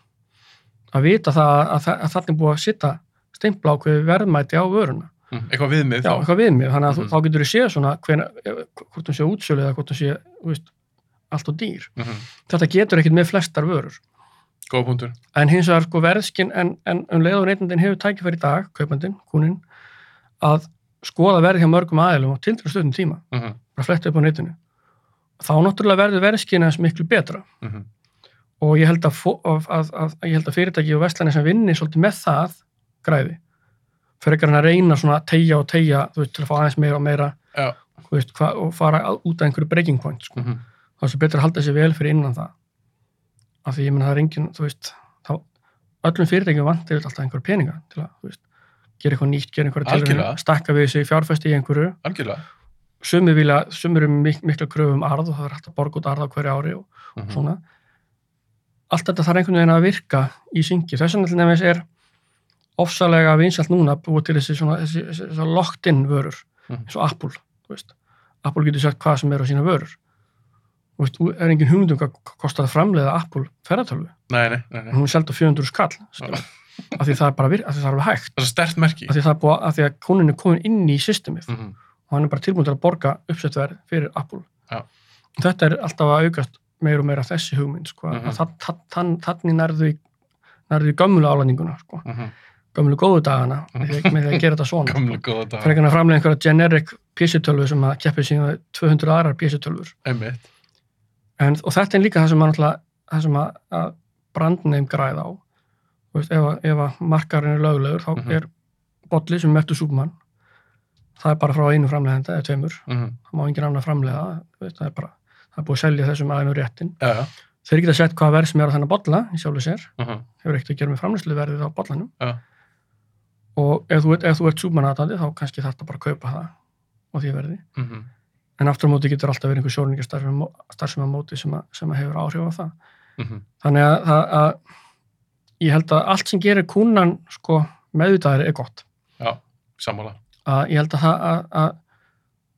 að vita það að, að, er búið að sitta steimpla ákveði verðmæti á vöruna. Mhm. Eitthvað viðmið Já, eitthvað viðmið. Þannig að mm. þá getur þú séð svona hvena, hvort hún sé útsölu eða hvort þú veist, allt og dýr. Mhm. Þetta getur ekkit með flestar vörur. Góða punktur. En hins vegar sko verðskinn en, en um leið og neytandinn hefur tækifæri í dag, kaupandinn, kúnin, að skoða verð hjá mörgum aðilum á tildra stöðum tíma, Mhm. bara fletta upp á netinu. Þá náttúrulega verður verðskinn eins miklu betra Mhm. og ég held að, að, að, að, ég held að fyrirtæki og vestlani sem vinni svolítið með það græði. Fyrir ekki að reyna svona að tegja og tegja, þú veist, til að fá aðeins meira og meira Já. þú veist, hva, og fara út af einhverju breaking point, sko. Mhm. þá er svo betur að halda sér vel fyrir innan það. Af því ég menn það er engin, þú veist, þá öllum fyrirtækjum vantir alltaf einhverja peninga til að, þú veist, gera eitthvað nýtt, gera einhverja Algjörlega. stakka við sig, fjárfesti í einhverju Algjörlega. sumir vilja, sumir eru mik mikla kröfum arð og það er hægt að borga út arð á hverju ári og Mhm. svona allt þetta þarf einhvern veginn að virka í syngi, þess vegna til nefnis er ofsalega vinsalt núna að búa til þessi svona, þessi, þessi, þessi locked in vörur Mhm. eins og Apple, þú veist Apple getur sagt hvað sem er á sína vörur veist, er engin hugmyndum hvað kostar að framleiða Apple ferðartölvu Nei, nei, nei, nei. hún er seld á 400 skall af því það er bara vir, af því það er alveg hægt Það er stert merki. af því búið, af því að konin er komin inn í systemið Mhm. og hann er bara tilbúin til að borga uppsett verð fyrir Apple. Já. Þetta er alltaf að aukast meira og meira þessi hugmynd, sko, Mhm. að þann- þann- þannig nærðu í, í gömlu álæninguna, sko, Mhm. gömlu góðu dagana með því, að- með því að gera þetta svona. Dag. Fyrir að framlega einhverja generic PC-tölvu sem að keppið síðan 200 aðrar PC-tölvur. Einmitt. En, og þetta er líka það sem að, það sem að, að brandneim græða á. Veist, ef, ef að markarinn er löglegur, þá Mhm. er bolli sem mertu Súbmann. Það er bara frá einu framlegenda eða tveimur. Mhm. það má engin annar framlega veist, það er bara, það er búið að selja þessum aðeinu réttin Já, já. þeir geta sett hvað verð sem er á þennan bolla í sjálfu sér, Mhm. hefur ekkert að gera með framlýsluverðið á bollanum Já. og ef þú, ef þú ert súmanatandi þá kannski þarf það bara að kaupa það á því verði Mhm. En aftur á móti getur alltaf verið einhver sjóningastarfsum á móti sem, að, sem að hefur áhrif á það Mhm. þannig að, að, að ég held að allt sem gerir kúnan sko, meðvitaðari er gott Já, sammála. ég held að, það, að, að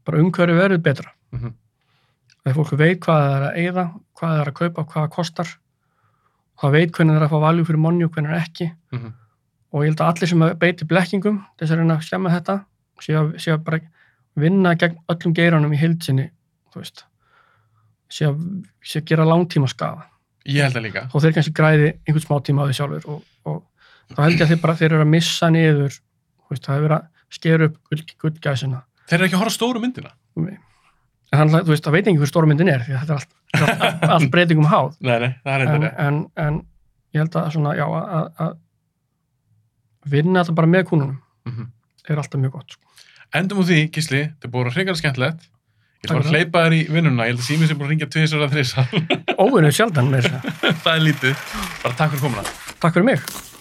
bara umhverju verður betra Mhm. þegar fólk veit hvað það er að eyða hvað það er að kaupa, hvað það kostar það veit hvernig það er að fá valjú fyrir money og hvernig ekki Mhm. og ég held að allir sem beiti blekkingum þess að reyna að skemma þetta sé að, sé að bara vinna gegn öllum geiranum í heilsinni þú veist sé að, sé að gera langtíma skafa Ég held það líka. og þeir kannski græði einhvern smá tíma á því sjálfur og, og þá held ég að þeir bara þeir eru að missa niður veist, það verið að skera upp gull, gullgæsina Þeir eru ekki að horfa stóru myndina. en þú veist, það veit ekki hver stórmyndin er því að þetta er allt, allt, allt, breytingum háð Nei, nei, það er en, en, en ég held að svona, já, að, að vinna þetta bara með kúnunum Mhm. er alltaf mjög gott sko. Endum úr því, Gísli, þetta er búin að hreikara skemmtilegt. Ég Takk bara að hleypa þér í vinnuna. Ég held að símið sem búin að ringja tvisar að þrisa. óvinnu sjaldan með þess að það er lítið. Bara takk fyrir komuna. takk fyrir mig